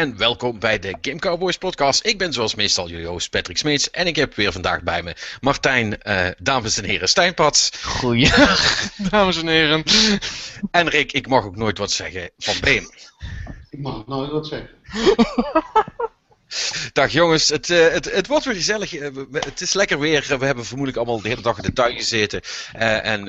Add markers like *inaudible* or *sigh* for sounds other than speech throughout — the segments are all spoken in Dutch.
En welkom bij de Game Cowboys podcast. Ik ben zoals meestal jullie host Patrick Smeets en ik heb weer vandaag bij me Martijn, uh, dames en heren, Stijnpats. Goeie, *laughs* dames en heren. En Rick, ik mag ook nooit wat zeggen van Beem. Ik mag nooit wat zeggen. *laughs* *laughs* Dag jongens, het, uh, het, het wordt weer gezellig. Uh, het is lekker weer. We hebben vermoedelijk allemaal de hele dag in de tuin gezeten. Uh, en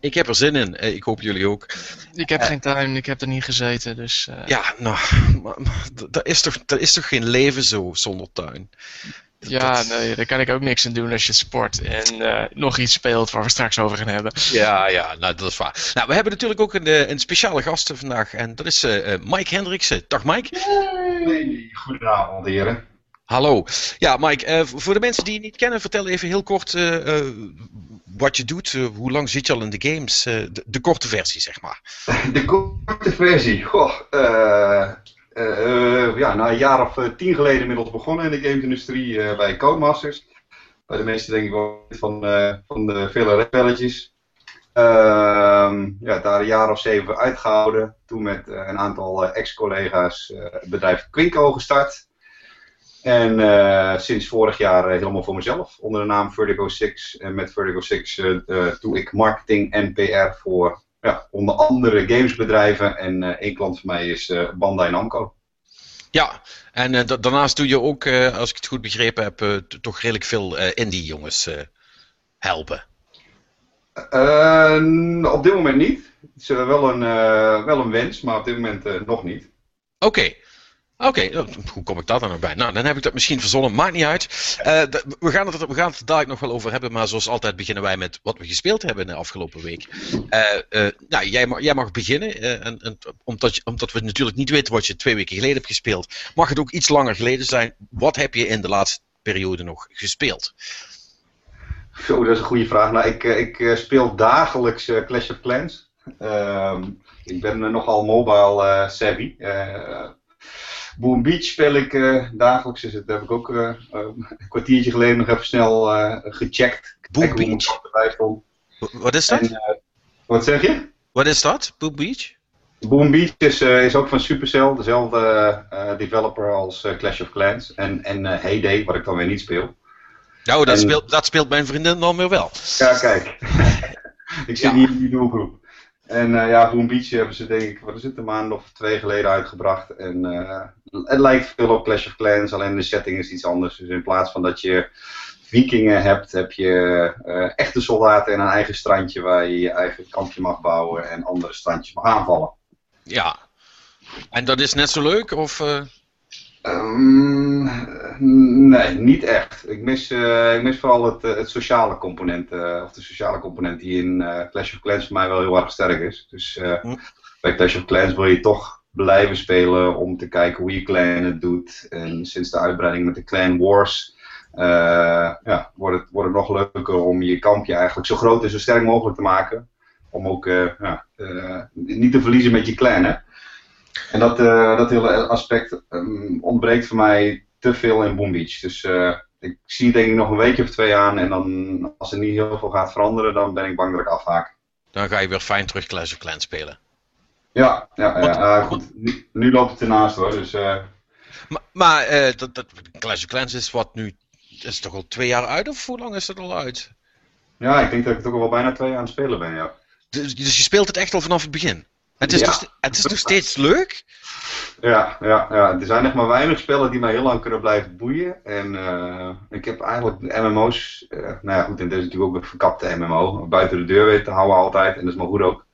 ik heb er zin in. ik hoop jullie ook. Ik heb geen tuin, ik heb er niet gezeten. Dus, Ja, nou, maar, maar, dat, is toch, dat is toch geen leven zo zonder tuin? Ja, nee, daar kan ik ook niks aan doen als je sport en uh, nog iets speelt waar we straks over gaan hebben. Ja, ja, nou dat is waar. Nou, we hebben natuurlijk ook een, een speciale gast vandaag en dat is uh, Mike Hendriksen. Dag Mike. Hey, goedenavond heren. Hallo. Ja, Mike, uh, voor de mensen die je niet kennen, vertel even heel kort wat je doet. hoe lang zit je al in de games? De, de, korte versie, zeg maar. *laughs* De korte versie? Goh, uh, ja, na een jaar of uh, tien geleden inmiddels begonnen in de gamesindustrie uh, bij Codemasters. Bij de meeste denk ik wel van, van de vele spelletjes. Ehm, ja, daar een jaar of zeven uitgehouden. Toen met een aantal ex-collega's het bedrijf Quinco gestart. En sinds vorig jaar helemaal voor mezelf. Onder de naam Vertigo 6. En met Vertigo 6 doe ik marketing en PR voor ja, onder andere gamesbedrijven. En één klant van mij is uh, Bandai Namco. Ja, en uh, daarnaast doe je ook, als ik het goed begrepen heb, toch redelijk veel indie jongens helpen. op dit moment niet. Het is wel een, wel een wens, maar op dit moment nog niet. Oké. Oké, okay, hoe kom ik daar dan nog bij? Nou, dan heb ik dat misschien verzonnen, maakt niet uit. Uh, we, gaan het, we gaan het dadelijk nog wel over hebben, maar zoals altijd beginnen wij met wat we gespeeld hebben de afgelopen week. Uh, uh, nou, jij, mag, jij mag beginnen, en, en, omdat, je, omdat we natuurlijk niet weten wat je twee weken geleden hebt gespeeld, mag het ook iets langer geleden zijn. Wat heb je in de laatste periode nog gespeeld? Zo, dat is een goede vraag. Nou, ik, ik speel dagelijks Clash of Clans. Ehm, ik ben nogal mobile savvy. Boom Beach speel ik uh, dagelijks, dus dat heb ik ook uh, een kwartiertje geleden nog even snel gecheckt. Boom Beach? Wat is dat? En, wat zeg je? Wat is dat, Boom Beach? Boom Beach is, is ook van Supercell, dezelfde developer als Clash of Clans. En, en Heyday, wat ik dan weer niet speel. Nou, dat, en... speelt, dat speelt mijn vriendin dan weer wel. Ja, kijk. *laughs* ik zit ja. niet in die doelgroep. En uh, ja, Boom Beach hebben ze denk ik, wat is het, een maand of twee geleden uitgebracht. En uh, het lijkt veel op Clash of Clans, alleen de setting is iets anders. Dus in plaats van dat je vikingen hebt, heb je uh, echte soldaten en een eigen strandje waar je je eigen kampje mag bouwen en andere strandjes mag aanvallen. Ja, en dat is net zo leuk? Of, Um, nee, niet echt. Ik mis, uh, ik mis vooral het, het sociale component, uh, of de sociale component die in uh, Clash of Clans voor mij wel heel erg sterk is. Dus hm. bij Clash of Clans wil je toch blijven spelen om te kijken hoe je clan het doet. En sinds de uitbreiding met de Clan Wars ja, wordt, het, wordt het nog leuker om je kampje eigenlijk zo groot en zo sterk mogelijk te maken. Om ook ja, niet te verliezen met je clan. Hè? En dat, uh, dat hele aspect um, ontbreekt voor mij te veel in Boom Beach. Dus uh, ik zie denk ik nog een weekje of twee aan. En dan, als er niet heel veel gaat veranderen, dan ben ik bang dat ik afhaak. Dan ga je weer fijn terug Clash of Clans spelen. Ja, ja, ja uh, goed. Nu, nu, loopt het ernaast hoor. Dus, Maar, maar dat, dat, Clash of Clans is wat nu. Is toch al twee jaar uit of hoe lang is dat al uit? Ja, ik denk dat ik het ook al bijna twee jaar aan het spelen ben, ja. Dus, dus je speelt het echt al vanaf het begin? Het is, ja. nog, het is nog steeds leuk? Ja, ja, ja, er zijn nog maar weinig spellen die mij heel lang kunnen blijven boeien. En uh, ik heb eigenlijk MMO's, uh, nou ja goed, en dit is natuurlijk ook een verkapte MMO, buiten de deur weten te houden altijd, en dat is maar goed ook.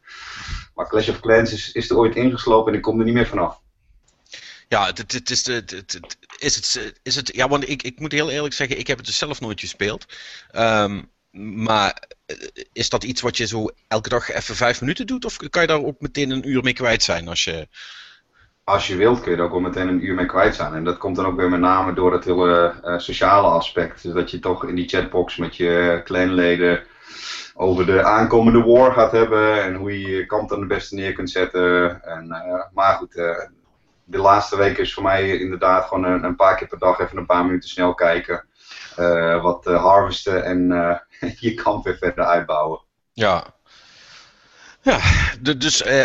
Maar Clash of Clans is, is er ooit ingeslopen en ik kom er niet meer vanaf. Ja, het, het, het is, het, het, is, het, is het, ja, want ik, ik moet heel eerlijk zeggen, ik heb het dus zelf nooit gespeeld. Um, maar is dat iets wat je zo elke dag even vijf minuten doet? Of kan je daar ook meteen een uur mee kwijt zijn als je... Als je wilt kun je er ook wel meteen een uur mee kwijt zijn. En dat komt dan ook weer met name door het hele uh, sociale aspect. Dat je toch in die chatbox met je clanleden over de aankomende war gaat hebben. En hoe je je kant dan het beste neer kunt zetten. En, uh, maar goed, de laatste weken is voor mij inderdaad gewoon een, een, paar keer per dag even een paar minuten snel kijken. Wat harvesten en *laughs* je kan weer verder uitbouwen. Ja. Ja, dus eh,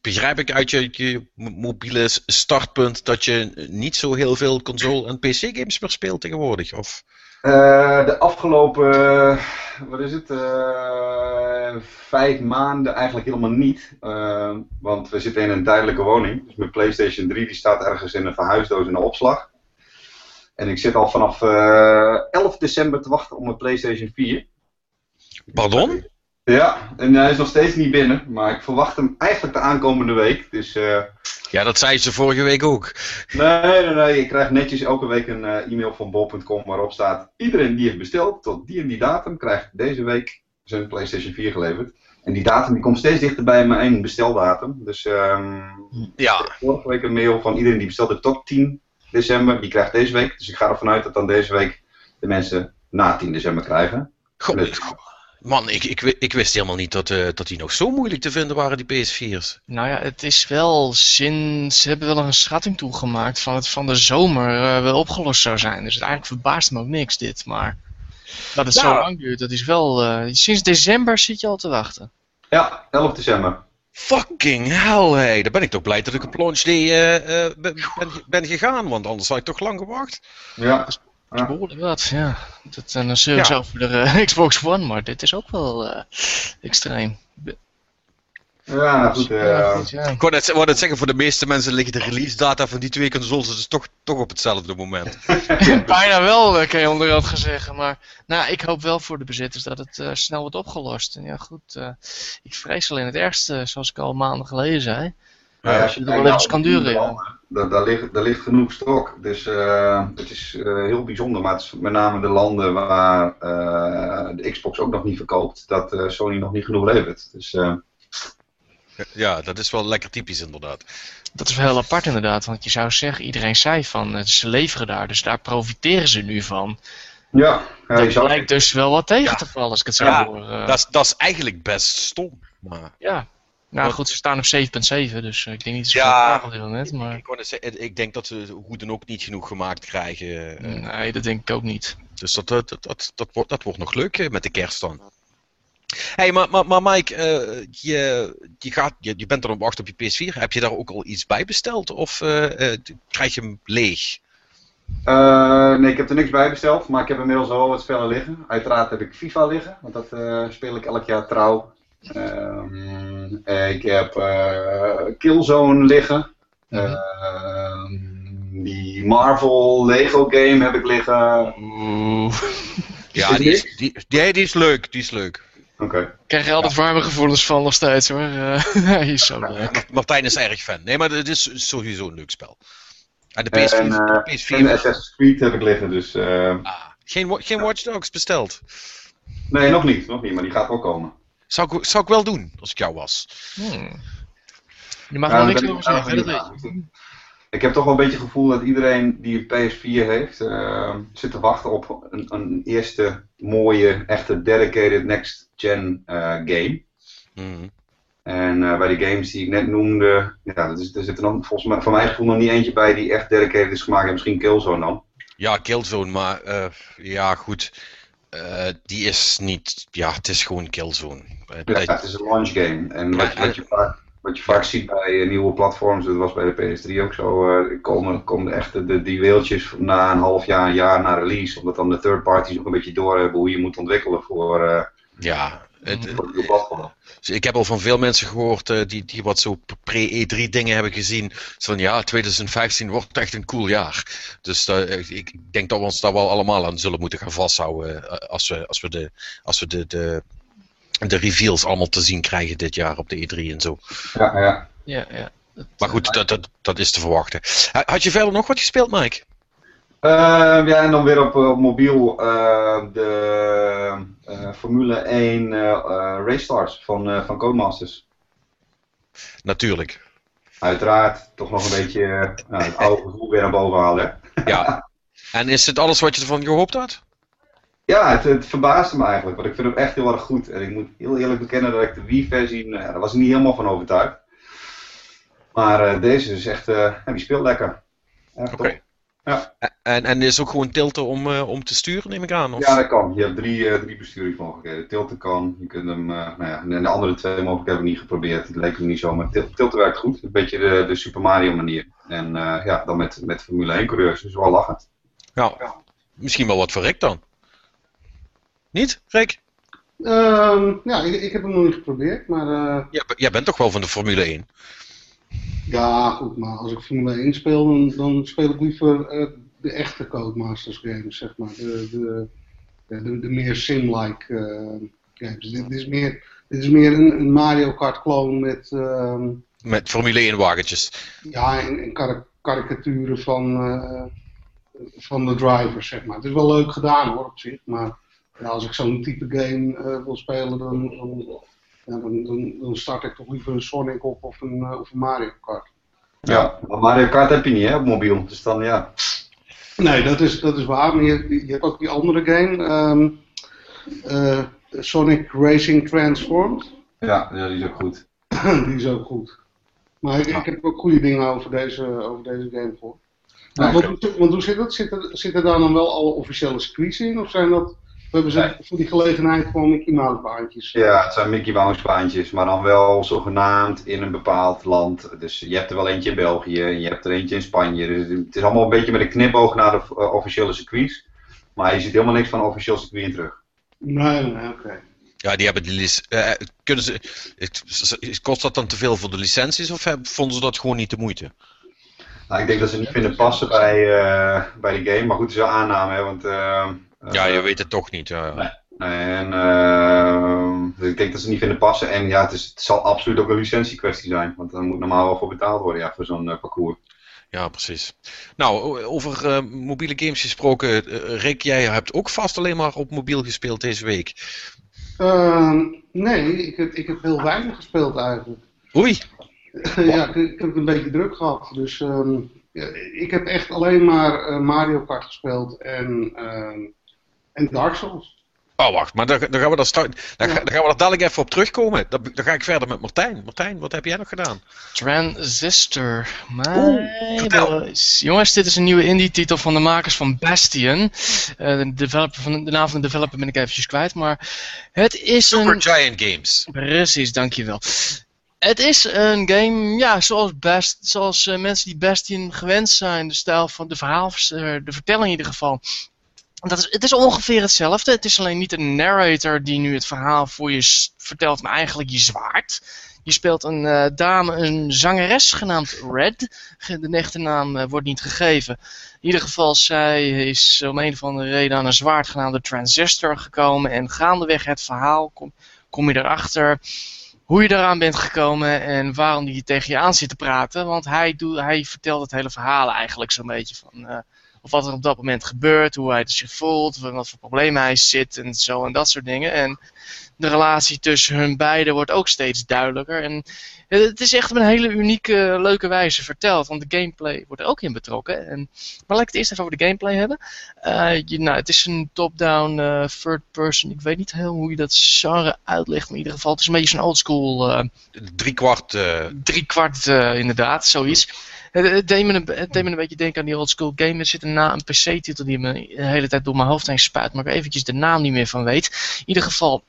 begrijp ik uit je, je mobiele startpunt dat je niet zo heel veel console- en PC-games meer speelt tegenwoordig? Of? Eh, de afgelopen, eh, wat is het, eh, vijf maanden eigenlijk helemaal niet. Eh, want we zitten in een tijdelijke woning. Dus mijn PlayStation 3 die staat ergens in een verhuisdoos in de opslag. En ik zit al vanaf eh 11 december te wachten op mijn PlayStation 4. Pardon? Ja, en hij is nog steeds niet binnen. Maar ik verwacht hem eigenlijk de aankomende week. Dus eh, Ja, dat zei ze vorige week ook. Nee, nee, nee. Ik krijg netjes elke week een eh, e-mail van bol.com waarop staat: iedereen die heeft besteld tot die en die datum krijgt deze week zijn PlayStation 4 geleverd. En die datum die komt steeds dichter bij mijn besteldatum. Dus ehm, Ja, vorige week een mail van iedereen die bestelde tot 10 december, die krijgt deze week. Dus ik ga ervan uit dat dan deze week de mensen na 10 december krijgen. Goh, Dus- man, ik, ik, wi- ik wist helemaal niet dat, eh, dat die nog zo moeilijk te vinden waren, die PS4's. Nou ja, het is wel sinds. Ze hebben wel een schatting toegemaakt van het van de zomer eh, wel opgelost zou zijn. Dus het eigenlijk verbaast me ook niks dit. Maar dat het zo lang duurt, dat is wel. eh, sinds december zit je al te wachten. Ja, 11 december. Fucking hell, hé. Dan ben ik toch blij dat ik op launch day eh, eh, ben, ben, ben gegaan, want anders had ik toch lang gewacht. Ja. Dat is Ja. behoorlijk wat, ja. Dat, en dan zul je zo voor de eh, *laughs* Xbox One, maar dit is ook wel eh, extreem. Ja, nou goed. eh, Ja, goed, ja. Ik wou net, wou net zeggen, voor de meeste mensen liggen de release data van die twee consoles dus toch, toch op hetzelfde moment. *laughs* Bijna wel, eh, kan je onderhand gaan zeggen. Maar nou, ik hoop wel voor de bezitters dat het eh, snel wordt opgelost. En ja, goed, eh, ik vrees alleen het ergste, zoals ik al maanden geleden zei. Ja, als je dat het wel even kan duren, ja. Daar, daar, ligt, daar ligt genoeg stok. Dus eh, het is eh, heel bijzonder. Maar het is met name de landen waar eh, de Xbox ook nog niet verkoopt, dat eh, Sony nog niet genoeg levert. Dus eh, Ja, dat is wel lekker typisch inderdaad. Dat is wel heel apart inderdaad, want je zou zeggen, iedereen zei van, eh, ze leveren daar, dus daar profiteren ze nu van. ja, ja, dat lijkt dus wel wat tegen Ja. te vallen als ik het zo Ja, hoor. eh. Dat is, dat is eigenlijk best stom. Maar... Ja. Nou goed, ze staan op 7.7, dus eh, ik denk niet dat ze Ja. veel net, maar Ik, ik denk dat ze hoe dan ook niet genoeg gemaakt krijgen. nee, dat denk ik ook niet. Dus dat, dat, dat, dat, dat, wordt, dat wordt nog leuk met de kerst dan. Hey, maar, maar, maar Mike, eh, je, je, gaat, je, je bent er op wacht op je PS4. Heb je daar ook al iets bij besteld? Of eh, eh, krijg je hem leeg? Nee, ik heb er niks bij besteld, maar ik heb inmiddels wel wat spellen liggen. Uiteraard heb ik FIFA liggen, want dat speel ik elk jaar trouw. Ehm, ik heb Killzone liggen. Ehm, die Marvel Lego game heb ik liggen. *laughs* Oeh. Ja, die is, die, die, die is leuk. Die is leuk. Oké. krijg je altijd warme gevoelens van nog steeds hoor. Eh, *laughs* Hij is zo leuk. Ma- Martijn is erg fan. Nee, maar het is sowieso een leuk spel. En de En, PS4, eh, de PS4 En Assassin's Creed heb ik liggen, dus... eh, ah, geen, geen Watch Dogs besteld. nee, nog niet, nog niet, maar die gaat wel komen. Zou ik, zou ik wel doen, als ik jou was. Hmm. Je mag Ja, er niks ik over zeggen, dat weet je. Ik heb toch wel een beetje het gevoel dat iedereen die een PS4 heeft, eh, zit te wachten op een, een eerste mooie, echte dedicated next-gen eh, game. Mhm. En eh, bij de games die ik net noemde, ja, dat is, er zit er dan volgens mij, van mijn gevoel nog niet eentje bij die echt dedicated is gemaakt. En misschien Killzone dan. Ja, Killzone, maar eh, ja, goed. Die is niet. Ja, het is gewoon Killzone. Ja, dat- het is een launch game. En wat, wat, je vaak, wat je vaak ziet bij eh, nieuwe platforms, dat was bij de PS3 ook zo, eh, komen, komen echt de, die weeltjes na een half jaar, een jaar na release. Omdat dan de third parties ook een beetje doorhebben hoe je moet ontwikkelen voor, eh ja, het- dus ik heb al van veel mensen gehoord eh, die, die wat zo pre-E3 dingen hebben gezien. Van ja, 2015 wordt echt een cool jaar. Dus ik, ik denk dat we ons daar wel allemaal aan zullen moeten gaan vasthouden. als we, als we, de, als we de, de, de reveals allemaal te zien krijgen dit jaar op de E3 en zo. Ja, ja. Ja, ja. Dat, Maar goed, dat, dat, dat is te verwachten. Ha- Had je verder nog wat gespeeld, Mike? Eh, ja, en dan weer op, eh, op mobiel eh, de eh, Formule 1 eh eh, Race Stars van, eh, van Codemasters. Natuurlijk. Uiteraard toch nog een beetje nou, het oude gevoel weer naar boven halen. Ja. En is het alles wat je ervan gehoopt had? Ja, het, het verbaasde me eigenlijk, want ik vind hem echt heel erg goed. En ik moet heel eerlijk bekennen dat ik de Wii-versie, nou ja, daar was ik niet helemaal van overtuigd. Maar eh, deze is echt, eh, ja, die speelt lekker. Oké. top. Ja. En, en is ook gewoon tilten om, eh, om te sturen, neem ik aan? Of? Ja, dat kan. Je hebt drie, eh, drie besturingsmogelijkheden. Tilten kan, je kunt hem, eh, nou ja, en de andere twee mogelijkheden heb ik niet geprobeerd. Het leek me niet zo, maar til- tilten werkt goed. Een beetje de, de Super Mario manier. En eh, ja, dan met, met Formule 1 coureurs, dus wel lachend. Ja. Misschien wel wat voor Rick dan. Niet, Rick? Ehm, ja, ik, ik heb hem nog niet geprobeerd, maar eh, Jij, jij bent toch wel van de Formule 1? ja, goed, maar als ik Formule 1 speel, dan, dan speel ik liever eh, de echte Codemasters games, zeg maar. De, de, de, de meer sim-like eh, games. Dit, is meer, dit is meer een, een Mario Kart clone met ehm, Met Formule 1 wagentjes. ja, en, en kar- karikaturen van, van de drivers, zeg maar. Het is wel leuk gedaan hoor, op zich, maar ja, als ik zo'n type game eh, wil spelen, dan, dan, ja, dan, dan, start ik toch liever een Sonic op of een, eh, of een Mario Kart. Ja, maar Mario Kart heb je niet hè, op mobiel. Dus dan ja. Nee, dat is, dat is waar, maar je, je hebt ook die andere game, ehm, eh, Sonic Racing Transformed. Ja, ja, die is ook goed. *clears throat* die is ook goed. Maar ik, ik heb ook goede dingen over deze, over deze game voor. Maar want, want hoe zit dat? Zitten, zitten daar dan wel alle officiële circuits in? Of zijn dat, hebben ze Nee. voor die gelegenheid gewoon Mickey Mouse baantjes? Ja, het zijn Mickey Mouse baantjes, maar dan wel zogenaamd in een bepaald land. Dus je hebt er wel eentje in België, en je hebt er eentje in Spanje. Dus het is allemaal een beetje met een knipoog naar de eh, officiële circuits. Maar je ziet helemaal niks van officieel circuit in terug. Nee, nee, oké. Ja, die hebben die lic- eh, kunnen ze, het- Kost dat dan te veel voor de licenties of heb- vonden ze dat gewoon niet de moeite? Nou, ik denk dat ze niet vinden passen bij, eh, bij de game. Maar goed, het is wel aanname, hè, want... eh, Ja, eh, je weet het toch niet. Nee. En ehm, dus ik denk dat ze niet vinden passen. En ja, het, is, het zal absoluut ook een licentiekwestie zijn. Want daar moet normaal wel voor betaald worden ja, voor zo'n eh, parcours. Ja, precies. Nou, over eh, mobiele games gesproken. eh, Rick, jij hebt ook vast alleen maar op mobiel gespeeld deze week. Ehm, nee, ik heb, ik heb heel weinig gespeeld eigenlijk. Oei. *laughs* ja, ik, ik heb het een beetje druk gehad. Dus ehm, ja, ik heb echt alleen maar eh, Mario Kart gespeeld en, ehm, en Dark Souls. Oh, wacht, maar dan, dan gaan we daar straks- dan, ga- Ja. dan gaan we er dadelijk even op terugkomen. Dan, dan ga ik verder met Martijn. Martijn, wat heb jij nog gedaan? Transistor. Oeh, My vertel. boys. Jongens, dit is een nieuwe indie-titel van de makers van Bastion. Eh, de, developer van, de naam van de developer ben ik eventjes kwijt, maar het is Super een... Giant Games. Precies, dankjewel. Het is een game, ja, zoals, best, zoals eh, mensen die Bastion gewend zijn. De stijl van de verhaal, de vertelling in ieder geval. Dat is, het is ongeveer hetzelfde. Het is alleen niet een narrator die nu het verhaal voor je vertelt, maar eigenlijk je zwaard. Je speelt een eh, dame, een zangeres genaamd Red. De echte naam eh, wordt niet gegeven. In ieder geval, zij is om een of andere reden aan een zwaard genaamd de Transistor gekomen. En gaandeweg het verhaal kom, kom je erachter hoe je eraan bent gekomen en waarom hij tegen je aan zit te praten. Want hij, hij vertelt het hele verhaal eigenlijk zo'n beetje van... eh, of wat er op dat moment gebeurt, hoe hij zich voelt, wat voor problemen hij zit en zo en dat soort dingen. En de relatie tussen hun beiden wordt ook steeds duidelijker. En het is echt op een hele unieke, leuke wijze verteld. Want de gameplay wordt er ook in betrokken. En, maar laat ik het eerst even over de gameplay hebben. Eh, je, nou, het is een top-down eh, third person. Ik weet niet heel hoe je dat genre uitlegt. Maar in ieder geval, het is een beetje zo'n oldschool kwart. eh, drie kwart eh, inderdaad, zoiets. Het, het, deed me een, het deed me een beetje denken aan die oldschool game. Er zit een, na- een PC-titel die me de hele tijd door mijn hoofd heen spuit, maar ik eventjes de naam niet meer van weet. In ieder geval, *clears throat*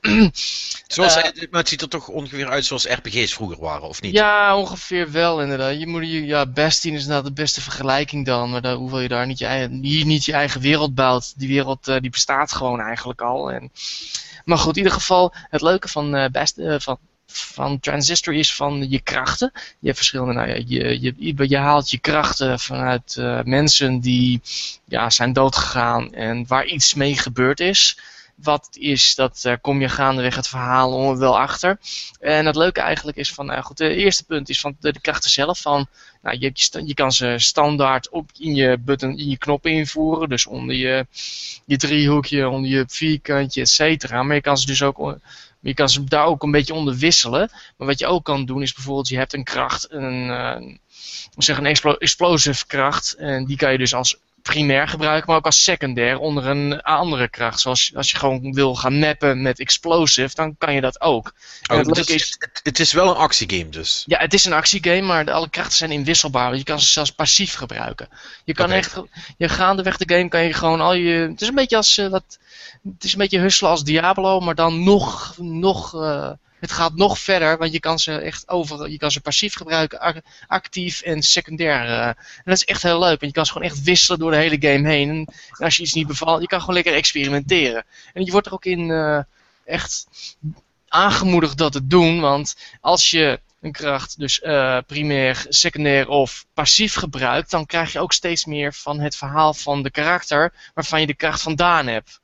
zoals, Eh. maar het ziet er toch ongeveer uit zoals RPG's vroeger waren, of niet? ja, ongeveer wel inderdaad. Je moet, je, ja, Bastion is inderdaad de beste vergelijking dan, maar dan, hoewel je daar niet je, eigen, hier niet je eigen wereld bouwt. Die wereld eh, die bestaat gewoon eigenlijk al. En, maar goed, in ieder geval, het leuke van, eh Bast, eh, van, van Transistor is van je krachten. Je verschillende, nou ja, je, je, je haalt je krachten vanuit eh, mensen die ja, zijn doodgegaan en waar iets mee gebeurd is. Wat is, dat eh, kom je gaandeweg het verhaal wel achter. En het leuke eigenlijk is van, nou goed, het eerste punt is van de, krachten zelf. Van, nou, je, je, je kan ze standaard op in je button, in je knoppen invoeren. Dus onder je, je driehoekje, onder je vierkantje, et cetera. Maar je kan ze dus ook, je kan ze daar ook een beetje onder wisselen. Maar wat je ook kan doen is bijvoorbeeld, je hebt een kracht, een, eh, zeg een explo explosive kracht. En die kan je dus als primair gebruiken, maar ook als secundair onder een andere kracht. Zoals als je gewoon wil gaan mappen met explosive, dan kan je dat ook. Oh, het leuke is, het, het is wel een actiegame dus. ja, het is een actiegame, maar alle krachten zijn inwisselbaar. Je kan ze zelfs passief gebruiken. Je kan echt, je gaandeweg de game kan je gewoon al je. Het is een beetje als wat. Het is een beetje husselen als Diablo, maar dan nog, nog eh, het gaat nog verder, want je kan ze echt over, je kan ze passief gebruiken, ac- actief en secundair. eh. en dat is echt heel leuk, want je kan ze gewoon echt wisselen door de hele game heen. En, als je iets niet bevalt, je kan gewoon lekker experimenteren. En je wordt er ook in eh, echt aangemoedigd dat te doen, want als je een kracht dus eh, primair, secundair of passief gebruikt, dan krijg je ook steeds meer van het verhaal van de karakter waarvan je de kracht vandaan hebt.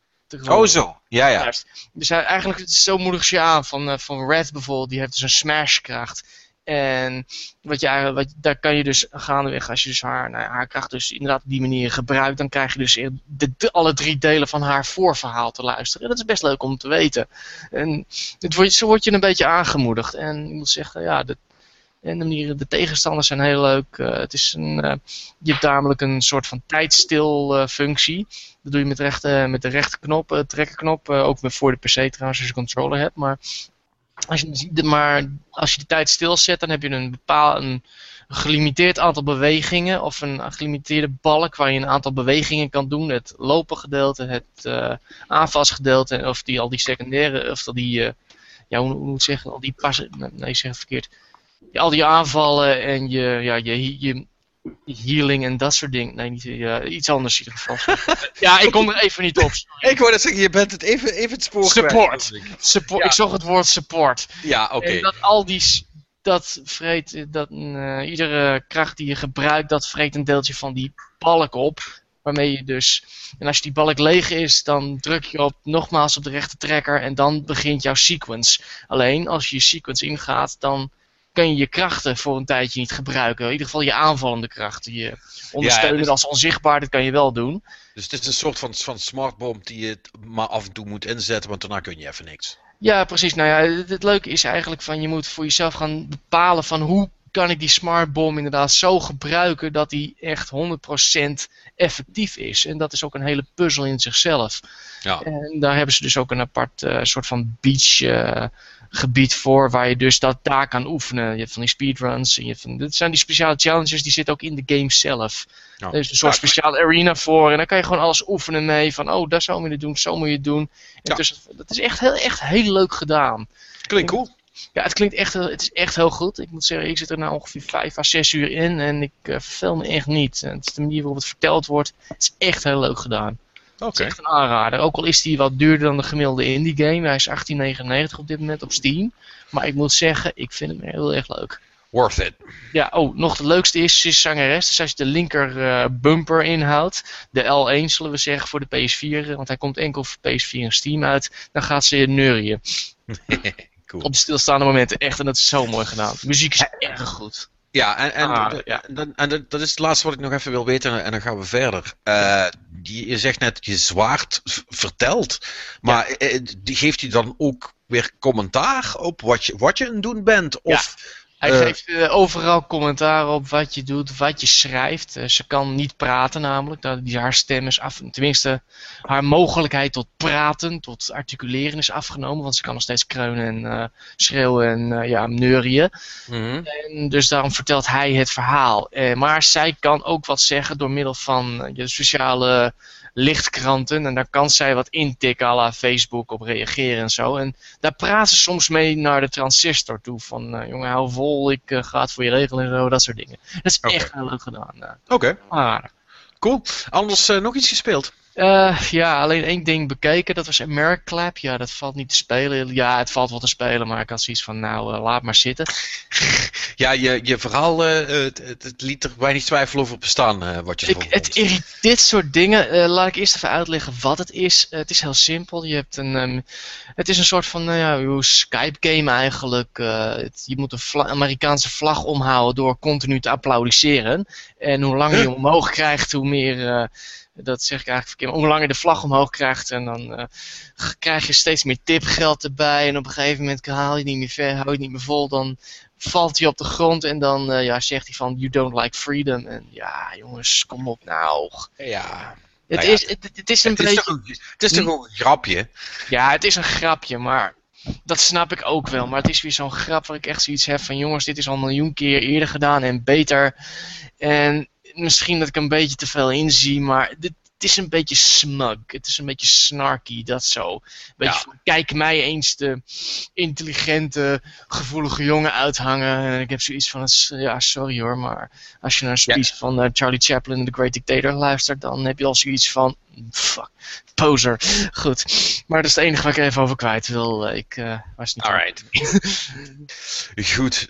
Oh zo, ja ja. Juist. Dus hij- eigenlijk het is zo moedig je aan. Van, eh, van Red bijvoorbeeld, die heeft dus een smashkracht. En wat je, wat, daar kan je dus gaandeweg, als je dus haar, nou, haar kracht dus inderdaad op die manier gebruikt, dan krijg je dus de, de- alle drie delen van haar voorverhaal te luisteren. En dat is best leuk om te weten. En het wordt, zo word je een beetje aangemoedigd. En ik moet zeggen, ja, de, en de, de tegenstanders zijn heel leuk. Eh, het is een, eh, je hebt namelijk een soort van tijdstil eh, functie. Dat doe je met, rechte, met de rechterknop, uh, trekkerknop. eh, ook voor de PC trouwens als je controller hebt. Maar als je, de, maar als je de tijd stilzet, dan heb je een bepaald een gelimiteerd aantal bewegingen. Of een gelimiteerde balk waar je een aantal bewegingen kan doen. Het lopen gedeelte, het eh, aanvalsgedeelte. Of die, al die secundaire, of al die, eh, ja, hoe, moet ik zeggen, al die passen, nee, zeg het verkeerd. Al die aanvallen en je, ja, je, je healing en dat soort dingen. Nee, niet, iets anders in ieder geval. *laughs* ja, ik kom er even niet op. Ik net zeggen, je bent het even, even het spoor Support. kwijt. Support. Ja. Ik zag het woord support. Ja, oké. Dat al die, dat vreet, dat eh, iedere kracht die je gebruikt, dat vreet een deeltje van die balk op. Waarmee je dus, en als je die balk leeg is, dan druk je op, nogmaals op de rechte trekker en dan begint jouw sequence. Alleen, als je je sequence ingaat, dan kun je je krachten voor een tijdje niet gebruiken. In ieder geval je aanvallende krachten. Je ondersteunen dus- als onzichtbaar, dat kan je wel doen. Dus het is een soort van, van smartbom die je maar af en toe moet inzetten, want daarna kun je even niks. Ja, precies. Nou ja, het, het leuke is eigenlijk van je moet voor jezelf gaan bepalen van hoe kan ik die smart bomb inderdaad zo gebruiken dat die echt 100% effectief is. En dat is ook een hele puzzel in zichzelf. Ja. En daar hebben ze dus ook een apart eh, soort van beach eh, gebied voor, waar je dus dat daar kan oefenen. Je hebt van die speedruns. En je van, dit zijn die speciale challenges, die zitten ook in de game zelf. Er is een soort speciale arena voor. En dan kan je gewoon alles oefenen mee. Van, oh, daar zo moet je het doen, zo moet je het doen. En Ja. dus, dat is echt heel, echt heel leuk gedaan. Klinkt cool. Ja, het klinkt echt, heel- het is echt heel goed. Ik moet zeggen, ik zit er nou ongeveer 5 à 6 uur in en ik eh verveel me echt niet. En het is de manier waarop het verteld wordt. Het is echt heel leuk gedaan. Is echt een aanrader. Ook al is die wat duurder dan de gemiddelde indie game. Hij is 18,99 op dit moment op Steam. Maar ik moet zeggen, ik vind hem heel erg leuk. Worth it. Ja, oh, nog het leukste is, ze is zangeres. Dus als je de linker eh, bumper inhoudt, de L1 zullen we zeggen voor de PS4, eh, want hij komt enkel voor PS4 en Steam uit, dan gaat ze neurien. *laughs* cool. Op de stilstaande momenten, echt, en dat is zo mooi gedaan. De muziek is erg goed. Ja, en, en, Ah, ja. en dat- is het laatste wat ik nog even wil weten en dan gaan we verder. Eh, je, je zegt net, je zwaard vertelt, maar eh, die geeft hij dan ook weer commentaar op wat je, wat je aan het doen bent? Of, Hij Eh. geeft eh, overal commentaar op wat je doet, wat je schrijft. Eh, ze kan niet praten namelijk, dat, die, haar stem is af, tenminste haar mogelijkheid tot praten, tot articuleren is afgenomen, want ze kan nog steeds kreunen en schreeuwen en ja, neurien. Mhm. En dus daarom vertelt hij het verhaal. Maar zij kan ook wat zeggen door middel van je sociale lichtkranten. En daar kan zij wat intikken à la Facebook op reageren en zo. En daar praat ze soms mee naar de transistor toe. Van eh, jongen, hou vol, ik eh, ga het voor je regelen en zo, dat soort dingen. Dat is echt heel leuk gedaan. eh. Oké, cool. Anders nog iets gespeeld? Eh, ja, alleen één ding bekeken, dat was Americlap. Ja, dat valt niet te spelen. Ja, het valt wel te spelen, maar ik had zoiets van, nou, eh, laat maar zitten. *laughs* Ja, je, je verhaal, eh, het, het, liet er weinig twijfel over bestaan wat je Ik, het dit soort dingen. laat ik eerst even uitleggen wat het is. Het is heel simpel. Je hebt een, ehm, het is een soort van nou ja, Skype-game eigenlijk. Het- je moet een vla- Amerikaanse vlag omhouden door continu te applaudisseren. En hoe langer je hem omhoog krijgt, hoe meer Dat zeg ik eigenlijk verkeerd. Hoe langer de vlag omhoog krijgt en dan eh, krijg je steeds meer tipgeld erbij. En op een gegeven moment haal je niet meer ver, hou je niet meer vol. Dan valt hij op de grond en dan eh, ja, zegt hij van you don't like freedom. En ja, jongens, kom op nou. Ja. Het, Nou ja, is, het, het is een Het is, beetje... toch een, het is toch ook een grapje? Ja, het is een grapje, maar dat snap ik ook wel. Maar het is weer zo'n grap waar ik echt zoiets heb van... jongens, dit is al een miljoen keer eerder gedaan en beter. En misschien dat ik een beetje te veel inzie, maar dit, het is een beetje smug. Het is een beetje snarky, dat zo. Beetje Ja. van, kijk mij eens de intelligente, gevoelige jongen uithangen. En ik heb zoiets van, ja, sorry hoor, maar als je naar een speech van eh, Charlie Chaplin in The Great Dictator luistert, dan heb je al zoiets van, fuck, poser. Goed, maar dat is het enige waar ik even over kwijt wil. Eh, Ik eh, was niet... Alright. *laughs* Goed.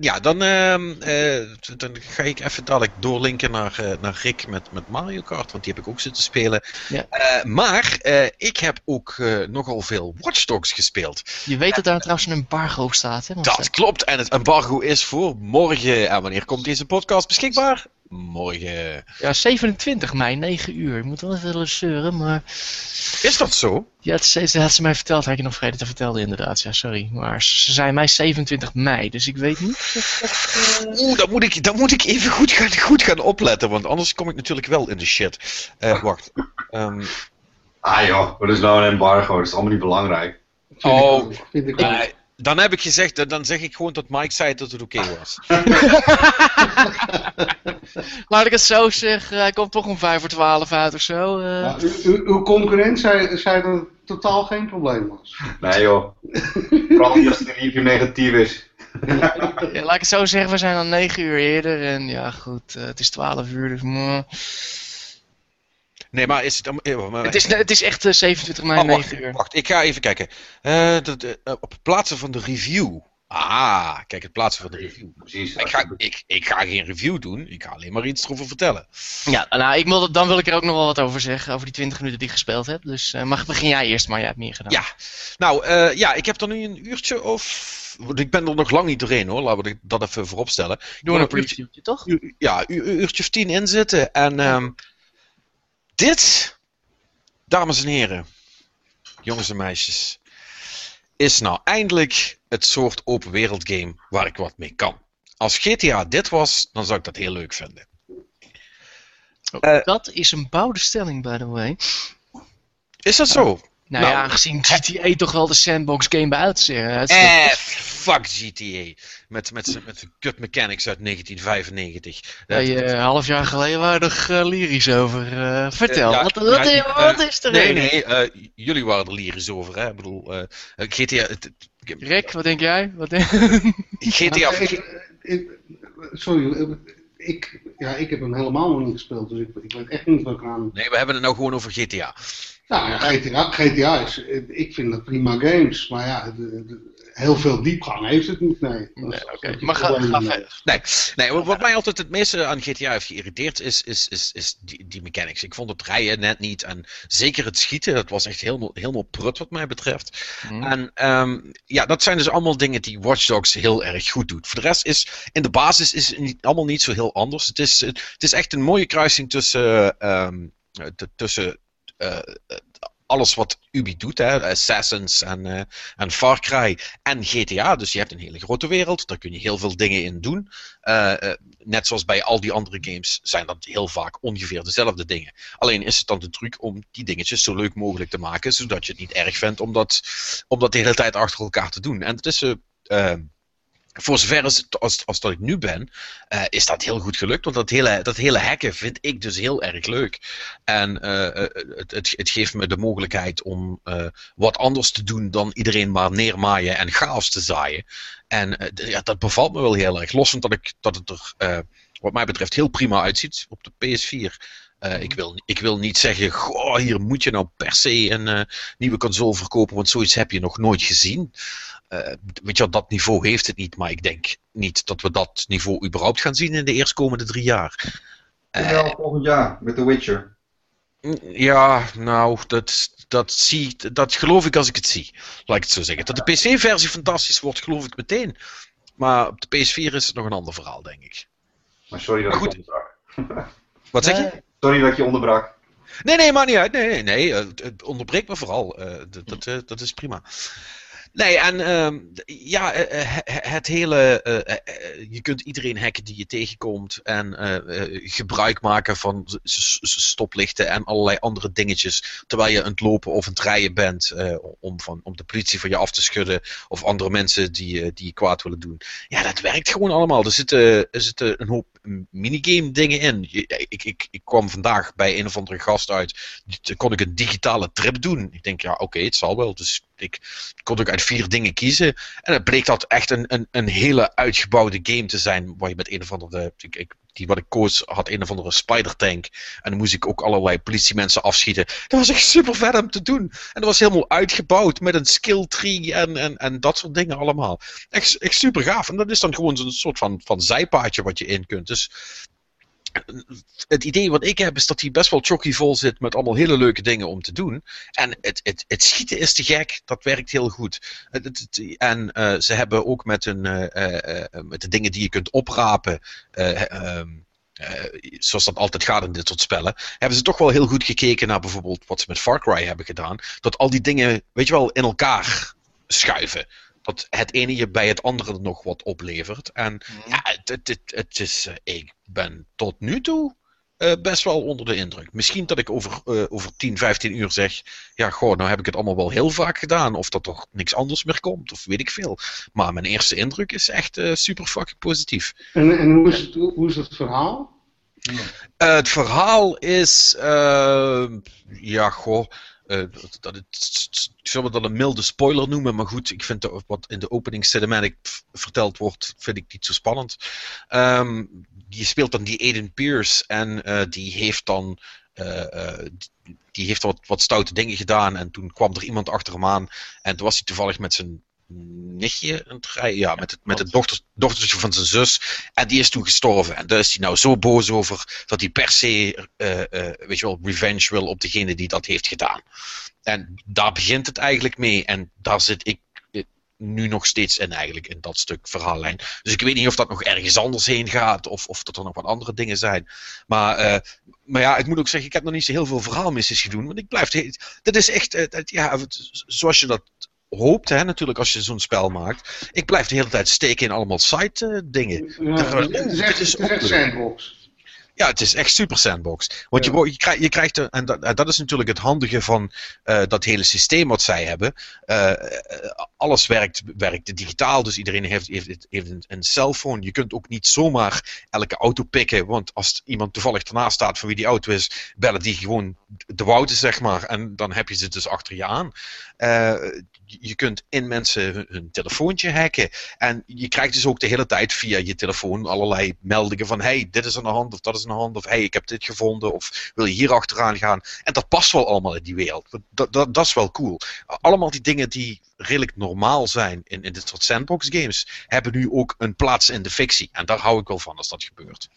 ja, dan, ehm, eh, dan ga ik even dadelijk doorlinken naar, naar Rick met, met Mario Kart, want die heb ik ook zitten spelen. Ja. Eh, maar eh, ik heb ook eh, nogal veel Watch Dogs gespeeld. Je weet dat daar trouwens een embargo op staat, hè? Dat klopt. En het embargo is voor morgen. En wanneer komt deze podcast beschikbaar? Morgen. Ja, 27 mei, 9 uur. Ik moet wel even willen zeuren, maar... Is dat zo? Ja, het, ze- dat had ze mij verteld, had ik je nog vergeten te vertellen inderdaad. Ja, sorry. Maar ze zei mij 27 mei, dus ik weet niet. of dat, eh, Oeh, dan moet ik, dan moet ik even goed gaan, goed gaan opletten. Want anders kom ik natuurlijk wel in de shit. Eh, wacht. Ehm, Ah joh, wat is nou een embargo? Dat is allemaal niet belangrijk. Vind Oh, ik vind ik eh, dan heb ik gezegd, dan zeg ik gewoon dat Mike zei dat het oké was. Laat ik het zo zeggen, hij komt toch om 5 voor 12 uit of zo. eh. Ja, u- u- uw concurrent zei, zei dat het totaal geen probleem was. Nee joh. Vooral niet als de review negatief is. Ja, laat ik het zo zeggen, we zijn al 9 uur eerder en ja goed, eh, het is 12 uur, dus... mm. Nee, maar is het... eh, maar- Het, is, het is echt eh, 27 mei, Oh, 9 wacht, uur. wacht, ik ga even kijken. Eh, dat, eh, op het plaatsen van de review. Ah, kijk, het plaatsen van de review. Precies. Ik ga, ik, ik ga geen review doen, ik ga alleen maar iets erover vertellen. Ja, nou, ik wil, dan wil ik er ook nog wel wat over zeggen, over die 20 minuten die ik gespeeld heb. Dus eh, mag begin jij eerst, maar jij hebt meer gedaan. Ja, nou eh, ja, ik heb er nu een uurtje of. Ik ben er nog lang niet doorheen hoor, laten we dat even voorop stellen. Doe een uurtje, toch? ja, een uurtje of tien in zitten. En ehm, dit, dames en heren, jongens en meisjes, is nou eindelijk het soort open wereld game waar ik wat mee kan. Als GTA dit was, dan zou ik dat heel leuk vinden. Eh, Dat is een bouwde stelling, by the way. Is dat zo? Nou, Nou, ja, aangezien GTA toch wel de sandbox game bij uitzicht. Eh, fuck GTA. Met, met, met zijn cut mechanics uit 1995. Waar je een half jaar geleden waren nog eh, lyrisch over. eh, vertel, Eh, ja, wat, wat, ja, wat eh, is er Nee, nee, eh, jullie waren er lyrisch over. Hè? Ik bedoel, eh, GTA. het- het- Rick, wat denk jij? Wat denk... *laughs* GTA. Ja, ik- ik- sorry, eh, ik, ja, ik heb hem helemaal nog niet gespeeld, dus ik, ik weet echt niet wat ik aan... Nee, we hebben het nou gewoon over GTA. Nou, ja, GTA, GTA is, eh, ik vind dat prima games, maar ja, de- de- heel veel diepgang heeft het niet, nee. Nee, Maar ga, ga verder. Nee, nee wat wat mij altijd het meeste aan GTA heeft geïrriteerd is, is, is, is die, die mechanics. Ik vond het rijden net niet. En zeker het schieten, dat was echt helemaal, helemaal prut wat mij betreft. Hm. En ehm, ja, dat zijn dus allemaal dingen die Watch Dogs heel erg goed doet. Voor de rest is in de basis is het niet, allemaal niet zo heel anders. Het is, het is echt een mooie kruising tussen, ehm, eh, tussen eh, eh, alles wat Ubi doet, hè, Assassins en, eh, en Far Cry en GTA. Dus je hebt een hele grote wereld, daar kun je heel veel dingen in doen. Eh, eh, net zoals bij al die andere games zijn dat heel vaak ongeveer dezelfde dingen. Alleen is het dan de truc om die dingetjes zo leuk mogelijk te maken, zodat je het niet erg vindt om dat, om dat de hele tijd achter elkaar te doen. En het is, eh, eh, voor zover als, als, als dat ik nu ben, eh, is dat heel goed gelukt. Want dat hele, dat hele hacken vind ik dus heel erg leuk. En eh, eh, het, het, het geeft me de mogelijkheid om wat anders te doen dan iedereen maar neermaaien en chaos te zaaien. En ja, dat bevalt me wel heel erg. Los dat, ik, dat het er, wat mij betreft, heel prima uitziet op de PS4. Eh, ik, wil, ik wil niet zeggen, goh, hier moet je nou per se een eh, nieuwe console verkopen, want zoiets heb je nog nooit gezien. Eh, weet je dat niveau heeft het niet, maar ik denk niet dat we dat niveau überhaupt gaan zien in de eerstkomende drie jaar. Jawel, volgend jaar met The Witcher. ja, nou, dat, dat, zie, dat geloof ik als ik het zie. Laat ik het zo zeggen. Dat de PC-versie fantastisch wordt, geloof ik meteen. Maar op de PS4 is het nog een ander verhaal, denk ik. Maar sorry dat Maar ik goed. onderbrak. *laughs* Wat zeg je? Sorry dat je onderbrak. Nee, nee, maakt niet uit. Nee, nee, nee. Het onderbreekt me vooral. Eh, dat, dat, eh, dat is prima. Nee, en ehm, ja, eh, he- het hele. je kunt iedereen hacken die je tegenkomt. En gebruik maken van stoplichten en allerlei andere dingetjes. Terwijl je aan het lopen of aan het rijden bent. om, van, om de politie van je af te schudden. Of andere mensen die, die je kwaad willen doen. Ja, dat werkt gewoon allemaal. Er zitten, er zitten een hoop minigame dingen in. Ik, ik, ik kwam vandaag bij een of andere gast uit. Die- kon ik een digitale trip doen. Ik denk, ja, oké, het zal wel. Dus ik kon ook uit vier dingen kiezen. En het bleek dat echt een, een, een hele uitgebouwde game te zijn. Waar je met een of andere. Ik, die wat ik koos had een of andere spider tank. En dan moest ik ook allerlei politiemensen afschieten. Dat was echt super vet om te doen. En dat was helemaal uitgebouwd met een skill tree en, en, en dat soort dingen allemaal. Echt, echt super gaaf. En dat is dan gewoon zo'n soort van, van zijpaadje wat je in kunt. Dus het idee wat ik heb is dat hij best wel chocky vol zit met allemaal hele leuke dingen om te doen. En het, het, het schieten is te gek, dat werkt heel goed. En eh, ze hebben ook met, een, eh, eh, met de dingen die je kunt oprapen. eh, zoals dat altijd gaat in dit soort spellen, hebben ze toch wel heel goed gekeken naar bijvoorbeeld wat ze met Far Cry hebben gedaan. Dat al die dingen, weet je wel, in elkaar schuiven. Dat het ene je bij het andere nog wat oplevert. En ja, het, het, het, het is, eh, ik ben tot nu toe eh, best wel onder de indruk. Misschien dat ik over, eh, over 10, 15 uur zeg, ja goh, nou heb ik het allemaal wel heel vaak gedaan. Of dat toch niks anders meer komt, of weet ik veel. Maar mijn eerste indruk is echt eh, super fucking positief. En, en hoe, is het, hoe is het verhaal? Eh, het verhaal is, eh, ja, goh. Eh, dat, het, ik zou het wel een milde spoiler noemen, maar goed, ik vind wat in de opening cinematic verteld wordt, vind ik niet zo spannend. Ehm, je speelt dan die Aiden Pierce en eh, die heeft dan eh, die heeft wat, wat stoute dingen gedaan en toen kwam er iemand achter hem aan en toen was hij toevallig met zijn nichtje het rijden, ja, met het, met het dochter, dochtertje van zijn zus en die is toen gestorven en daar is hij nou zo boos over dat hij per se, eh, weet je wel, revenge wil op degene die dat heeft gedaan. En daar begint het eigenlijk mee en daar zit ik eh, nu nog steeds in eigenlijk, in dat stuk verhaallijn. Dus ik weet niet of dat nog ergens anders heen gaat of, of dat er nog wat andere dingen zijn. Maar, maar ja, ik moet ook zeggen, ik heb nog niet zo heel veel verhaalmissies gedaan, want ik blijf, dit is echt, het- ja, zoals je dat hoopt, hè, natuurlijk, als je zo'n spel maakt. Ik blijf de hele tijd steken in allemaal site eh. Ja, het is echt, is het is echt ook- sandbox. Ja, het is echt super sandbox. Want Ja. je, je, krijgt, je krijgt er, en dat, en dat is natuurlijk het handige van eh, dat hele systeem wat zij hebben. Eh, alles werkt, werkt digitaal, dus iedereen heeft, heeft, heeft een, een cellphone. Je kunt ook niet zomaar elke auto pikken, want als iemand toevallig ernaast staat van wie die auto is, bellen die gewoon de wouden, zeg maar. En dan heb je ze dus achter je aan. Eh, je- kunt in mensen hun, hun telefoontje hacken. En je krijgt dus ook de hele tijd via je telefoon allerlei meldingen van hey, dit is aan de hand of dat is aan de hand of hey, ik heb dit gevonden of wil je hier achteraan gaan. En dat past wel allemaal in die wereld. Dat, dat, dat is wel cool. Allemaal die dingen die redelijk normaal zijn in, in dit soort sandbox games, hebben nu ook een plaats in de fictie. En daar hou ik wel van als dat gebeurt.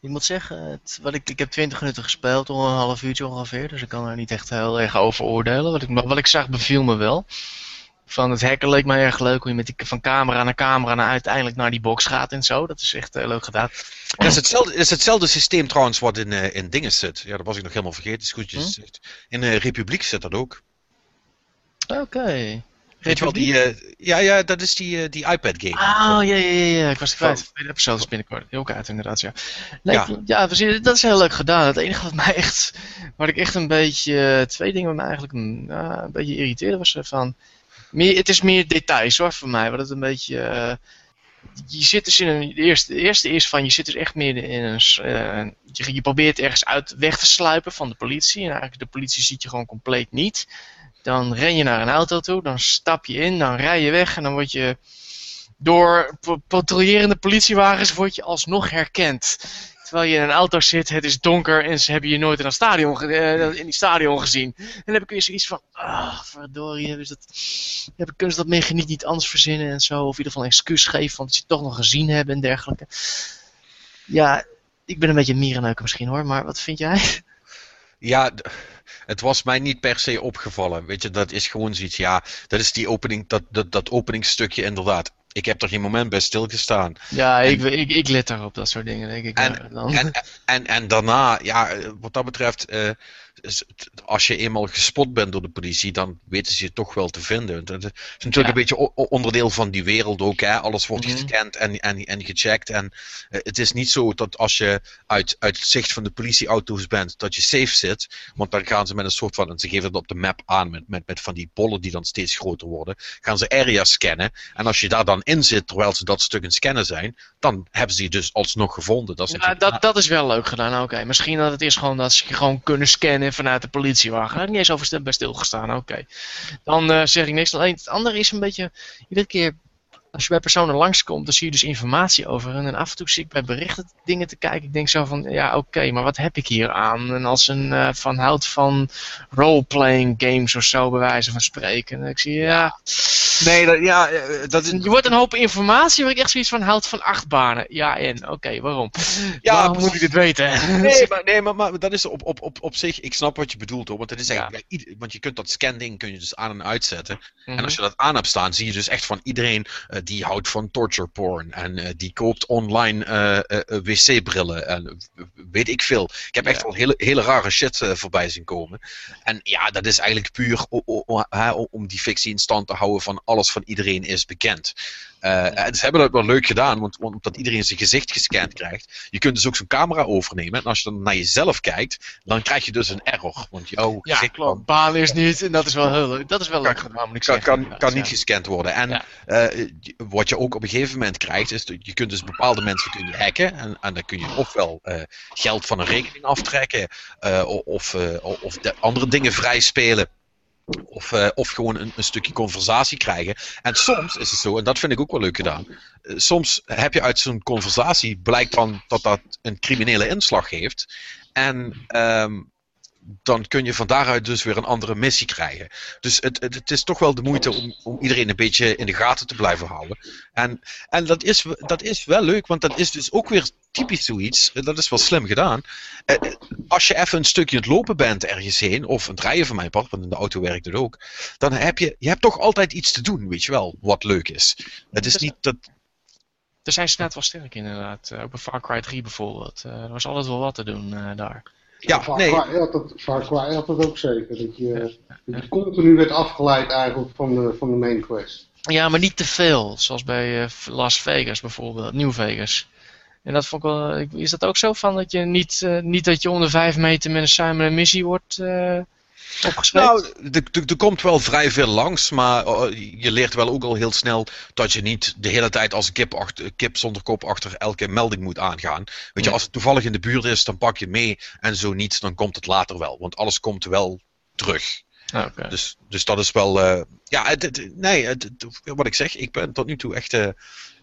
Ik moet zeggen, het, wat ik, ik heb 20 minuten gespeeld, al een half uurtje ongeveer. Dus ik kan er niet echt heel erg over oordelen. Wat ik, maar wat ik zag beviel me wel. Van het hacken leek mij erg leuk hoe je met die, van camera naar camera naar uiteindelijk naar die box gaat en zo. Dat is echt eh, leuk gedaan. Dat is hetzelfde, is hetzelfde systeem trouwens wat in, eh, in dingen zit. Ja, dat was ik nog helemaal vergeten. Is goed Hm? In de Republiek zit dat ook. Oké. Weet je wel, die, eh, ja, ja, dat is die, eh, die iPad game. Oh, ja, ja, ja. Ik was het kwijt. Tweede episode is binnenkort. Heel uit, inderdaad, ja. Nee, Ja. ja, precies, dat is heel leuk gedaan. Het enige wat *laughs* mij echt, waar ik echt een beetje, eh, twee dingen wat mij eigenlijk mm, nou, een beetje irriteerde was er van, het is meer details hoor, voor mij. Wat het een beetje, eh, je zit dus in een, de eerste, eerste van, je zit dus echt meer in een, eh, je, probeert ergens uit weg te sluipen van de politie. En eigenlijk de politie ziet je gewoon compleet niet. Dan ren je naar een auto toe, dan stap je in, dan rij je weg en dan word je door pa- patrouillerende politiewagens word je alsnog herkend. Terwijl je in een auto zit, het is donker en ze hebben je nooit in, een stadion, eh, in die stadion gezien. En dan heb ik weer zoiets van, ah, verdorie, hebben ze dat, hebben, kunnen ze dat mechaniek niet anders verzinnen en zo. Of in ieder geval een excuus geven van dat ze het toch nog gezien hebben en dergelijke. Ja, ik ben een beetje een mierenneuker misschien hoor, maar wat vind jij? Ja, het was mij niet per se opgevallen. Weet je, dat is gewoon zoiets. Ja, dat is die opening, dat, dat, dat openingsstukje inderdaad. Ik heb er geen moment bij stilgestaan. Ja, ik, ik, ik let daarop, dat soort dingen, denk ik. En- ja, dan. En, en, en daarna, ja, eh, wat dat betreft, eh, als je eenmaal gespot bent door de politie, dan weten ze je toch wel te vinden. Dat is natuurlijk Ja. een beetje onderdeel van die wereld ook. Hè? Alles wordt gescand en, en, en gecheckt. En eh, het is niet zo dat als je uit, uit het zicht van de politieauto's bent, dat je safe zit. Want dan gaan ze met een soort van, en ze geven het op de map aan met, met, met van die bollen die dan steeds groter worden, gaan ze areas scannen. En als je daar dan in zit, terwijl ze dat stuk in scannen zijn, dan hebben ze je dus alsnog gevonden. Dat is Ja, dat, dat is wel leuk gedaan, oké. Misschien dat het is gewoon dat ze je gewoon kunnen scannen vanuit de politiewagen. Daar heb ik niet eens over bij stilgestaan, oké. Dan eh, zeg ik niks. Alleen het andere is een beetje, iedere keer als je bij personen langskomt, dan zie je dus informatie over hen. En af en toe zie ik bij berichten dingen te kijken. Ik denk zo van, ja oké, maar wat heb ik hier aan? En als een eh, van houdt van roleplaying games of zo, bij wijze van spreken. En ik zie, ja, Nee, dat, ja, eh, dat is, je wordt een hoop informatie waar ik echt zoiets van houdt van acht banen. Ja, en oké, waarom? Ja, waarom moet ik dit weten? Nee, *laughs* maar, nee maar, maar dat is op, op, op, op zich, ik snap wat je bedoelt hoor. Want, het is Ja. eigenlijk, bij want je kunt dat scan-ding kun je dus aan en uitzetten. Mhm. En als je dat aan hebt staan, zie je dus echt van iedereen eh, die houdt van torture porn. En eh, die koopt online eh, eh, wc-brillen. En weet ik veel. Ik heb echt Ja. wel hele, hele rare shit eh, voorbij zien komen. En ja, dat is eigenlijk puur o- o- o- hè, om die fictie in stand te houden van alles van iedereen is bekend. Eh, en ze hebben dat wel leuk gedaan, want, want omdat iedereen zijn gezicht gescand krijgt. Je kunt dus ook zo'n camera overnemen. En als je dan naar jezelf kijkt, dan krijg je dus een error. Want jouw Ja, gezicht klopt. Baan is niet. En dat is wel heel leuk. Dat is wel leuk gedaan, moet ik kan, zeggen. kan, kan ja. niet gescand worden. En eh, wat je ook op een gegeven moment krijgt, is dat je kunt dus bepaalde mensen kun je hacken. En, en dan kun je ofwel eh, geld van een rekening aftrekken, eh, of, eh, of de andere dingen vrij spelen. Of, eh, of gewoon een, een stukje conversatie krijgen. En soms is het zo, en dat vind ik ook wel leuk gedaan. soms heb je uit zo'n conversatie, blijkt dan dat dat een criminele inslag heeft. En ehm, dan kun je van daaruit dus weer een andere missie krijgen. Dus het, het, het is toch wel de moeite om, om iedereen een beetje in de gaten te blijven houden. En, en dat, is, dat is wel leuk, want dat is dus ook weer typisch zoiets. eh, Dat is wel slim gedaan. Eh, eh, als je even een stukje aan het lopen bent ergens heen, of het rijden van mijn part, want in de auto werkt het ook, dan heb je, je hebt toch altijd iets te doen, weet je wel, wat leuk is. Het is niet dat. Daar zijn ze net wel sterk inderdaad. Eh, Ook bij Far Cry 3 bijvoorbeeld. Eh, er was altijd wel wat te doen eh, daar. Ja, Far nee. Cry had dat, Far Cry had dat ook zeker. Dat je, dat je continu werd afgeleid eigenlijk van de, van de main quest. Ja, maar niet te veel. Zoals bij eh, Las Vegas bijvoorbeeld. New Vegas. En dat vond ik wel... Is dat ook zo van dat je niet, eh, niet dat je onder vijf meter met een samen een missie wordt eh opgeschreven? Nou, er- komt wel vrij veel langs, maar oh, je leert wel ook al heel snel dat je niet de hele tijd als kip, achter, kip zonder kop achter elke melding moet aangaan. Weet je, als het toevallig in de buurt is, dan pak je mee en zo niet, dan komt het later wel. Want alles komt wel terug. Ah. Dus, dus dat is wel. eh, ja, het, het- nee, het, wat ik zeg, ik ben tot nu toe echt eh,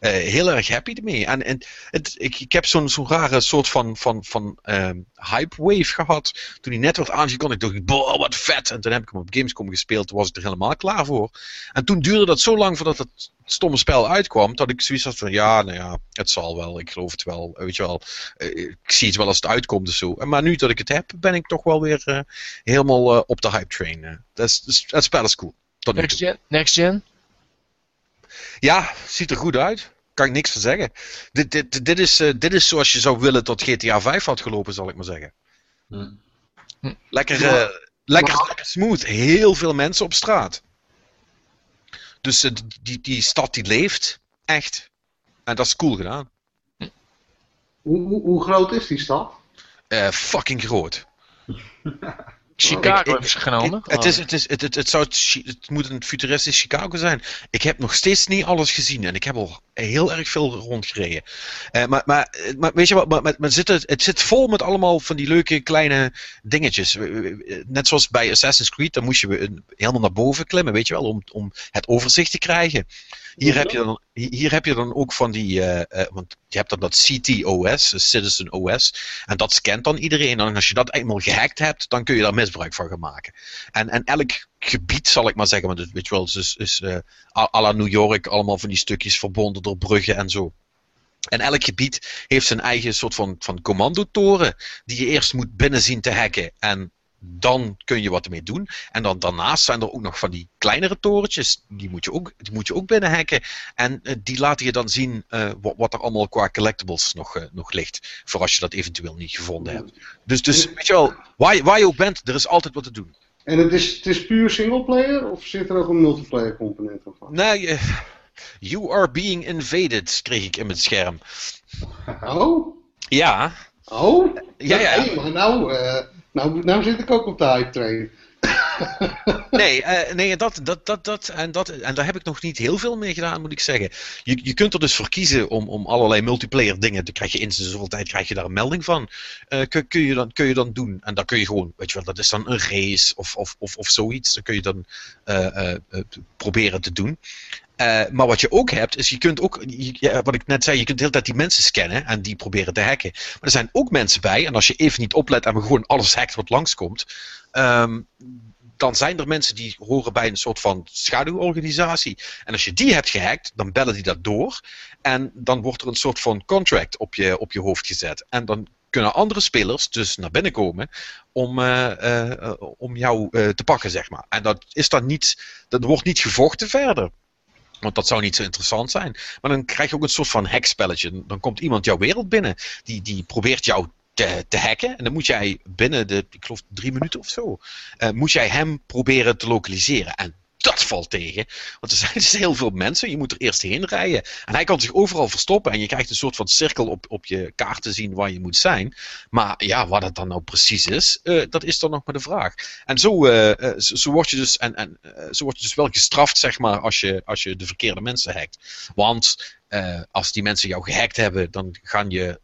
heel erg happy ermee. En, en het, ik, ik heb zo'n rare soort van, van, van ehm, hype wave gehad. Toen hij net werd aangekondigd, dacht ik, wat vet. En toen heb ik hem op Gamescom gespeeld, toen was ik er helemaal klaar voor. En toen duurde dat zo lang voordat het stomme spel uitkwam, dat ik zoiets had van, ja, nou ja, het zal wel, ik geloof het wel, weet je wel. Eh, ik zie het wel als het uitkomt of zo. En Maar nu dat ik het heb, ben ik toch wel weer eh, helemaal eh, op de hype train. eh. Dat spel is cool. Next? Next gen? Ja, ziet er goed uit. Kan ik niks van zeggen. Dit, dit, dit, is, eh, dit is zoals je zou willen dat GTA 5 had gelopen, zal ik maar zeggen. Hm. Lekker, eh, lekker, Maar- lekker smooth. Heel veel mensen op straat. Dus eh, die, die stad die leeft. Echt. En dat is cool gedaan. Hoe, hoe, hoe groot is die stad? Fucking groot. *laughs* Chicago ik- hebben ze genomen. Ik- het, is, het, is, het, het, het, zou, het moet een futuristisch Chicago zijn. Ik heb nog steeds niet alles gezien en ik heb al heel erg veel rondgereden. Eh, maar, maar, maar weet je wat, maar, maar, maar zit het, het zit vol met allemaal van die leuke kleine dingetjes. Net zoals bij Assassin's Creed, dan moest je helemaal naar boven klimmen, weet je wel, om, om het overzicht te krijgen. Hier heb, je dan, hier heb je dan ook van die, eh, want je hebt dan dat CTOS, Citizen OS, en dat scant dan iedereen. En als je dat eenmaal gehackt hebt, dan kun je daar misbruik van gaan maken. En, en elk gebied, zal ik maar zeggen, want het, weet je wel, is, is, is eh, à à la New York, allemaal van die stukjes verbonden door bruggen en zo. En elk gebied heeft zijn eigen soort van, van commandotoren, die je eerst moet binnen zien te hacken. En dan kun je wat ermee doen. En dan daarnaast zijn er ook nog van die kleinere torentjes. Die moet je ook, die moet je ook binnenhacken. En eh, die laten je dan zien eh, wat, wat er allemaal qua collectibles nog, eh, nog ligt. Voor als je dat eventueel niet gevonden hebt. Dus, dus weet je wel, waar, je- waar je ook bent, er is altijd wat te doen. En het is, het is puur singleplayer of zit er ook een multiplayer component aan? Nee, you are being invaded, kreeg ik in mijn scherm. Oh? Ja, Oh? Ja, ja. Maar nou, eh, nou, nou zit ik ook op de hype train. *laughs* Nee, eh, nee dat, dat, dat, dat, en dat, en daar heb ik nog niet heel veel mee gedaan, moet ik zeggen. Je, je kunt er dus voor kiezen om, om allerlei multiplayer dingen, dan krijg je in zoveel tijd krijg je daar een melding van. Eh, kun, kun, je dan, kun je dan doen. En dan kun je gewoon, weet je wel, dat is dan een race of, of, of, of zoiets. Dan kun je dan proberen te doen. Eh, maar wat je ook hebt, is je kunt ook, je- wat ik net zei, je kunt de hele tijd die mensen scannen en die proberen te hacken. Maar er zijn ook mensen bij, en als je even niet oplet en gewoon alles hackt wat langskomt, ehm, dan zijn er mensen die horen bij een soort van schaduworganisatie. En als je die hebt gehackt, dan bellen die dat door. En dan wordt er een soort van contract op je, op je hoofd gezet. En dan kunnen andere spelers dus naar binnen komen om, eh, eh, om jou te pakken, zeg maar. En dat is dan niet, dat wordt niet gevochten verder. Want dat zou niet zo interessant zijn. Maar dan krijg je ook een soort van hackspelletje. Dan komt iemand jouw wereld binnen. Die, die probeert jou te, te hacken. En dan moet jij binnen de, ik geloof drie minuten of zo, eh, moet jij hem proberen te lokaliseren. En dat valt tegen. Want er zijn dus heel veel mensen. Je moet er eerst heen rijden. En hij kan zich overal verstoppen. En je krijgt een soort van cirkel op, op je kaart te zien waar je moet zijn. Maar ja, wat het dan nou precies is, eh, dat is dan nog maar de vraag. En zo, eh, zo, word je dus, en, en, zo word je dus wel gestraft, zeg maar, als je, als je de verkeerde mensen hackt. Want als die mensen jou gehackt hebben, dan gaan je,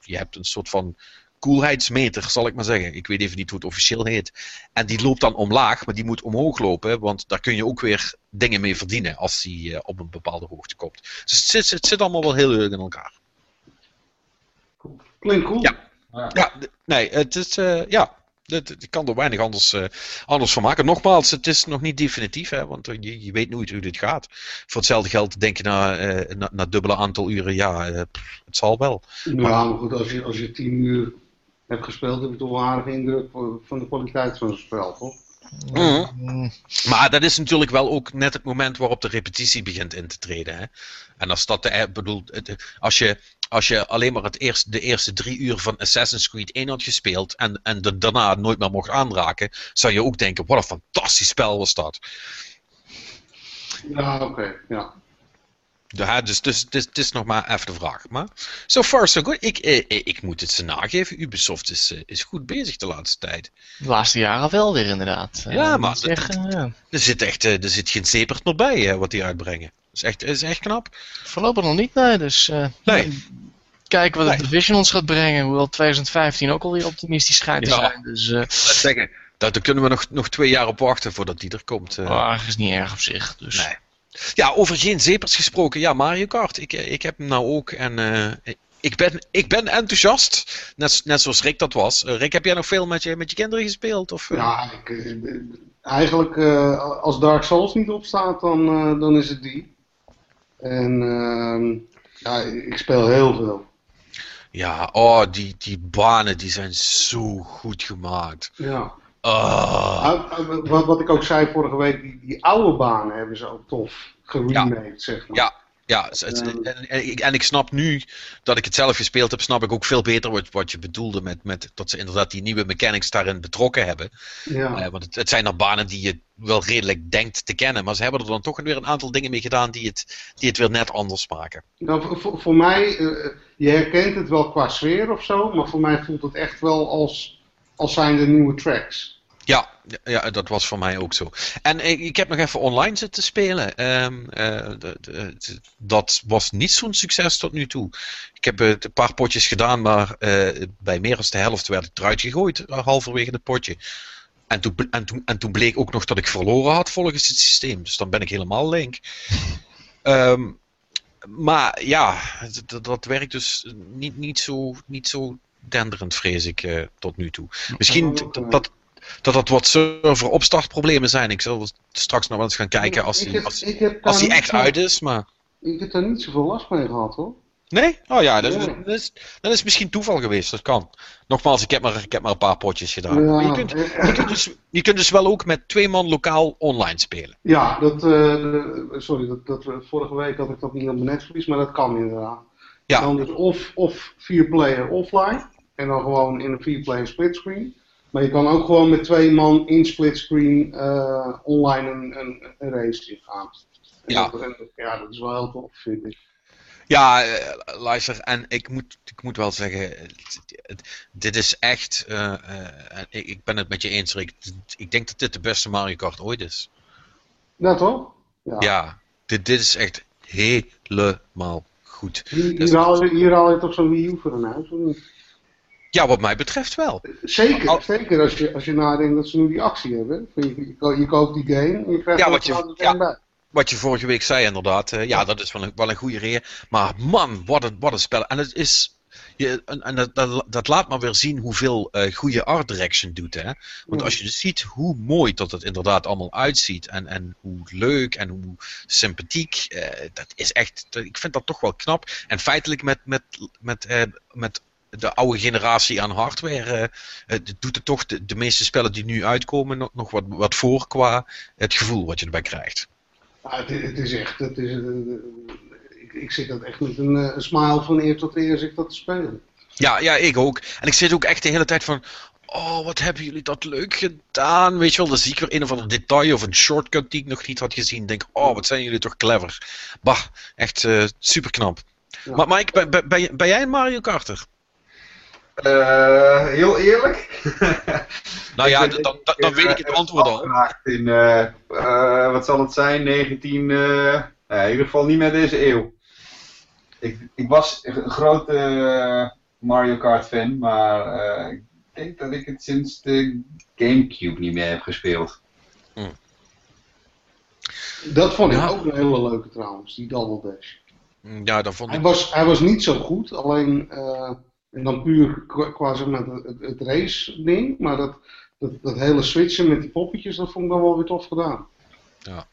je hebt een soort van koelheidsmeter, zal ik maar zeggen. Ik weet even niet hoe het officieel heet. En die loopt dan omlaag, maar die moet omhoog lopen, want daar kun je ook weer dingen mee verdienen als die eh, op een bepaalde hoogte komt. Dus het zit, het zit allemaal wel heel leuk in elkaar. Klinkt cool. Ja. Ja, nee, het is, eh, ja, ik kan er weinig anders, eh, anders van maken. Nogmaals, het is nog niet definitief, hè, want je, je weet nooit hoe dit gaat. Voor hetzelfde geld denk je na, na, na dubbele aantal uren, ja, het zal wel. Ja, maar goed, als je, als je tien uur hebt gespeeld, heb je toch wel aardige indruk van de kwaliteit van zo'n spel, toch? Mhm. Mm, Maar dat is natuurlijk wel ook net het moment waarop de repetitie begint in te treden. Hè? En als dat de, eh, bedoel, het- als je, als je alleen maar het eerste, de eerste drie uur van Assassin's Creed 1 had gespeeld en, en er daarna nooit meer mocht aanraken, zou je ook denken, wat een fantastisch spel was dat. Ja, oké, ja. Ja, dus, dus het, is, het is nog maar even de vraag. Maar so far so good. Ik, eh, eh, ik moet het ze nageven. Ubisoft is, eh, is goed bezig de laatste tijd. de laatste jaren wel weer inderdaad. Ja, maar ja. Er zit echt er zit geen zepert meer bij wat die uitbrengen. Dat is echt, is echt knap. Voorlopig nog niet, nee. Dus Nee. kijken wat de Nee. Division ons gaat brengen. Hoewel 2015 ook alweer optimistisch schijnt te Ja. zijn. Dus zeggen. Daar, kunnen we nog, nog twee jaar op wachten voordat die er komt. eh. oh, is niet erg op zich. Dus. Nee. Ja, over geen zepers gesproken. Ja, Mario Kart. Ik, eh, ik heb hem nou ook. En eh, ik, ben, ik ben enthousiast. Net, net zoals Rick dat was. Eh, Rick, heb jij nog veel met je, met je kinderen gespeeld? Of? Ja, ik, eigenlijk als Dark Souls niet opstaat, dan, dan is het die. En ehm, ja, ik speel heel veel. Ja, oh, die, die banen die zijn zo goed gemaakt. Ja. Ah. Ah, ah, Wat, wat ik ook zei vorige week, die, die oude banen hebben ze ook tof geremade, zeg maar. Ja. Ja, Ja. en, en, ik, en ik snap nu dat ik het zelf gespeeld heb, snap ik ook veel beter wat, wat je bedoelde met, met dat ze inderdaad die nieuwe mechanics daarin betrokken hebben. Ja. Eh, want het, het zijn dan banen die je wel redelijk denkt te kennen, maar ze hebben er dan toch weer een aantal dingen mee gedaan die het, die het weer net anders maken. Nou, voor- voor, voor mij, eh, je herkent het wel qua sfeer of zo, maar voor mij voelt het echt wel als, als zijn de nieuwe tracks. Ja, ja, dat was voor mij ook zo. En ik, ik heb nog even online zitten spelen. Ehm, eh, dat was niet zo'n succes tot nu toe. Ik heb eh, een paar potjes gedaan, maar eh, bij meer dan de helft werd ik eruit gegooid, halverwege het potje. En toen, en, toen, en toen bleek ook nog dat ik verloren had volgens het systeem. Dus dan ben ik helemaal link. *laughs* Ehm, maar ja, dat, dat werkt dus niet, niet, zo, niet zo denderend, vrees ik, eh, tot nu toe. Misschien dat, dat, dat dat wat server opstartproblemen zijn. Ik zal straks nog wel eens gaan kijken als die, heb- als, als die echt zo- uit is. Maar Ik heb daar niet zoveel last mee gehad hoor. Nee? Oh ja, dat is, dat is, dat is misschien toeval geweest, dat kan. Nogmaals, ik heb maar, ik heb maar een paar potjes gedaan. Je, kunt, eh, je, kunt dus, je kunt dus wel ook met twee man lokaal online spelen. Ja, dat, eh, sorry, dat, dat, vorige week had ik dat niet op mijn netvlies, maar dat kan inderdaad. Ja. Dan dus of, of vier player offline en dan gewoon in een vier player splitscreen. Maar je kan ook gewoon met twee man in splitscreen eh online een, een, een race ingaan. En Ja. Dat, en, ja, dat is wel heel tof, vind ik. Ja, eh, luister, en ik moet, ik moet wel zeggen, dit is echt, eh, ik, ik ben het met je eens, Rick. Ik denk dat dit de beste Mario Kart ooit is. Ja, toch? Ja. Ja, dit, dit is echt helemaal goed. Hier, hier, haal je, hier haal je toch zo'n Wii U voor een huis, of niet? Ja, wat mij betreft wel. Zeker, Al- zeker als je, als je nadenkt dat ze nu die actie hebben. Je, je, je koopt die game en je krijgt Ja, wat je- ja. bij. Wat je vorige week zei, inderdaad. eh, ja, dat is wel een, wel een goede reden. Maar man, wat een, wat een spel. En het is. Je, en en dat, dat, dat laat maar weer zien hoeveel eh goede art direction doet. Hè? Want als je dus ziet hoe mooi dat het inderdaad allemaal uitziet. En, en hoe leuk en hoe sympathiek. eh, dat is echt. ik vind dat toch wel knap. En feitelijk met, met, met, met de oude generatie aan hardware. eh, doet het toch de, de meeste spellen die nu uitkomen nog, nog wat, wat voor qua het gevoel wat je erbij krijgt. Ja, het, is- het is echt, het is, eh, ik, ik zit dat echt met een, eh, smile van eer tot eer zit dat te spelen. Ja, ja, ik ook. En ik zit ook echt de hele tijd van. Oh, wat hebben jullie dat leuk gedaan? Weet je wel, dan zie ik weer een of ander detail of een shortcut die ik nog niet had gezien. Denk, oh, wat zijn jullie toch clever. Bah, echt super knap. Ja. Maar Mike, ben, ben, ben, ben jij een Mario Karter? Eh, heel eerlijk. *laughs* Nou ja, dan, dan, dan weet ik het eh, antwoord al. In, eh, eh, wat zal het zijn, 19, eh, nee, in ieder geval niet meer deze eeuw. Ik, ik was een grote Mario Kart fan, maar eh, ik denk dat ik het sinds de Gamecube niet meer heb gespeeld. Dat vond ik Ja. ook een hele leuke trouwens, die Double Dash. Ja, dan vond Hij ik. was, hij was niet zo goed, alleen, eh, en dan puur qua, zeg maar, het, race ding, maar dat, dat, dat hele switchen met die poppetjes, dat vond ik dan wel weer tof gedaan. Ja.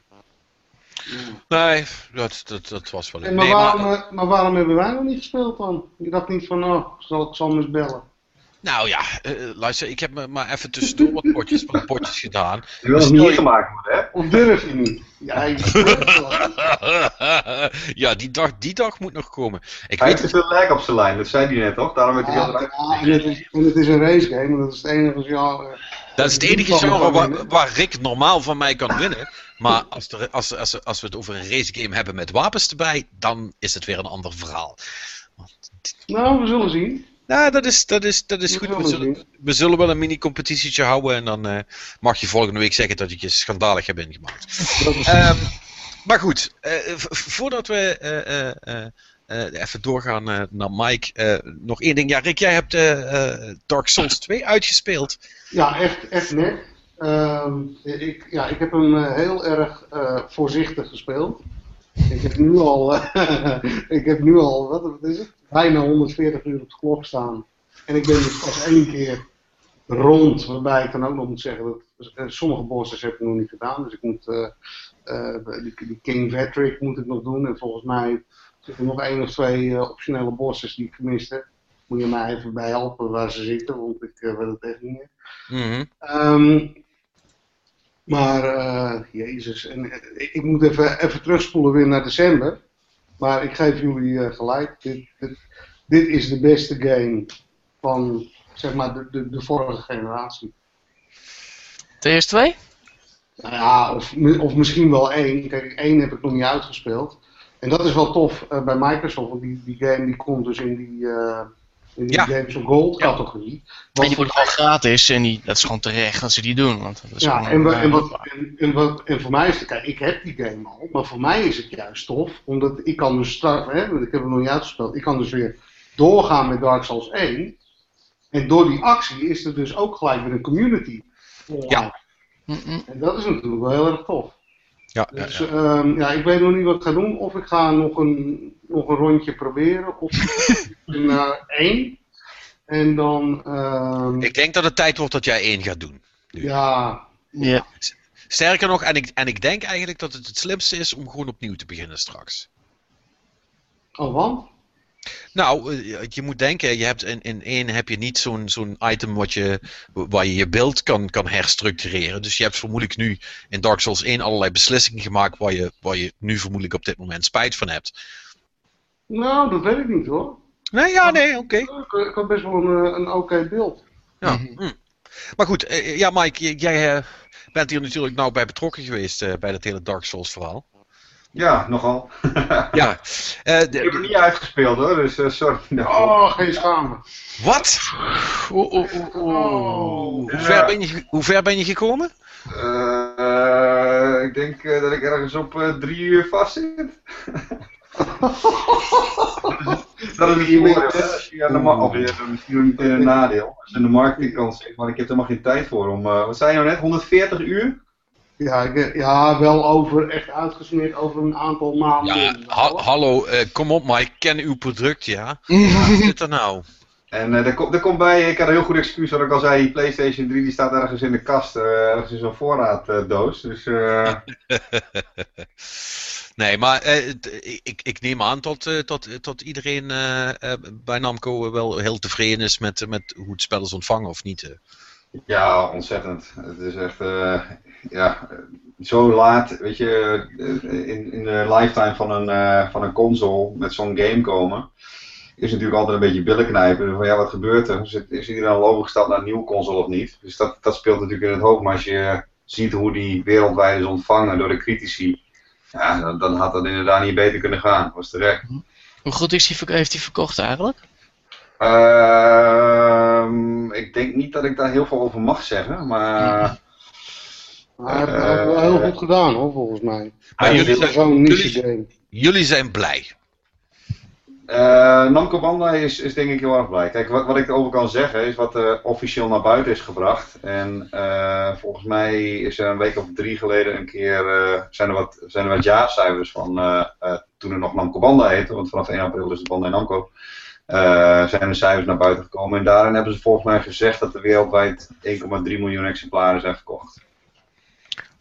Ja. Nee, dat, dat, dat was wel. En maar, Nee, waarom, maar, eh, maar waarom hebben wij nog niet gespeeld dan? Je dacht niet van, oh, zal, ik zal eens bellen. Nou ja, eh, luister, ik heb me maar even tussendoor wat potjes, wat potjes gedaan. Die wil nog niet je- gemaakt worden, hè? Of durf je niet? Ja, je *laughs* ja, die dag, die dag moet nog komen. Ik Hij weet heeft te veel lijk op zijn lijn, dat zei hij net toch? Daarom hij Ja, erg. ja, en, het is, en het is een race game, dat is het enige genre. Dat is het enige genre waar, waar Rick normaal van mij kan winnen. Maar als, er, als, als, als we het over een racegame hebben met wapens erbij, dan is het weer een ander verhaal. Nou, we zullen zien. Nou, dat is, dat is, dat is goed. We zullen, we zullen wel een mini-competitietje houden en dan eh, mag je volgende week zeggen dat ik je schandalig heb ingemaakt. Ehm, maar goed, eh, voordat we eh, even doorgaan naar Mike, nog één ding. Ja, Rick, jij hebt Dark Souls 2 uitgespeeld. Ja, echt, echt net. Ehm, ik, ja, ik heb hem heel erg voorzichtig gespeeld. Ik heb nu al, eh, *laughs* ik heb nu al, wat, wat is het? Bijna 140 uur op de klok staan. En ik ben dus pas één keer rond, waarbij ik dan ook nog moet zeggen dat eh, sommige bosses heb ik nog niet gedaan. Dus ik moet, eh, die, die King Vetric moet ik nog doen. En volgens mij zitten er nog één of twee optionele bosses die ik gemist heb. Moet je mij even bij helpen waar ze zitten, want ik weet het echt niet meer. Mhm. Ehm, maar, eh, jezus, en, eh, ik, moet even, even terugspoelen weer naar december. Maar ik geef jullie eh, gelijk, dit, dit, dit is de beste game van, zeg maar, de, de, de vorige generatie. TS2? Nou ja, of, of misschien wel één. Kijk, één heb ik nog niet uitgespeeld. En dat is wel tof bij Microsoft, want die, die game die komt dus in die, in die Ja. Games of Gold Ja. categorie. En Want die wordt gewoon gratis en die, dat is gewoon terecht dat ze die doen. Want dat is Ja, en, wa- en, wat, en, en, wat, en voor mij is het, kijk, ik heb die game al, maar voor mij is het juist tof, omdat ik kan dus straks, hè, want ik heb hem nog niet uitgespeeld, ik kan dus weer doorgaan met Dark Souls 1. En door die actie is er dus ook gelijk weer een community. Ja. mm, mm. En dat is natuurlijk wel heel erg tof. Ja, Dus ja. ehm, ja, ik weet nog niet wat ik ga doen. Of ik ga nog een, nog een rondje proberen. Of *laughs* naar één. En dan, ehm, Ik denk dat het tijd wordt dat jij één gaat doen. ja, Ja. Sterker nog, en ik, en ik denk eigenlijk dat het het slimste is om gewoon opnieuw te beginnen straks. oh want? Nou, eh, je moet denken, je hebt in, in één heb je niet zo'n zo'n item wat je, waar je je beeld kan, kan herstructureren. Dus je hebt vermoedelijk nu in Dark Souls 1 allerlei beslissingen gemaakt waar je, waar je nu vermoedelijk op dit moment spijt van hebt. Nou, dat weet ik niet hoor. Nee, ja, nee, oké. Ik, ik had best wel een, eh, een oké beeld. Ja. Hm. Maar goed, eh, ja Mike, jij bent hier natuurlijk nou bij betrokken geweest bij dat hele Dark Souls verhaal. Ja, nogal. Ja. *laughs* Eh, Ik heb de- er niet uitgespeeld hoor, dus eh, sorry. daarvoor. Oh, geen schamen. wat? Oeh. Hoe ver, ben je, hoe ver ben je gekomen? Eh, ik denk eh, dat ik ergens op drie uur vast zit. *laughs* dat is dat is misschien nog niet een nadeel. Als je aan de marketingkant zit, maar ik heb er maar geen tijd voor om. eh, wat zei je nou net? 140 uur? Ja, ik, ja, wel over, echt uitgesmeerd over een aantal maanden. Ja, ha- hallo, eh, kom op Mike, ken uw product, ja. *laughs* Wat zit er nou? En eh er, komt er komt bij, ik had een heel goed excuus, wat ik al zei, die PlayStation 3 die staat ergens in de kast, eh, ergens in zo'n voorraaddoos. dus eh, *laughs* Nee, maar eh, ik, ik neem aan dat, eh, dat, dat iedereen eh, eh, bij Namco wel heel tevreden is met, met hoe het spel is ontvangen of niet. ja, ontzettend. Het is echt, eh, ja, zo laat, weet je, in, in de lifetime van een, eh, van een console met zo'n game komen, is natuurlijk altijd een beetje billen knijpen. Van ja, wat gebeurt er? Is, is iedereen al overgestapt naar een nieuwe console of niet? Dus dat, dat speelt natuurlijk in het hoofd. Maar als je ziet hoe die wereldwijd is ontvangen door de critici, ja, dan, dan had dat inderdaad niet beter kunnen gaan. Was terecht. Hoe goed is die, heeft hij verkocht eigenlijk? Ehm, ik denk niet dat ik daar heel veel over mag zeggen, maar. Maar hij heeft wel heel goed gedaan hoor, volgens mij. Ja, jullie zijn, jullie- game. jullie zijn blij. Eh, Namco Bandai is, is denk ik heel erg blij. Kijk, wat, wat ik erover kan zeggen is wat er officieel naar buiten is gebracht. En eh, volgens mij is er een week of drie geleden een keer, eh, zijn, er wat, zijn er wat jaarcijfers van eh, eh, toen er nog Namco Bandai heette, want vanaf 1 april is het Bandai Namco. eh, zijn er cijfers naar buiten gekomen en daarin hebben ze volgens mij gezegd dat er wereldwijd 1,3 miljoen exemplaren zijn verkocht.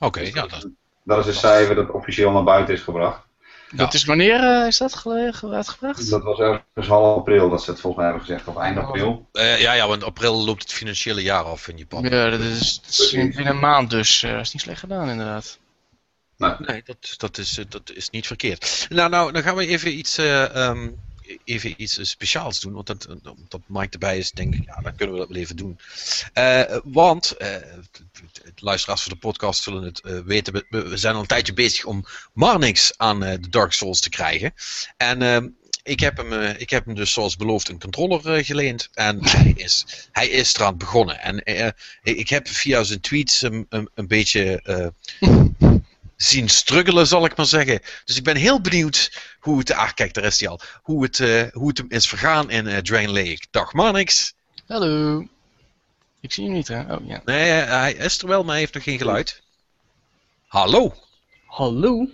Oké, ja, dat, Dat is een cijfer dat officieel naar buiten is gebracht. Dat is wanneer eh, is dat uitgebracht? Dat was ergens half april dat ze het volgens mij hebben gezegd, of eind april. eh, ja, ja, want april loopt het financiële jaar af in Japan. Ja, dat is, dat is in binnen een maand dus. eh, dat is niet slecht gedaan inderdaad. Nee, dat, dat, is, eh, dat is niet verkeerd. Nou, nou, dan gaan we even iets, eh, ehm, even iets speciaals doen. Want dat, omdat Mike erbij is, denk ik, ja, dan kunnen we dat wel even doen. Eh, want, de luisteraars van de podcast zullen het eh, weten, we, we zijn al een tijdje bezig om Marnix aan de Dark Souls te krijgen. En ehm, ik heb, hem, ik heb hem dus zoals beloofd een controller geleend. En *laughs* hij is, hij is eraan begonnen. En ik heb via zijn tweets een, een, een beetje *laughs* zien struggelen, zal ik maar zeggen. Dus ik ben heel benieuwd hoe het. Ah, kijk, daar is hij al. Hoe het, eh, hoe het hem is vergaan in eh, Drain Lake. Dag Marnix. Hallo. Ik zie hem niet hè. Oh ja. Nee, eh, hij is er wel, maar hij heeft nog geen geluid. Hallo. Hallo?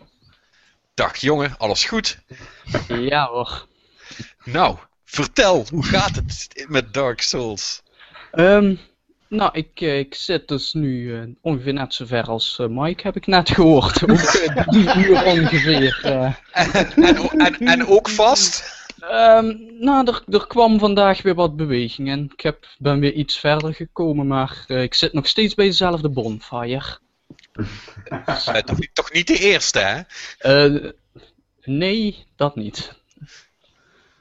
Dag jongen, alles goed? Ja hoor. Nou, vertel, hoe gaat het met Dark Souls? Ehm, nou, ik, eh, ik zit dus nu eh, ongeveer net zo ver als eh, Mike, heb ik net gehoord. *laughs* Ook eh, drie uur ongeveer. eh. En, en, en ook vast? Ehm, nou, er, er kwam vandaag weer wat beweging en ik heb, ben weer iets verder gekomen, maar eh, ik zit nog steeds bij dezelfde bonfire. *laughs* Toch, niet- toch niet de eerste, hè? Eh, nee, dat niet.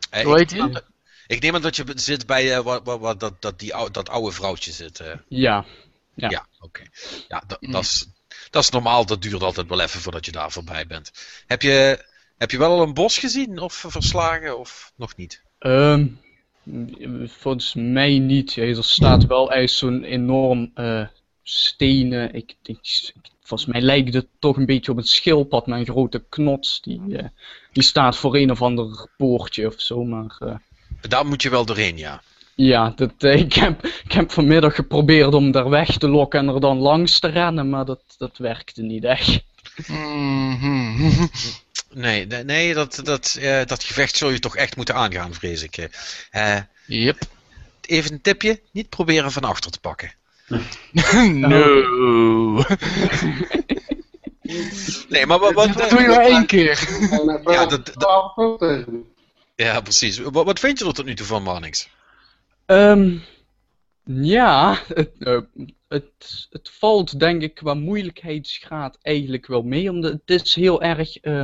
Eh, Hoe ik, heet hij? Ik neem aan dat je zit bij eh, wat, wat, wat, dat, dat, die, ou- dat oude vrouwtje zit. eh. Ja. Ja, Ja. oké. Ja, dat, dat, is, dat is normaal. Dat duurt altijd wel even voordat je daar voorbij bent. Heb je, heb je wel al een bos gezien of verslagen of nog niet? Ehm, volgens mij niet. Ja, er staat wel echt zo'n enorm eh, stenen. Ik, ik, volgens mij lijkt het toch een beetje op een schildpad met een grote knots. Die, die staat voor een of ander poortje of zo. Maar Daar moet je wel doorheen, ja. ja, dat, eh, *laughs* ik, heb, ik heb vanmiddag geprobeerd om daar weg te lokken en er dan langs te rennen. Maar dat, dat werkte niet echt. Mhm. *laughs* Nee, nee, nee dat, dat, eh, dat gevecht zul je toch echt moeten aangaan, vrees ik. eh. Yep. even een tipje: niet proberen van achter te pakken. *laughs* no. Nee, maar wat. wat Dat doe je maar één keer. Ja, dat-. Ja, precies. Wat, vind je er tot nu toe van, Marnix? Ehm, ja, het, eh, het, het valt denk ik qua moeilijkheidsgraad eigenlijk wel mee. Omdat het is heel erg eh,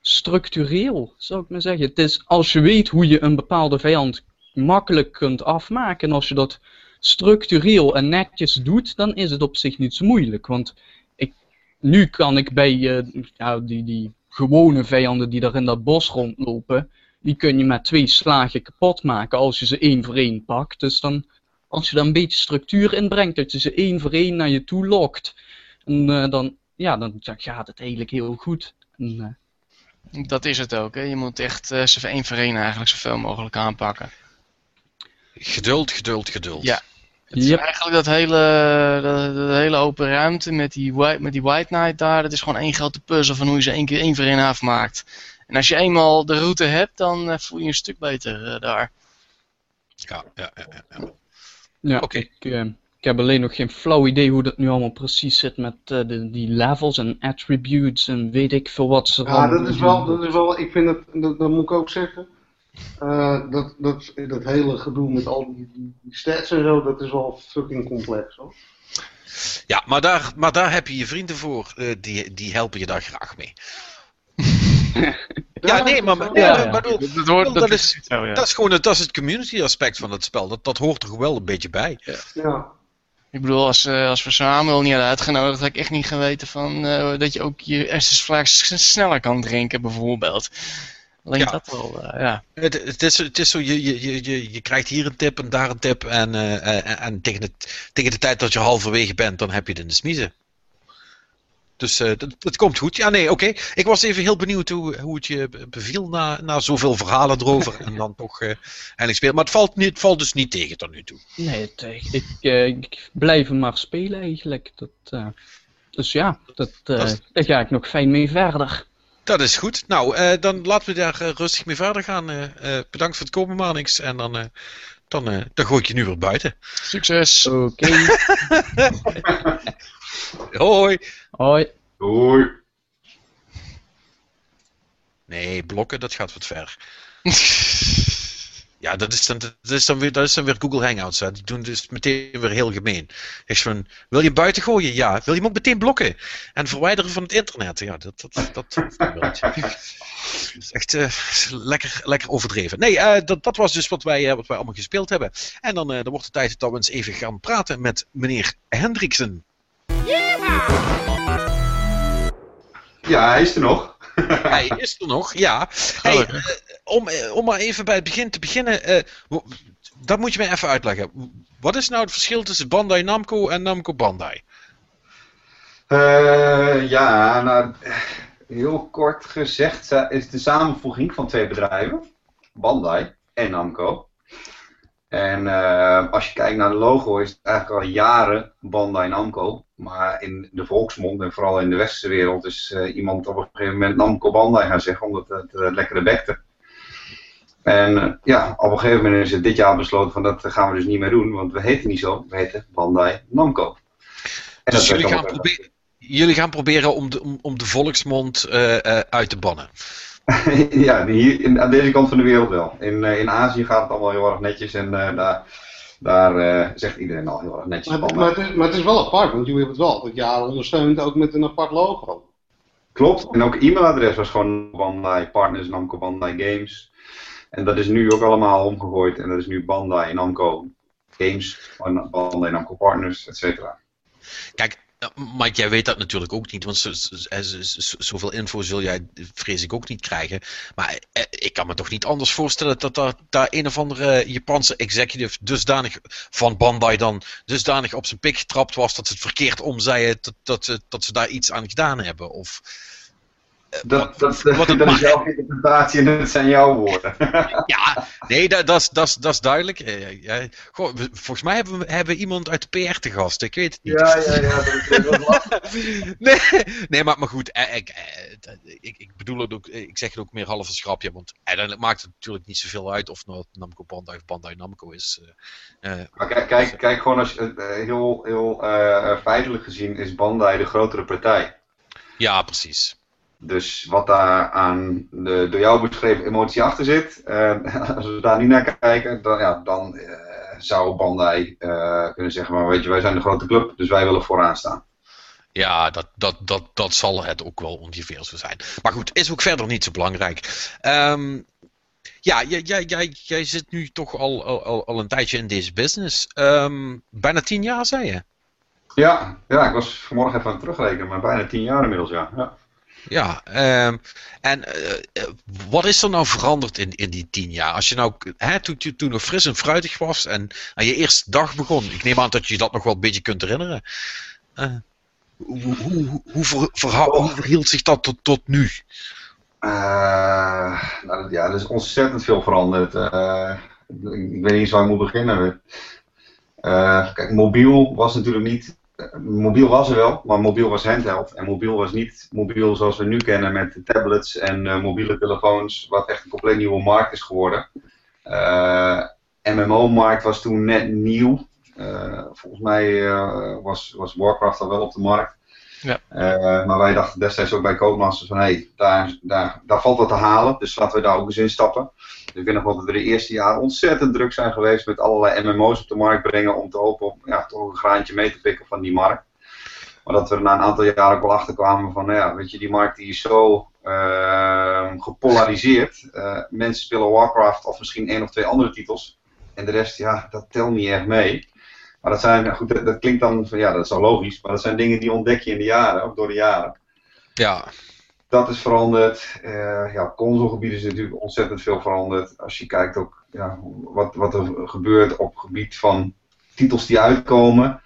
structureel, zou ik maar zeggen. Het is als je weet hoe je een bepaalde vijand makkelijk kunt afmaken. En als je dat structureel en netjes doet, dan is het op zich niet zo moeilijk. Want ik, nu kan ik bij eh, die, die gewone vijanden die daar in dat bos rondlopen, die kun je met twee slagen kapot maken als je ze één voor één pakt. Dus dan, als je daar een beetje structuur in brengt, dat je ze één voor één naar je toe lokt, en, eh, dan, ja, dan gaat het eigenlijk heel goed. En, eh, Dat is het ook. Hè. Je moet echt eh ze één voor één eigenlijk zoveel mogelijk aanpakken. Geduld, geduld, geduld. Ja. Het is eigenlijk dat hele, dat, dat hele open ruimte met die, white, met die White Knight daar, dat is gewoon één grote puzzel van hoe je ze één keer één voor één afmaakt. En als je eenmaal de route hebt, dan eh, voel je je een stuk beter eh, daar. Ja, ja, ja, ja, ja. Oké. ik, eh, ik heb alleen nog geen flauw idee hoe dat nu allemaal precies zit met eh, de, die levels en attributes en weet ik veel wat ze Ja, dat is wel, dat is wel ik vind het, dat, dat moet ik ook zeggen. eh, dat, dat, dat hele gedoe met al die, stats en zo, dat is wel fucking complex hoor. Ja, maar daar, maar daar heb je je vrienden voor, die, die helpen je daar graag mee. *laughs* Ja, nee, maar, nee, Ja, maar ja. bedoel, Dat, hoort, dat dat, is- is zo, ja. dat is gewoon het, dat is het community aspect van het spel. Dat, dat hoort er wel een beetje bij. Ja. Ik bedoel, als, eh, als we Samuel niet hadden uitgenodigd, had ik echt niet geweten van, eh, dat je ook je Flags sneller kan drinken, bijvoorbeeld. Alleen Ja. dat wel, eh, ja. Het, het, is, het is zo, je, je, je- je, je krijgt hier een tip en daar een tip. En, eh, en, en tegen, de, tegen de tijd dat je halverwege bent, dan heb je het in de smiezen. Dus eh, dat, dat komt goed. Ja, nee, oké. Ik was even heel benieuwd hoe, hoe het je be- beviel na, na zoveel verhalen erover. *laughs* en dan toch eh eindelijk spelen. Maar het valt, niet, het valt dus niet tegen tot nu toe. Nee, het, eh, ik, ik blijf hem maar spelen eigenlijk. Dat, dus ja, dat, daar ga ik nog fijn mee verder. Dat is goed. Nou, dan laten we daar rustig mee verder gaan. Bedankt voor het komen, Marnix. En dan, dan, eh, dan gooi ik je nu weer buiten. Succes! Oké, *laughs* Hoi! hoi. Doei. Nee, blokken, dat gaat wat ver. *laughs* Ja, dat is dan, dat is dan, weer, dat is dan weer Google Hangouts. Die doen dus meteen weer heel gemeen. Is van, wil je buiten gooien? Ja. Wil je hem ook meteen blokken? En verwijderen van het internet? Ja, dat, dat, *laughs* dat, is echt eh, lekker, lekker overdreven. Nee, eh, dat, dat was dus wat wij, eh, wat wij allemaal gespeeld hebben. En dan, dan wordt het tijd dat we eens even gaan praten met meneer Hendriksen. Ja, hij is er nog. *laughs* Hij is er nog, ja. Hey, eh, om, eh, om maar even bij het begin te beginnen. eh, dat moet je me even uitleggen. Wat is nou het verschil tussen Bandai Namco en Namco Bandai? Ja, nou, heel kort gezegd is de samenvoeging van twee bedrijven, Bandai en Namco. En als je kijkt naar de logo is het eigenlijk al jaren Bandai Namco. Maar in de volksmond en vooral in de westerse wereld is eh, iemand op een gegeven moment Namco Bandai gaan zeggen omdat het uh, lekkere bekte. En eh, ja, op een gegeven moment is het dit jaar besloten van dat gaan we dus niet meer doen, want we heten niet zo, we heten Bandai Namco. En Dus jullie gaan, allemaal- probe- jullie gaan proberen om de, om, om de volksmond eh, eh, uit te bannen. *laughs* ja, hier, in, aan deze kant van de wereld wel. In, eh, in Azië gaat het allemaal heel erg netjes en eh, daar, daar eh, zegt iedereen al heel erg netjes Maar, van. maar, het is, maar het is wel apart, want jullie hebben het wel dat jaren ondersteund, ook met een apart logo. Klopt, en ook e-mailadres was gewoon Bandai Partners, Namco Bandai Games. En dat is nu ook allemaal omgegooid en dat is nu Bandai Namco Games, Bandai Namco Partners, et cetera. Kijk, eh, Mike, jij weet dat natuurlijk ook niet, want zo, zo- zo- zo- zoveel info zul jij, vrees ik, ook niet krijgen. Maar eh, ik kan me toch niet anders voorstellen dat daar, een of andere Japanse executive dusdanig van Bandai dan dusdanig op zijn pik getrapt was dat ze het verkeerd omzeiden dat, dat, dat ze daar iets aan gedaan hebben. Of, eh, Dat, dat, het dat is jouw interpretatie en dat zijn jouw woorden. *laughs* Ja, nee, dat, dat, is- dat, is- dat is duidelijk. Eh, goh, volgens mij hebben we hebben we iemand uit de PR te gast, ik weet het niet. ja, ja, ja, dat dat lastig. *laughs* nee, nee, maar, maar goed, eh, ik, eh, dat- ik, ik bedoel het ook, ik zeg het ook meer half een grapje, want uiteindelijk maakt het natuurlijk niet zoveel uit of nou Namco Bandai of Bandai Namco is. Maar kijk, kijk, kijk gewoon als het, heel, heel eh, feitelijk gezien is Bandai de grotere partij. ja, precies. Dus wat daar aan de door jou beschreven emotie achter zit, eh, *laughs* als we daar niet naar kijken, dan, ja, dan eh, zou Bandai eh, kunnen zeggen, maar weet je, wij zijn de grote club, dus wij willen vooraan staan. Ja, dat, dat, dat, dat zal het ook wel ongeveer zo zijn. Maar goed, is ook verder niet zo belangrijk. Ehm, ja, jij, jij, jij, jij zit nu toch al, al, al een tijdje in deze business. Ehm, bijna tien jaar, zei je? Ja, ja, ik was vanmorgen even aan het terugrekenen, maar bijna tien jaar inmiddels, ja. ja. Ja, ehm, en eh, eh, wat is er nou veranderd in, in die tien jaar? Als je nou, hè, toen, toen, toen nog fris en fruitig was en aan je eerste dag begon, ik neem aan dat je dat nog wel een beetje kunt herinneren. Eh, hoe, hoe, hoe, ver- verha- hoe verhield zich dat tot, tot nu? Nou, ja, er is ontzettend veel veranderd. Ik, weet niet eens waar ik moet beginnen. Kijk, mobiel was natuurlijk niet. Eh, mobiel was er wel, maar mobiel was handheld. En mobiel was niet mobiel zoals we nu kennen met tablets en eh, mobiele telefoons, wat echt een compleet nieuwe markt is geworden. Eh, MMO-markt was toen net nieuw. Volgens mij was, was Warcraft al wel op de markt. Ja. Eh, maar wij dachten destijds ook bij Codemasters van hé, hey, daar, daar, daar valt wat te halen, dus laten we daar ook eens in stappen. Dus ik weet nog wel dat we de eerste jaren ontzettend druk zijn geweest met allerlei MMO's op de markt brengen om te hopen op ja, toch een graantje mee te pikken van die markt. Maar dat we er na een aantal jaren ook wel achter kwamen van, nou ja, weet je, die markt die is zo eh, gepolariseerd. Eh, mensen spelen Warcraft of misschien één of twee andere titels. En de rest, ja, dat telt niet echt mee. Maar dat zijn, goed, dat, dat klinkt dan, van, ja, dat is al logisch, maar dat zijn dingen die ontdek je in de jaren, ook door de jaren. Ja, Dat is veranderd. Eh ja, op consolegebied is natuurlijk ontzettend veel veranderd. Als je kijkt ook ja, wat, wat er gebeurt op het gebied van titels die uitkomen.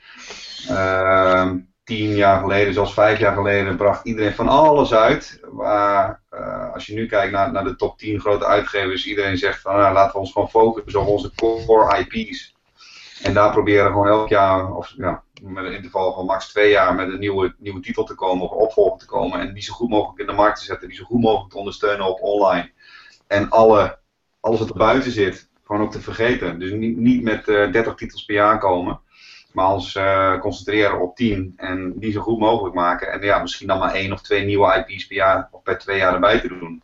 Ehm, tien jaar geleden, zelfs vijf jaar geleden, bracht iedereen van alles uit. Waar, eh, als je nu kijkt naar, naar de top 10 grote uitgevers, iedereen zegt van nou, laten we ons gewoon focussen op onze core IP's. En daar proberen gewoon elk jaar, of ja, met een interval van max twee jaar, met een nieuwe, nieuwe titel te komen of opvolger te komen. En die zo goed mogelijk in de markt te zetten, die zo goed mogelijk te ondersteunen op online. En alle, alles wat er buiten zit, gewoon ook te vergeten. Dus niet, niet met eh 30 titels per jaar komen. Maar ons eh, concentreren op 10 en die zo goed mogelijk maken. En ja, misschien dan maar één of twee nieuwe IP's per jaar of per twee jaar erbij te doen.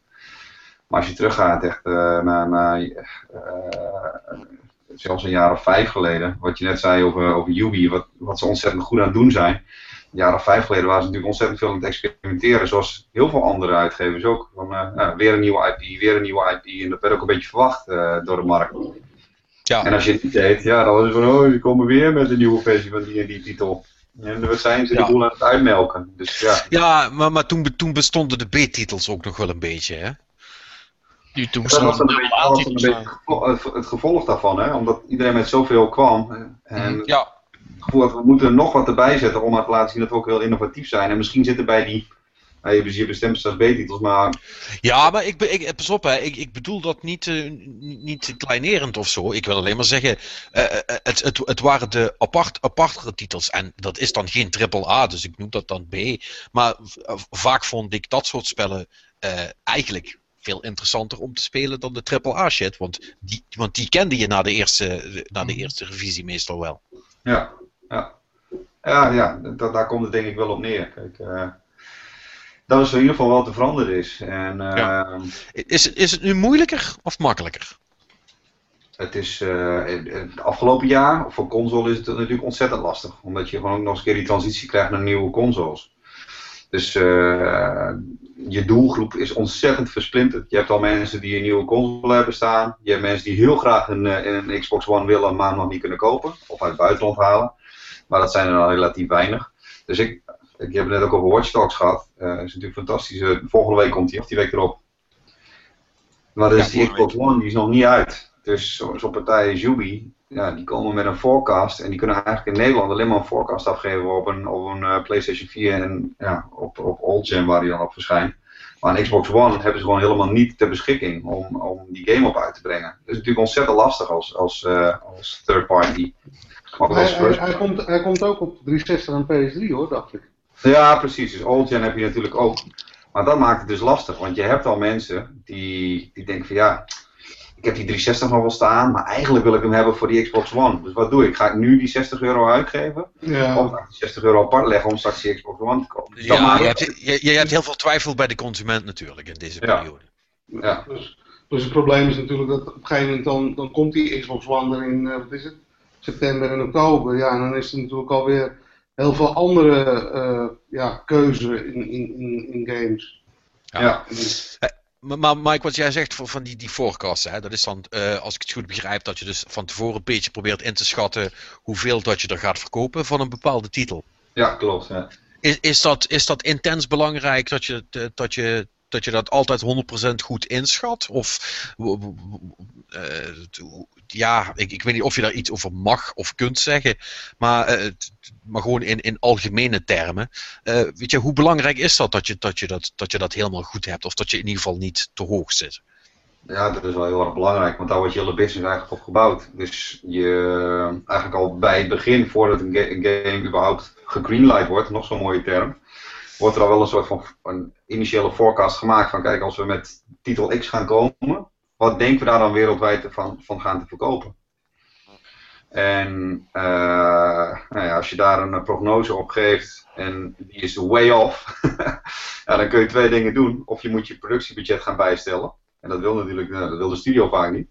Maar als je teruggaat echt eh, naar, naar zelfs een jaar of vijf geleden, wat je net zei over, over Yubi, wat, wat ze ontzettend goed aan het doen zijn. Een jaar of vijf geleden waren ze natuurlijk ontzettend veel aan het experimenteren, zoals heel veel andere uitgevers ook. Van, eh, nou, weer een nieuwe IP, weer een nieuwe IP. En dat werd ook een beetje verwacht eh, door de markt. ja. En als je het niet deed, ja, dan was het van, oh, die komen weer met een nieuwe versie van die en die titel. En dan zijn ze Ja. de boel aan het uitmelken. Dus ja, ja maar, maar toen, toen bestonden de B-titels ook nog wel een beetje, hè? Die toen dat was een beetje, een beetje het gevo- het gevolg daarvan, hè? omdat iedereen met zoveel kwam. hè. En Mhm. Ja, het gevoel dat we moeten nog wat erbij zetten om te laten zien dat we ook heel innovatief zijn. En misschien zitten bij die, nou, je je bestemt ze als B-titels, maar Ja, maar ik, ik, pas op, hè. Ik, ik bedoel dat niet, eh, niet- kleinerend of zo. Ik wil alleen maar zeggen, eh, eh, het, het, het waren de apart, apartere titels. En dat is dan geen triple A, dus ik noem dat dan B. Maar eh, vaak vond ik dat soort spellen eh, eigenlijk veel interessanter om te spelen dan de triple A shit. Want die, want die kende je na de eerste, na de eerste revisie meestal wel. ja, ja. Ja, ja da- daar komt het denk ik wel op neer. Kijk, eh, dat is in ieder geval wat er veranderd is. En eh, Ja. Is, het- is het nu moeilijker of makkelijker? het is eh, het afgelopen jaar, voor console is het natuurlijk ontzettend lastig. Omdat je gewoon ook nog eens een keer die transitie krijgt naar nieuwe consoles. Dus eh, je doelgroep is ontzettend versplinterd. Je hebt al mensen die een nieuwe console hebben staan. Je hebt mensen die heel graag een, eh, een Xbox One willen, maar nog niet kunnen kopen. Of uit het buitenland halen. Maar dat zijn er al relatief weinig. Dus ik, ik heb het net ook over Watch Dogs gehad. Eh is natuurlijk fantastisch. Volgende week komt hij, of die week erop. Maar dat Ja, is die Xbox One, die is nog niet uit. Dus zo- zo'n partij als Yubi, ja, die komen met een forecast. En die kunnen eigenlijk in Nederland alleen maar een forecast afgeven op een, op een eh, PlayStation 4 en ja, op, op Old Gen waar die dan op verschijnt. Maar een Xbox One hebben ze gewoon helemaal niet ter beschikking om, om die game op uit te brengen. Dat is natuurlijk ontzettend lastig als, als, eh, als third party. Maar ook Hij, als hij, first hij, komt, hij komt ook op 360 en PS3 hoor, dacht ik. Ja, precies. Dus Old Gen heb je natuurlijk ook. Maar dat maakt het dus lastig, want je hebt al mensen die, die denken van ja, ik heb die 360 nog wel staan, maar eigenlijk wil ik hem hebben voor die Xbox One. Dus wat doe ik? Ga ik nu die 60 euro uitgeven? Ja. Of ga ik die 60 euro apart leggen om straks die Xbox One te kopen? Dus Ja, je hebt, je, je hebt heel veel twijfel bij de consument natuurlijk in deze Ja. periode. ja. Dus, dus het probleem is natuurlijk dat op een gegeven moment dan, dan komt die Xbox One er in, eh, wat is het, september en oktober. Ja, en dan is er natuurlijk alweer heel veel andere eh, ja, keuze in, in, in, in games. Ja. Ja. Maar, Mike, wat jij zegt voor, van die, die forecasts, hè, dat is dan, eh, als ik het goed begrijp, dat je dus van tevoren een beetje probeert in te schatten hoeveel dat je er gaat verkopen van een bepaalde titel. ja, klopt. Ja. Is, is, dat, is dat intens belangrijk dat je dat, je, dat, je dat altijd 100% goed inschat? Of eh, ja, ik, ik weet niet of je daar iets over mag of kunt zeggen, maar, eh, maar gewoon in, in algemene termen. Eh, weet je, hoe belangrijk is dat dat je dat, je dat dat je dat helemaal goed hebt? Of dat je in ieder geval niet te hoog zit? Ja, dat is wel heel erg belangrijk, want daar wordt je hele business eigenlijk op gebouwd. Dus je, eigenlijk al bij het begin, voordat een, een game überhaupt gegreenlight wordt, nog zo'n mooie term, wordt er al wel een soort van een initiële forecast gemaakt van kijk, als we met titel X gaan komen, wat denken we daar dan wereldwijd van, van gaan te verkopen? En eh, nou ja, als je daar een prognose op geeft en die is way off, *laughs* dan kun je twee dingen doen. Of je moet je productiebudget gaan bijstellen. En dat wil natuurlijk nou, dat wil de studio vaak niet.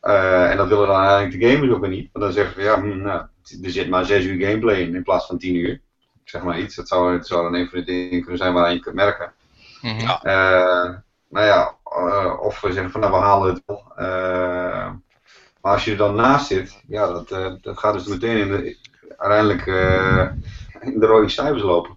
Eh, en dat willen dan eigenlijk de gamers ook weer niet. Want dan zeggen ze, ja, hm, nou, er zit maar 6 uur gameplay in in plaats van 10 uur. Ik zeg maar iets. Dat zou, het zou dan een van de dingen kunnen zijn waar je kunt merken. Mhm. Ja. Eh, nou ja, eh, of we zeggen van nou we halen het wel. Eh, maar als je er dan naast zit, ja, dat, eh, dat gaat dus meteen in de, uiteindelijk eh, in de rode cijfers lopen.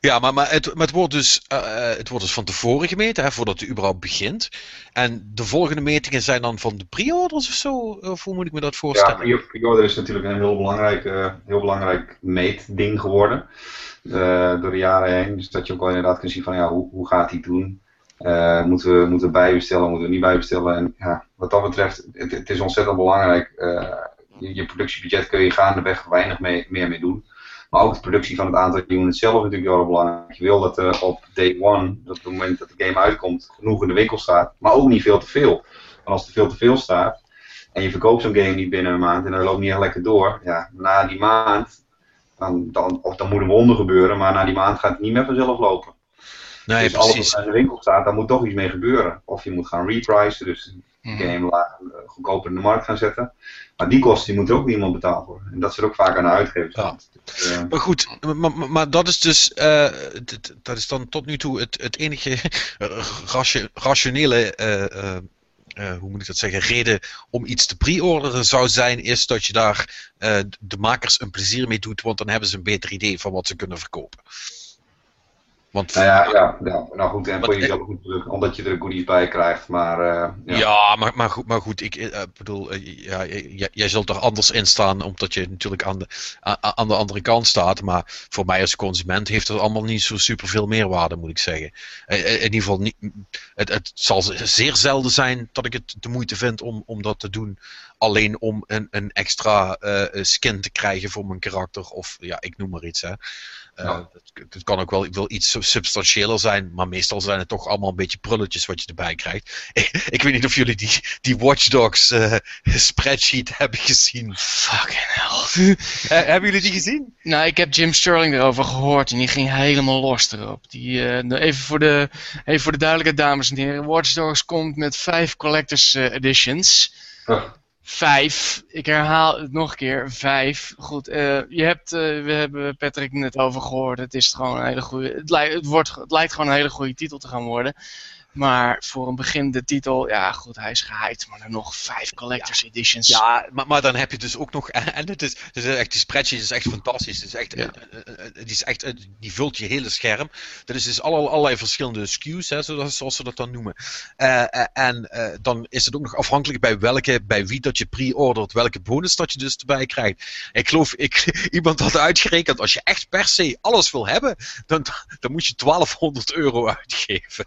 Ja, maar, maar, het, het, wordt dus, eh, het wordt dus van tevoren gemeten, hè, voordat het überhaupt begint. En de volgende metingen zijn dan van de pre-orders of zo? Hoe moet ik me dat Ja, voorstellen? pre- pre-order is natuurlijk een heel belangrijk, eh, heel belangrijk meetding geworden. eh, door de jaren heen. Dus dat je ook wel inderdaad kunt zien van ja, hoe, gaat hij doen? Eh, moeten, we, moeten bijbestellen, moeten we niet bijbestellen? En ja, wat dat betreft, het, is ontzettend belangrijk. eh, je, je productiebudget kun je gaandeweg weinig mee, meer mee doen. Maar ook de productie van het aantal units zelf is natuurlijk heel erg belangrijk. Je wil dat er op day one, dat op het moment dat de game uitkomt, genoeg in de winkel staat. Maar ook niet veel te veel. Want als er veel te veel staat, en je verkoopt zo'n game niet binnen een maand en dat loopt niet echt lekker door, ja, na die maand, dan, dan, of dan moet een wonder gebeuren, maar na die maand gaat het niet meer vanzelf lopen. Nee, dus alles precies. wat in de winkel staat, daar moet toch iets mee gebeuren. Of je moet gaan repricen, dus de Mhm. game laag, eh, goedkoper in de markt gaan zetten. Maar die kosten die moeten ook niet iemand betaald worden. En dat zit ook vaak aan de uitgevers. Ja. Dus, eh, Maar goed, maar, maar, dat is dus, eh, dat is dan tot nu toe het, het enige *laughs* ratio- rationele, eh, hoe moet ik dat zeggen, reden om iets te pre-orderen zou zijn, is dat je daar de makers een plezier mee doet, want dan hebben ze een beter idee van wat ze kunnen verkopen. Want nou ja, ja, ja, nou goed, en voor jezelf natuurlijk, omdat je er goodies bij krijgt. Maar eh, ja. Ja, maar, maar goed, maar goed ik eh, bedoel, eh, ja, jij, jij zult er anders in staan, omdat je natuurlijk aan de, aan de andere kant staat. Maar voor mij als consument heeft het allemaal niet zo super veel meerwaarde, moet ik zeggen. Eh, eh, In ieder geval, niet, het, het zal zeer zelden zijn dat ik het de moeite vind om, om dat te doen. Alleen om een, een extra eh, skin te krijgen voor mijn karakter. Of ja, ik noem maar iets. Hè. Eh, Ja. het, het kan ook wel, wel iets substantiëler zijn, maar meestal zijn het toch allemaal een beetje prulletjes wat je erbij krijgt. *laughs* ik weet niet of jullie die, die Watch Dogs eh, *laughs* spreadsheet hebben gezien. Fucking hell. *laughs* Hebben jullie die gezien? Nou, ik heb Jim Sterling erover gehoord en die ging helemaal los erop. Die, eh, even, voor de, even voor de duidelijkheid, dames en heren. Watch Dogs komt met vijf collectors editions. Huh. Vijf. Ik herhaal het nog een keer. Vijf. Goed, eh, je hebt, eh, we hebben Patrick net over gehoord. Het is gewoon een hele goede. Het, het, wordt, het lijkt gewoon een hele goede titel te gaan worden. Maar voor een beginnende titel, ja goed, hij is gehyped. Maar dan nog vijf collectors editions. Ja, maar, maar dan heb je dus ook nog. *laughs* En het is, het is echt, die spreadsheet is echt fantastisch. Het is echt, Ja. eh, eh, eh, die, is echt die vult je hele scherm. Er is dus allerlei, allerlei verschillende SKU's, hè, zoals, zoals ze dat dan noemen. En eh, dan is het ook nog afhankelijk bij, welke, bij wie dat je pre-ordert, welke bonus dat je dus erbij krijgt. Ik geloof, ik, *laughs* iemand had uitgerekend, als je echt per se alles wil hebben, dan, dan moet je 1200 euro uitgeven.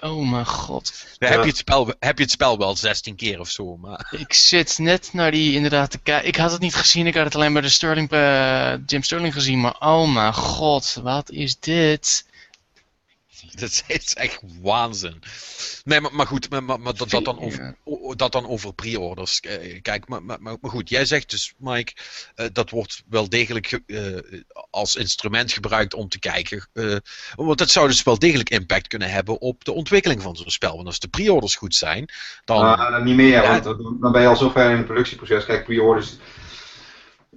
Oh mijn god. Ja. heb, je het spel, heb je het spel wel 16 keer of zo. Maar... Ik zit net naar die inderdaad te kijken. Ik had het niet gezien, ik had het alleen bij de Sterling, eh, Jim Sterling gezien. Maar oh mijn god, wat is dit? *laughs* Dat is echt waanzin. Nee, maar, maar goed, maar, maar, dat, dat, dan over, dat dan over pre-orders. Eh, Kijk, maar, maar, maar goed, jij zegt dus, Mike, eh, dat wordt wel degelijk ge- eh, als instrument gebruikt om te kijken. eh, want dat zou dus wel degelijk impact kunnen hebben op de ontwikkeling van zo'n spel. Want als de pre-orders goed zijn, dan. Dan niet meer, want dan dan ben je al zo ver in het productieproces. Kijk, pre-orders.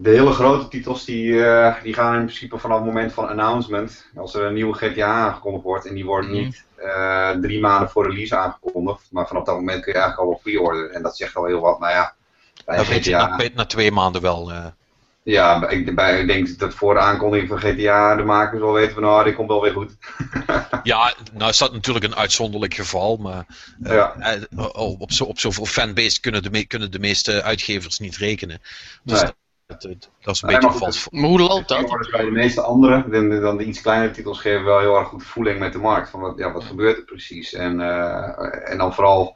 De hele grote titels die, eh, die gaan in principe vanaf het moment van announcement. Als er een nieuwe GTA aangekondigd wordt en die wordt Mhm. niet eh, drie maanden voor release aangekondigd. Maar vanaf dat moment kun je eigenlijk al wel pre-orderen. En dat zegt al heel wat. Nou ja, bij dan weet je GTA. na, twee maanden wel. eh, Ja, ik, bij, ik denk dat voor de aankondiging van GTA de makers wel weten van nou, dit komt wel weer goed. *laughs* Ja, nou is dat natuurlijk een uitzonderlijk geval, maar Ja. op, op, zo, op zoveel fanbase kunnen de, me- kunnen de meeste uitgevers niet rekenen. Dus Nee. Dat, dat, dat is een Nee, beetje vals. Maar hoe loopt dat? Bij de meeste andere, dan, dan de iets kleinere titels, geven wel heel erg goed voeling met de markt. Van wat, ja, wat gebeurt er precies? En, eh, en dan vooral,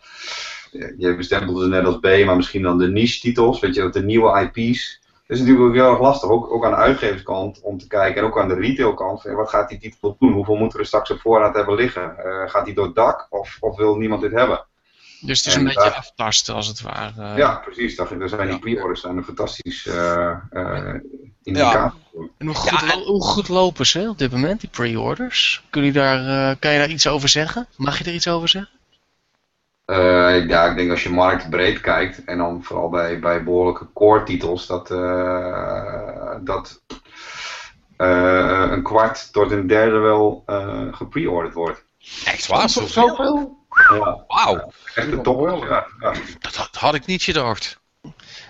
eh, je bestempelt ze net als B, maar misschien dan de niche titels, weet je, de nieuwe IP's. Dat is natuurlijk ook heel erg lastig, ook, ook aan de uitgeverskant om te kijken en ook aan de retailkant. van, Wat gaat die titel doen? Hoeveel moeten we straks op voorraad hebben liggen? Eh, gaat die door het dak of, of wil niemand dit hebben? Dus het is En een beetje aftasten als het ware. ja, precies. Daar, zijn die Ja. pre-orders zijn een fantastisch eh eh, indicator voor. En hoe goed, Ja, en- hoe goed lopen ze op dit moment, die pre-orders? Kun je daar, eh, kan je daar iets over zeggen? Mag je er iets over zeggen? Eh, ja, ik denk als je marktbreed kijkt en dan vooral bij, bij behoorlijke core titels, dat, eh, dat eh, een kwart tot een derde wel eh gepreorderd wordt. Echt waar? Zo- Zoveel? Zoveel? Ja, Wauw, echt top. Ja, ja. dat had, ik niet gedacht.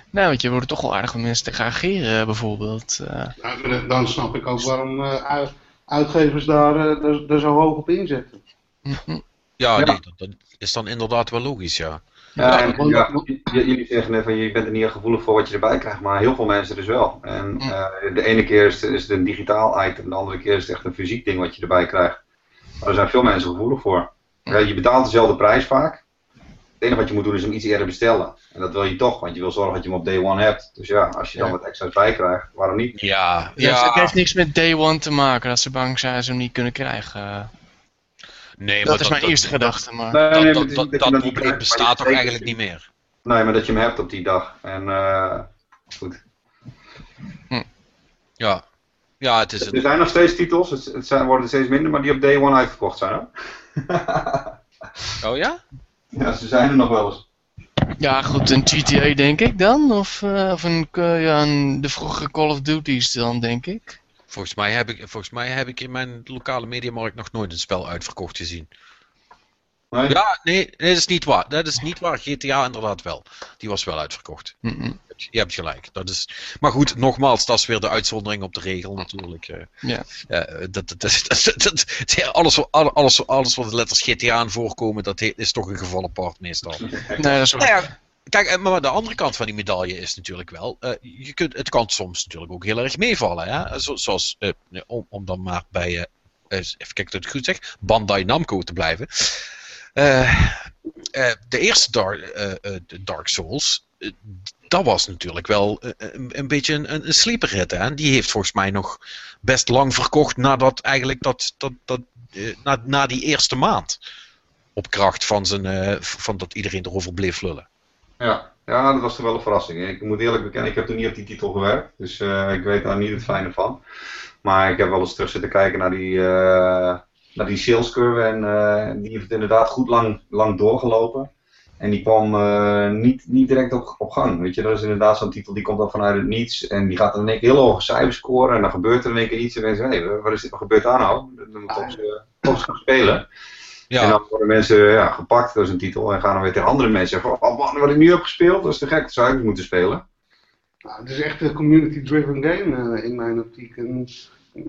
Nou, want je wordt toch wel aardig van mensen te reageren, bijvoorbeeld. eh. Ja, maar dan snap ik ook waarom eh, uit- uitgevers daar, eh, zo hoog op inzetten. *laughs* Ja, Ja. Nee, dat, dat is dan inderdaad wel logisch, ja. Ja, en, jullie zeggen net van je bent er niet erg gevoelig voor wat je erbij krijgt, maar heel veel mensen dus wel. En eh, de ene keer is het, is het een digitaal item, de andere keer is het echt een fysiek ding wat je erbij krijgt. Maar er zijn veel mensen gevoelig voor. Ja, je betaalt dezelfde prijs vaak. Het enige wat je moet doen is hem iets eerder bestellen. En dat wil je toch, want je wil zorgen dat je hem op day one hebt. Dus ja, als je dan wat extra's bij krijgt, waarom niet? Ja, Ja, Het heeft niks met day one te maken, dat ze bang zijn dat ze hem niet kunnen krijgen. Nee, dat maar is mijn eerste gedachte, maar... Nee, Dat, nee, dat, probleem krijgt, bestaat toch eigenlijk niet meer? Nee, maar dat je hem hebt op die dag. En eh, goed. Ja. Ja, het is Er een... zijn nog steeds titels, het, het zijn, worden er steeds minder, maar die op day one uitverkocht zijn. Hè? *laughs* Oh ja? ja, ze zijn er nog wel eens. Ja, goed, een GTA denk ik dan? Of, eh, of een, eh, ja, een, de vroegere Call of Duty's dan, denk ik. Volgens mij, heb ik, volgens mij heb ik in mijn lokale mediamarkt nog nooit een spel uitverkocht gezien. Nee? Ja, nee, nee, dat is niet waar. Dat is niet waar. GTA inderdaad wel. Die was wel uitverkocht. Je hebt gelijk. Dat is... Maar goed, nogmaals, dat is weer de uitzondering op de regel natuurlijk. eh. Ja. Eh, dat, dat, dat, alles, wat- alles, alles wat de letters GTA aan voorkomen, dat is toch een geval apart meestal. Nee, dat is Nou waar. ja, kijk, eh, maar de andere kant van die medaille is natuurlijk wel, je kunt, het kan soms natuurlijk ook heel erg meevallen. Hè? Zo, zoals, om, om dan maar bij, eh, even kijken dat ik het goed zeg, Bandai Namco te blijven. De eerste Dark, Dark Souls, dat was natuurlijk wel eh, een, een beetje een, een sleeper hit. Hè? Die heeft volgens mij nog best lang verkocht nadat eigenlijk dat, dat, dat, eh, na, na die eerste maand. Op kracht van, zijn, eh, van dat iedereen erover bleef lullen. Ja. ja, dat was toch wel een verrassing. Ik moet eerlijk bekennen, ik heb toen niet op die titel gewerkt. Dus eh, ik weet daar niet het fijne van. Maar ik heb wel eens terug zitten kijken naar die, eh, naar die sales curve. En eh, die heeft inderdaad goed lang, lang doorgelopen. En die kwam eh, niet, niet direct op, op gang. Weet je, dat is inderdaad zo'n titel die komt dan vanuit het niets. En die gaat dan in één keer heel hoge cijfers scoren. En dan gebeurt er in één keer iets. En hé, wat, is dit, wat gebeurt daar nou? Dan moet ik toch eens, eh, gaan spelen. Ja, En dan worden mensen ja, gepakt door zijn titel en gaan dan weer tegen andere mensen zeggen: van, Oh man, wat ik nu heb gespeeld, dat is te gek, dat zou ik moeten spelen. Nou, het is echt een community-driven game eh, in mijn optiek. En,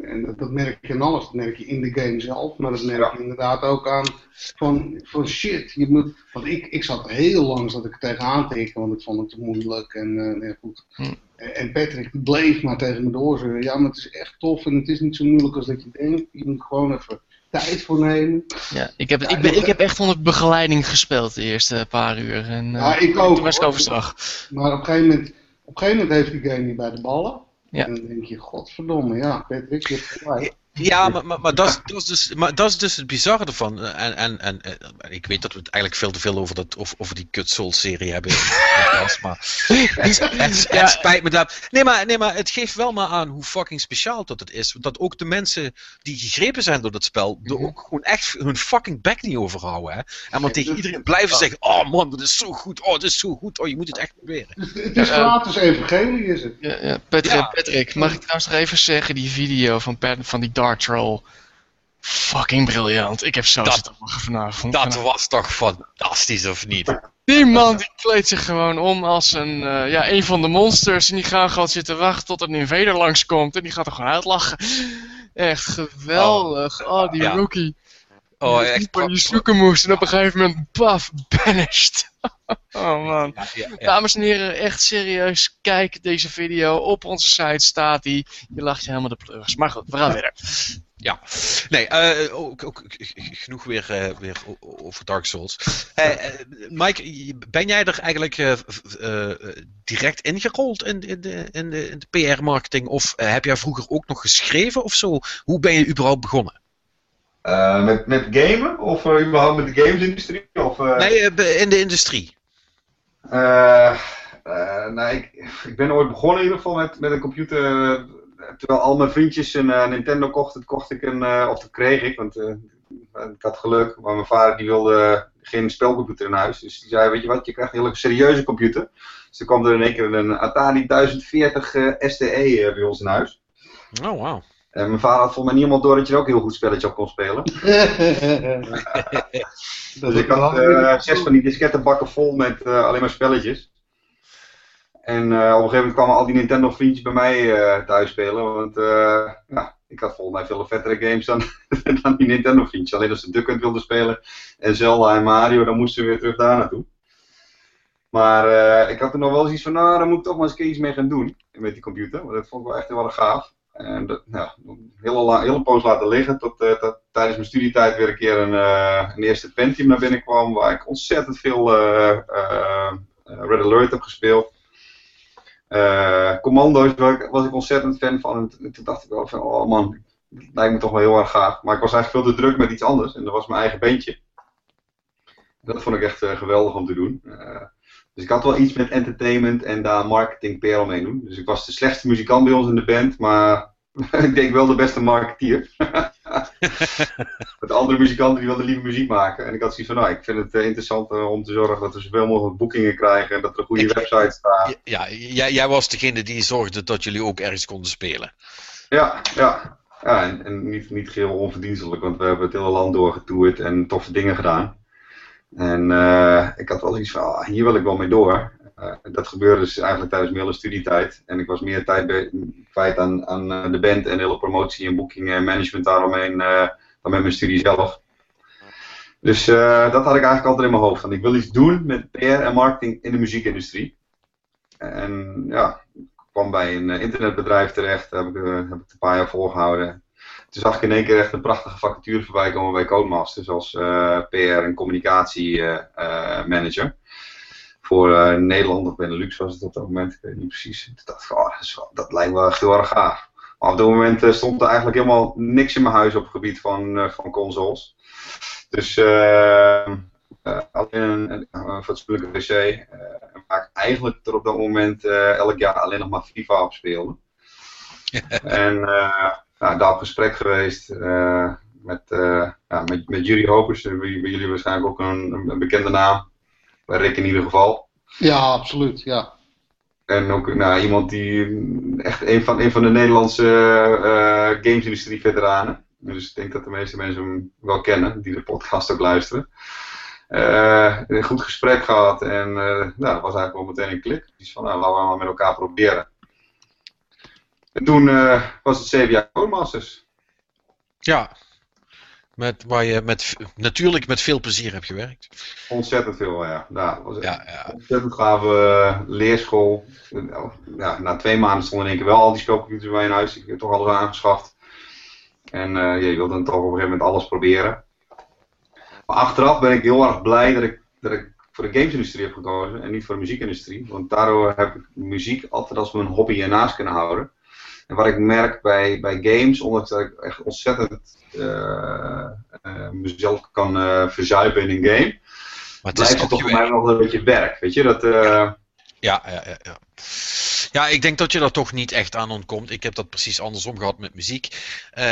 en dat, dat merk je in alles. Dat merk je in de game zelf, maar dat merk je inderdaad ook aan van, van shit. Je moet, want ik, ik zat heel lang zat ik er tegenaan te hikken, want ik vond het te moeilijk. En, nee, goed. Hm. En- Patrick bleef maar tegen me doorzeuren. Ja, maar het is echt tof en het is niet zo moeilijk als dat je denkt. Je moet gewoon even tijd voor nemen. Ja, ik, heb, ik, ben, ik heb echt onder begeleiding gespeeld de eerste paar uur. En, eh, Ja, ik ook, Toen was ik overstag. Maar op een gegeven moment, op een gegeven moment heeft die game niet bij de ballen. Ja. En dan denk je, godverdomme, ja, Patrick, je hebt gelijk. Ja, maar, maar, maar, dat, is, dat is dus, maar dat is dus het bizarre ervan. En, en, en, en ik weet dat we het eigenlijk veel te veel over, dat, over, over die Cut Soul serie hebben. maar het, het, het spijt me dat. Nee maar, nee, maar het geeft wel maar aan hoe fucking speciaal dat het is. Dat ook de mensen die gegrepen zijn door dat spel, er ook gewoon echt hun fucking bek niet overhouden. Hè? En maar tegen iedereen blijven zeggen: Oh man, dat is zo goed. Oh, dat is zo goed. Oh, je moet het echt proberen. Het is gratis evangelie, is het. Ja, ja, Patrick, Ja. Patrick, mag ik trouwens nog even zeggen, die video van, van die Troll, fucking briljant. Ik heb zo Dat- vanavond. Dat was toch fantastisch, of niet? Die man die kleedt zich gewoon om als een, eh, ja, een van de monsters en die gaan gewoon zitten wachten tot een invader langskomt en die gaat er gewoon uitlachen. Echt geweldig. Oh, die Ja. rookie. Oh, echt. die zoeken moest en op een gegeven moment, paf, banished. *laughs* oh man. Ja, ja, ja. Dames en heren, echt serieus, kijk deze video. Op onze site staat die. Je lacht je helemaal de pleurs. Maar goed, we gaan verder. Ja, nee, eh, ook, ook genoeg weer, eh, weer over Dark Souls. Eh, Mike, je- ben jij er eigenlijk eh, eh, eh, direct ingerold in, in de, in de, in de PR-marketing? Of heb jij vroeger ook nog geschreven of zo? Hoe ben je überhaupt begonnen? Eh, met, met gamen? Of eh, überhaupt met de gamesindustrie? Of, eh, Nee, in de industrie. Eh, eh, nou, ik, ik ben ooit begonnen in ieder geval met, met een computer. Terwijl al mijn vriendjes een eh, Nintendo kochten, kocht ik een, eh, of dat kreeg ik, want eh, ik had geluk. Maar mijn vader die wilde geen spelcomputer in huis. Dus die zei, weet je wat, je krijgt een hele serieuze computer. Dus er kwam er in één keer een Atari 1040 eh, STE bij ons in huis. Oh, wauw. En mijn vader had volgens mij niemand door dat je er ook heel goed spelletje op kon spelen. *laughs* *laughs* Dus ik had eh, zes van die diskettenbakken vol met eh, alleen maar spelletjes. En eh, op een gegeven moment kwamen al die Nintendo vriendjes bij mij eh, thuis spelen. Want eh, ja, ik had volgens mij veel vettere games dan, *laughs* dan die Nintendo vriendjes. Alleen als ze Duck Hunt wilden spelen en Zelda en Mario, dan moesten we weer terug daar naartoe. Maar eh, ik had er nog wel eens iets van, nou, daar moet ik toch maar eens een keer iets mee gaan doen. Met die computer. Want dat vond ik wel echt heel erg gaaf. En dat, nou, een hele, hele poos laten liggen. Tot, eh, tot tijdens mijn studietijd weer een keer een, eh, een eerste Pentium naar binnen kwam. Waar ik ontzettend veel eh, Red Alert heb gespeeld. Commando's was ik, was ik ontzettend fan van. En toen dacht ik wel van, oh man, dat lijkt me toch wel heel erg gaaf. Maar ik was eigenlijk veel te druk met iets anders. En dat was mijn eigen bandje. Dat vond ik echt geweldig om te doen. Dus ik had wel iets met entertainment en daar marketing per omheen doen. Dus ik was de slechtste muzikant bij ons in de band, maar *laughs* ik denk wel de beste marketeer. *laughs* Met de andere muzikanten die wilden liever muziek maken. En ik had zoiets van, nou, ik vind het eh, interessant eh, om te zorgen dat we zoveel mogelijk boekingen krijgen en dat er een goede Ik- website staat. Ja, jij, jij was degene die zorgde dat jullie ook ergens konden spelen. Ja, ja. ja en, en niet, niet geheel onverdienstelijk, want we hebben het hele land doorgetoerd en toffe dingen gedaan. En eh, ik had wel iets van, ah, hier wil ik wel mee door. Eh, dat gebeurde dus eigenlijk tijdens mijn hele studietijd. En ik was meer tijd kwijt aan, aan eh, de band en de hele promotie en boeking en management daaromheen dan met mijn studie zelf. Dus dat had ik eigenlijk altijd in mijn hoofd. Van, ik wil iets doen met PR en marketing in de muziekindustrie. En ja, ik kwam bij een internetbedrijf terecht, heb eh, heb ik het een paar jaar volgehouden. Toen zag ik in één keer echt een prachtige vacature voorbij komen bij Codemasters als eh, PR en communicatie eh, eh, manager. Voor Nederland of Benelux was het op dat moment, ik weet niet precies. Toen dacht ik, oh, dat, lijkt wel echt heel erg gaaf. Maar op dat moment stond er eigenlijk helemaal niks in mijn huis op het gebied van, van consoles. Dus alleen een, een, fatsoenlijke wc. waar ik eigenlijk tot op dat moment elk jaar alleen nog maar FIFA op speelde. *laughs* en eh, nou, daar op gesprek geweest eh, met, eh, ja, met, met Jury Hopers, eh, bij bij jullie waarschijnlijk ook een, een bekende naam. Bij Rick in ieder geval. Ja, absoluut. Ja. En ook nou, iemand die echt een van, een van de Nederlandse eh gamesindustrie veteranen. Dus ik denk dat de meeste mensen hem wel kennen, die de podcast ook luisteren. Een goed gesprek gehad en nou, dat was eigenlijk wel meteen een klik. Dus van, nou, laten we maar met elkaar proberen. En toen eh, was het jaar Codemasters. Ja. Met, waar je met, natuurlijk met veel plezier hebt gewerkt. Ontzettend veel, ja. Nou, was Ja, ontzettend gave eh, leerschool. Ja, na twee maanden stonden in één keer wel al die spelcomputers bij in huis. Ik heb toch alles aangeschaft. En ja, je wilde dan toch op een gegeven moment alles proberen. Maar achteraf ben ik heel erg blij dat ik, dat ik voor de gamesindustrie heb gekozen en niet voor de muziekindustrie. Want daardoor heb ik muziek altijd als mijn hobby ernaast kunnen houden. En wat ik merk bij, bij games, ondanks dat ik echt ontzettend uh, uh, mezelf kan uh, verzuipen in een game, Maar het blijft het toch voor mij nog een beetje werk. Weet je, dat... Ja, ja, ja, ja. Ja, ik denk dat je daar toch niet echt aan ontkomt. Ik heb dat precies andersom gehad met muziek. Uh,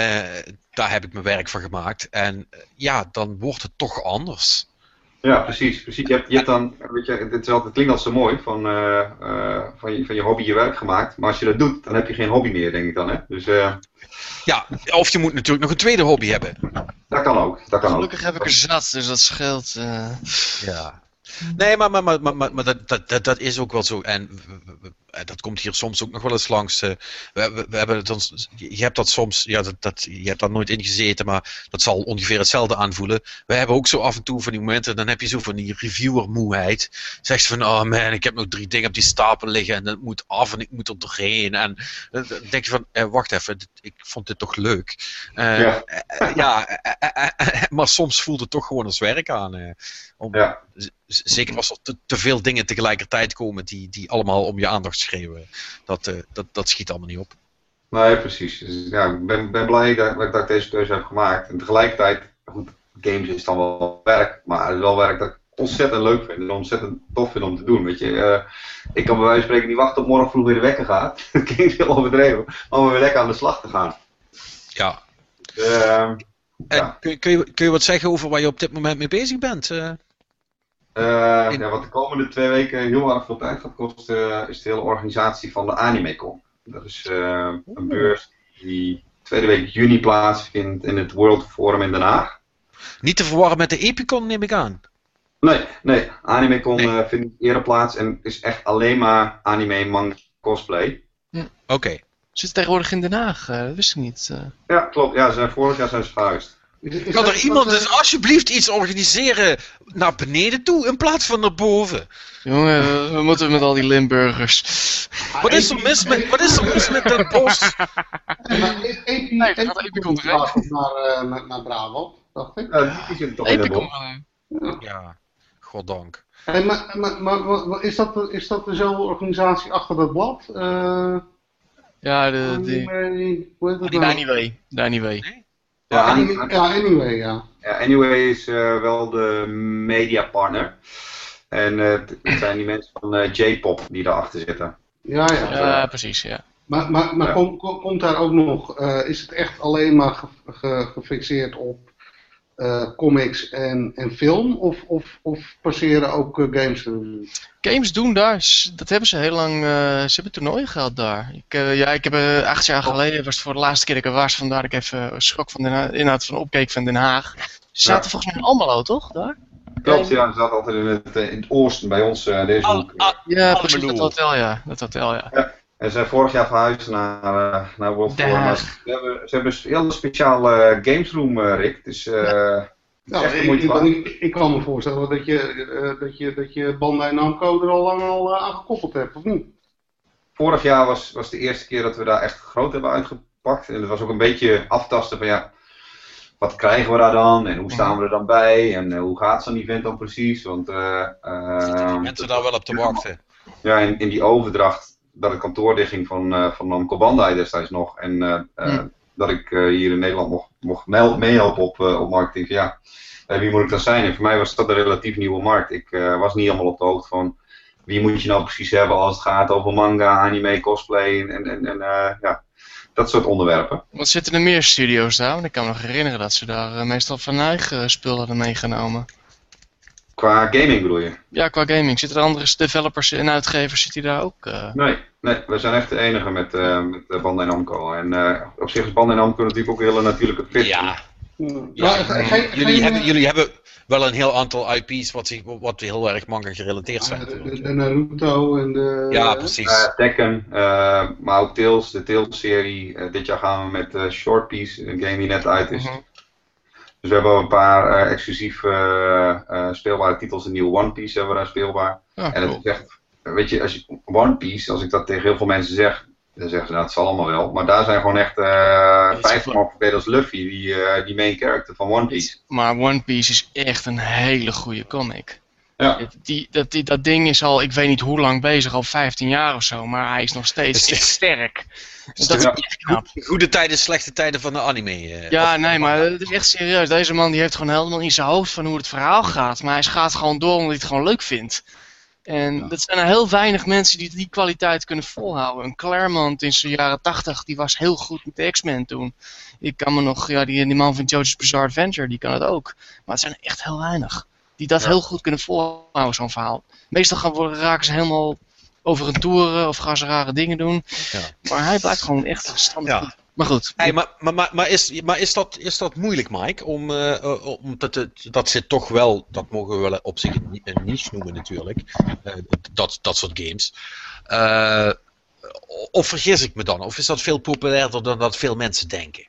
daar heb ik mijn werk van gemaakt. En uh, ja, dan wordt het toch anders. Ja, precies. precies. Je, hebt, je hebt dan, weet je, het, is altijd, het klinkt altijd zo mooi, van, uh, van, je, van je hobby je werk gemaakt. Maar als je dat doet, dan heb je geen hobby meer, denk ik dan. Hè? Dus, ja, of je moet natuurlijk nog een tweede hobby hebben. Dat kan ook. Dat kan Gelukkig ook. heb ik er zat, dus dat scheelt. Ja. Nee, maar, maar, maar, maar, maar dat, dat, dat is ook wel zo. En dat komt hier soms ook nog wel eens langs. We, we, we hebben het ons, je hebt dat soms, ja, dat, dat, je hebt daar nooit in gezeten, maar dat zal ongeveer hetzelfde aanvoelen. We hebben ook zo af en toe van die momenten, dan heb je zo van die reviewer-moeheid. Zegt van, oh man, ik heb nog drie dingen op die stapel liggen en het moet af en ik moet er doorheen. En dan denk je van, eh, wacht even, ik vond dit toch leuk. Uh, ja, ja maar soms voelt het toch gewoon als werk aan. om, ja. Zeker als er te, te, veel dingen tegelijkertijd komen die, die allemaal om je aandacht schreeuwen. Dat, uh, dat, dat schiet allemaal niet op. Nee, precies. Dus, ja, ik ben, ben blij dat, dat ik deze keuze heb gemaakt. En tegelijkertijd, goed, games is dan wel werk, maar het is wel werk dat ik ontzettend leuk vind en ontzettend tof vind om te doen. Weet je, uh, ik kan bij wijze van spreken niet wachten tot morgen vroeg weer de wekker gaat. Dat klinkt heel overdreven, maar om weer lekker aan de slag te gaan. Ja. Uh, en ja. kun, kun, je, kun je wat zeggen over waar je op dit moment mee bezig bent? Uh... Uh, ja, wat de komende twee weken heel erg veel tijd gaat kosten, is de hele organisatie van de AnimeCon. Dat is uh, een beurs die tweede week juni plaatsvindt in het World Forum in Den Haag. Niet te verwarren met de Epicon, neem ik aan. Nee, nee. AnimeCon nee. Uh, vindt eerder plaats en is echt alleen maar anime, manga, cosplay. Hm. Oké. Okay. Zit tegenwoordig in Den Haag, dat wist ik niet. Ja, klopt. Ja, ze zijn, vorig jaar zijn ze verhuisd. Kan er iemand dus alsjeblieft iets organiseren naar beneden toe in plaats van naar boven? Jongen, we moeten met al die Limburgers. Wat is er mis met, wat is er mis met dat bos? Epi, nee, Epicon naar, uh, naar, naar Brabant, dacht ik. Ja, die zit toch in Epicon. Ja. ja, goddank. Hey, maar, maar, maar is, dat, is dat dezelfde organisatie achter dat blad? Uh, ja, de, die, hoe heet dat die nou? Anyway. De Anyway. Ja, anyway, ja, anyway, ja. ja Anyway is uh, wel de mediapartner. En uh, het zijn die mensen van uh, J-pop die daarachter zitten. Ja, ja. Ja, precies, ja. Maar, maar, maar Ja. kom, kom- komt daar ook nog, eh, is het echt alleen maar ge, ge- gefixeerd op eh, comics en, en film? Of, of, of passeren ook eh, games? Games doen daar, dat hebben ze heel lang, eh, ze hebben toernooien gehad daar. Ik, ja, ik heb acht jaar geleden, was het voor de laatste keer dat ik er was, vandaar dat ik even schrok van de inhoud van opkeek van Den Haag. Ze zaten Ja. volgens mij in Almelo, toch? Daar? Klopt, ja, ze zat altijd in het, in het oosten bij ons, eh, deze Al- hoek. al- Ja, precies, dat hotel, ja. Dat hotel, ja. En ze zijn vorig jaar verhuisd naar, eh, naar World Forum. Ze hebben, ze hebben een hele speciale eh, gamesroom, eh, Rick. Dus eh Nou, ik, ik, kan me voorstellen dat je, eh, dat je, dat je Bandai Namco er al lang al eh, aan gekoppeld hebt, of niet? Vorig jaar was, was de eerste keer dat we daar echt groot hebben uitgepakt. En het was ook een beetje aftasten van ja, wat krijgen we daar dan? En hoe staan we er dan bij? En hoe gaat zo'n event dan precies? Want eh, Zitten die eh, mensen daar wel op te wachten? ja, in, in die overdracht dat het kantoor dichtging van, eh van Namco Bandai destijds nog. En eh, eh, dat ik hier in Nederland mocht, mocht meehelpen op, op marketing. Ja, wie moet ik dan zijn? En voor mij was dat een relatief nieuwe markt. Ik was niet helemaal op de hoogte van wie moet je nou precies hebben als het gaat over manga, anime, cosplay en, en, en ja, dat soort onderwerpen. Want zitten er meer studio's daar? Want ik kan me nog herinneren dat ze daar meestal van eigen spul hadden meegenomen. Qua gaming bedoel je? Ja, qua gaming. Zitten er andere developers en uitgevers, zit die daar ook? eh? Nee, nee, we zijn echt de enige met, eh met eh, Bandai Namco. En eh, op zich is Bandai Namco natuurlijk ook een hele natuurlijke fit. Ja, Ja, jullie, hebben, jullie hebben wel een heel aantal IP's wat, zich, wat heel erg manga gerelateerd zijn. de, de, natuurlijk. de Naruto en de... Ja, precies. Eh, Tekken, eh, maar ook Tales, de Tales-serie. Eh, dit jaar gaan we met eh, Short Piece, een game die net uit is. Mhm. Dus we hebben een paar eh, exclusief eh, eh, speelbare titels. Een nieuwe One Piece hebben we daar speelbaar. Ja, En het cool. is echt, weet je, als je One Piece, als ik dat tegen heel veel mensen zeg, dan zeggen ze, nou, het zal allemaal wel. Maar daar zijn gewoon echt vijf wel- man als Luffy, die, die main character van One Piece. Maar One Piece is echt een hele goede comic. Ja. Die, dat, die, dat ding is al, ik weet niet hoe lang bezig, al 15 jaar of zo, maar hij is nog steeds Is- echt sterk. Dus dat is Ja. echt knap. Goede tijden, slechte tijden van de anime. eh. Ja, nee, maar het is echt serieus. Deze man die heeft gewoon helemaal in zijn hoofd van hoe het verhaal gaat. Maar hij gaat gewoon door omdat hij het gewoon leuk vindt. En Ja. dat zijn er heel weinig mensen die die kwaliteit kunnen volhouden. Een Claremont in zijn jaren 80, die was heel goed met de X-Men toen. Ik kan me nog, ja, die, die man van JoJo's Bizarre Adventure, die kan het ook. Maar het zijn er echt heel weinig. Die dat Ja. heel goed kunnen volhouden, zo'n verhaal. Meestal gaan, worden- raken ze helemaal over een toeren of gaan ze rare dingen doen. Ja. Maar hij blijkt gewoon echt goed. Maar goed. Hey, maar maar, maar, maar, is, maar is, dat, is dat moeilijk, Mike? Om, eh, eh, om dat, het- dat zit toch wel, dat mogen we wel op zich een, ni- een niche noemen natuurlijk, eh, dat, dat soort games. Eh, of vergis ik me dan? Of is dat veel populairder dan dat veel mensen denken?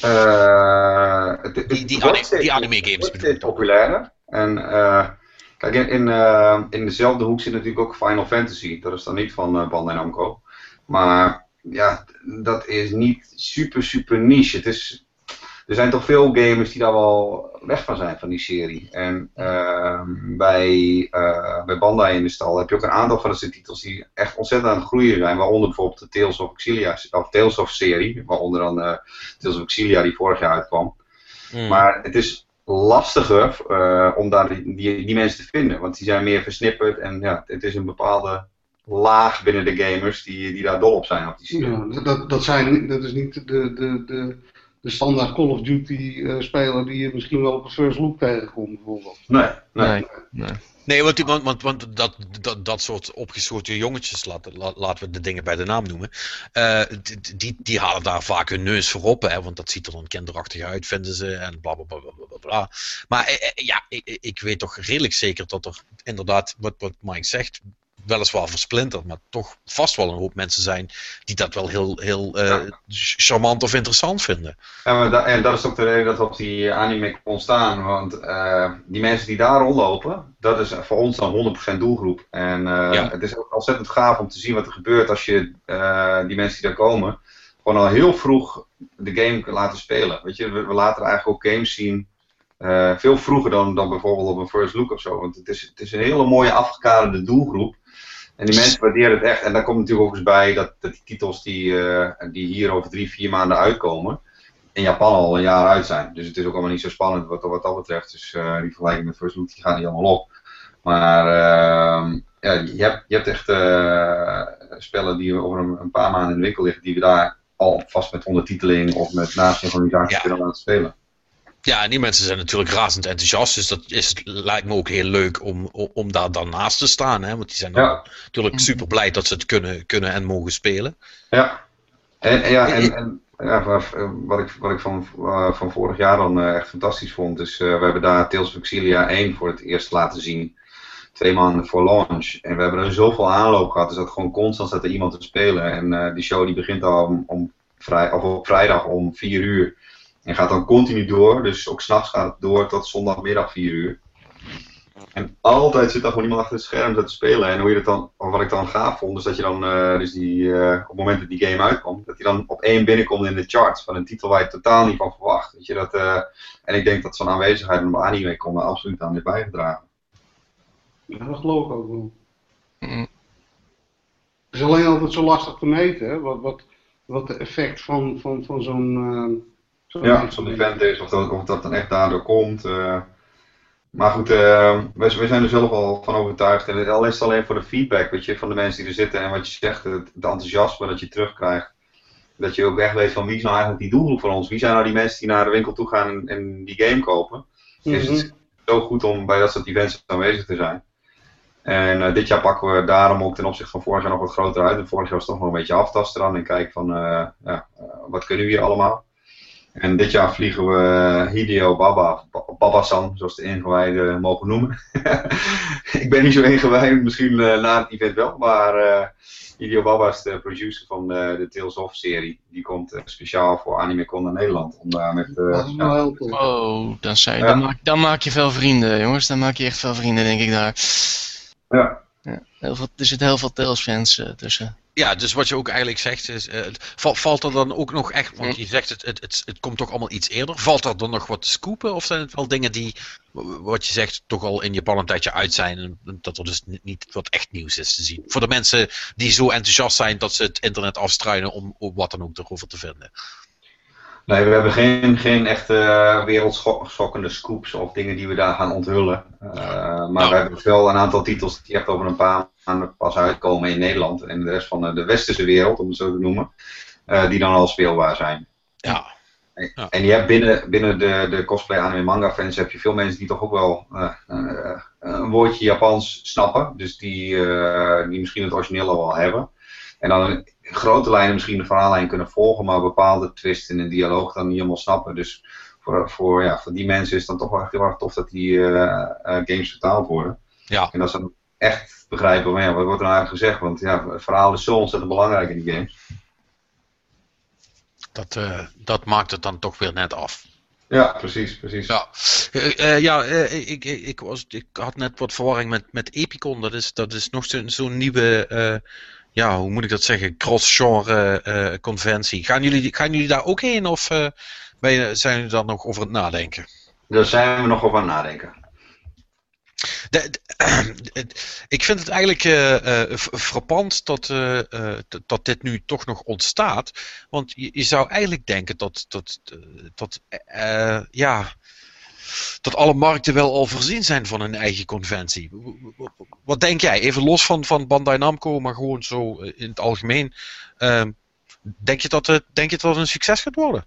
Eh, het- het- Die- die het wordt ani- steeds- die anime games het bedoel ik steeds populairder. En eh, kijk, in, in, eh, in dezelfde hoek zit natuurlijk ook Final Fantasy. Dat is dan niet van eh Bandai Namco. Maar ja, dat is niet super, super niche. Het is, er zijn toch veel gamers die daar wel weg van zijn, van die serie. En ehm, bij, eh, bij Bandai in de stal heb je ook een aantal van deze titels die echt ontzettend aan het groeien zijn. Waaronder bijvoorbeeld de Tales of Exilia, of Tales of serie. Waaronder dan Tales of Exilia die vorig jaar uitkwam. Hmm. Maar het is lastiger eh, om daar die, die, die mensen te vinden. Want die zijn meer versnipperd. En ja, het is een bepaalde laag binnen de gamers die, die daar dol op zijn. Op die. Ja, dat, dat, zijn, dat is niet de, de, de, de standaard Call of Duty eh, speler die je misschien wel op een first look tegenkomt bijvoorbeeld. Nee, nee. Nee. Nee, want, die- want, want, want dat, dat, dat soort opgeschoten jongetjes, laten, la- laten we de dingen bij de naam noemen, eh, die, die, halen daar vaak hun neus voor op, hè, want dat ziet er dan kinderachtig uit, vinden ze, en bla bla bla bla bla. bla. Maar eh, eh, ja, ik, ik weet toch redelijk zeker dat er inderdaad, wat, wat Mike zegt, weliswaar versplinterd, maar toch vast wel een hoop mensen zijn die dat wel heel, heel eh, charmant of interessant vinden. En, we da- en dat is ook de reden dat we op die anime ontstaan. Want eh, die mensen die daar rondlopen, dat is voor ons dan 100% doelgroep. En eh, Ja. het is ook ontzettend gaaf om te zien wat er gebeurt als je die mensen die daar komen, gewoon al heel vroeg de game kan laten spelen. Weet je, we, we laten eigenlijk ook games zien. veel vroeger dan, dan bijvoorbeeld op een first look of zo. Want het is, het is een hele mooie afgekaderde doelgroep. En die mensen waarderen het echt. En daar komt natuurlijk ook eens bij dat, dat die titels die, eh, die hier over drie, vier maanden uitkomen, in Japan al een jaar uit zijn. Dus het is ook allemaal niet zo spannend wat, wat dat betreft. Dus eh, die vergelijking met First Look die gaat niet allemaal op. Maar ehm, ja, je, hebt, je hebt echt eh, spellen die over een, een paar maanden in de winkel liggen, die we daar al vast met ondertiteling of met nasynchronisatie Ja. kunnen laten spelen. Ja, en die mensen zijn natuurlijk razend enthousiast. Dus dat is, lijkt me ook heel leuk om, om, daar dan naast te staan. Hè? Want die zijn dan Ja. natuurlijk super blij dat ze het kunnen, kunnen en mogen spelen. Ja. En, en ja, en, en ja, wat wat ik, wat ik van, eh, van vorig jaar dan eh, echt fantastisch vond, is eh, we hebben daar Tales of Exilia 1 voor het eerst laten zien. Twee maanden voor launch. En we hebben er zoveel aanloop gehad, dus dat gewoon constant zat er iemand te spelen. En eh, die show die begint al om, om vrij, of op vrijdag om 4 uur. En gaat dan continu door, dus ook s'nachts gaat het door tot zondagmiddag 4 uur. En altijd zit daar gewoon iemand achter het scherm te spelen. En hoe je het dan, of wat ik dan gaaf vond, is dat je dan, eh, dus die, eh, op het moment dat die game uitkomt, dat hij dan op één binnenkomt in de charts van een titel waar je totaal niet van verwacht. Weet je, dat, eh, en ik denk dat zo'n aanwezigheid op anime komt er absoluut aan heeft bijgedragen. Ja, dat geloof ik ook wel. Mm. Het is alleen altijd zo lastig te meten, hè? Wat, wat, wat de effect van, van, van zo'n. Ja, event is, of dat, of dat dan echt daardoor komt. eh. maar goed, eh, wij, wij zijn er zelf al van overtuigd. En al is het alleen voor de feedback weet je, van de mensen die er zitten en wat je zegt, het, het enthousiasme dat je terugkrijgt. Dat je ook echt weet van wie is nou eigenlijk die doelgroep van ons? Wie zijn nou die mensen die naar de winkel toe gaan en, en die game kopen? Is het zo goed om bij dat soort events aanwezig te zijn. En eh, dit jaar pakken we daarom ook ten opzichte van vorig jaar nog wat groter uit. En vorig jaar was het toch nog een beetje aftasten dan en kijken van ja, wat kunnen we hier allemaal. En dit jaar vliegen we eh, Hideo Baba, Ba- Baba-san, zoals de ingewijden mogen noemen. *laughs* ik ben niet zo ingewijd, misschien eh, na het event wel, maar eh Hideo Baba is de producer van eh, de Tales of serie. Die komt speciaal voor AnimeCon naar Nederland. Om daar met, eh, Dat is wel ja, heel tof. Oh, dan, zei, Ja. dan, maak, dan maak je veel vrienden, jongens. Dan maak je echt veel vrienden, denk ik daar. ja, Ja, heel veel, er zitten heel veel Tales-fans eh, tussen. Ja, dus wat je ook eigenlijk zegt is, val- valt er dan ook nog echt, want Hm. je zegt het, het, het, het komt toch allemaal iets eerder, valt er dan nog wat te scoopen of zijn het wel dingen die, wat je zegt, toch al in Japan een tijdje uit zijn en dat er dus niet, niet wat echt nieuws is te zien? Voor de mensen die zo enthousiast zijn dat ze het internet afstruinen om, om wat dan ook erover te vinden. Nee, we hebben geen, geen echte wereldschokkende scoops of dingen die we daar gaan onthullen. Eh, maar Nou. we hebben wel een aantal titels die echt over een paar maanden pas uitkomen in Nederland en de rest van de, westerse wereld, om het zo te noemen, eh, die dan al speelbaar zijn. Ja, Ja. En je hebt binnen, binnen de, de cosplay anime manga fans heb je veel mensen die toch ook wel eh, een woordje Japans snappen. Dus die, die misschien het origineel al wel hebben. En dan in grote lijnen misschien de verhaallijn kunnen volgen, maar bepaalde twists in een dialoog dan niet helemaal snappen. Dus voor, voor, ja, voor die mensen is het dan toch wel echt heel erg tof dat die eh, eh, games vertaald worden. Ja. En dat ze dan echt begrijpen, maar ja, wat wordt er nou eigenlijk gezegd? Want ja, het verhaal is zo ontzettend belangrijk in die games. dat, eh, dat maakt het dan toch weer net af. Ja, precies, precies. Ja, ja ik, ik, ik, was, ik had net wat verwarring met, met Epicon. Dat is, dat is nog zo'n nieuwe, ja, hoe moet ik dat zeggen, cross-genre eh, conventie. Gaan jullie, gaan jullie daar ook heen of eh, ben zijn jullie daar nog over het nadenken? Daar zijn we nog over aan het nadenken. De- de- *clears throat* het- ik vind het eigenlijk eh, eh, f- frappant dat, eh, eh, dat- dit nu toch nog ontstaat. Want je, je zou eigenlijk denken dat, dat, eh, dat, eh, ja, dat alle markten wel al voorzien zijn van hun eigen conventie. Wat denk jij? Even los van, van Bandai Namco, maar gewoon zo eh, in het algemeen. Ehm, denk, je dat het, denk je dat het een succes gaat worden?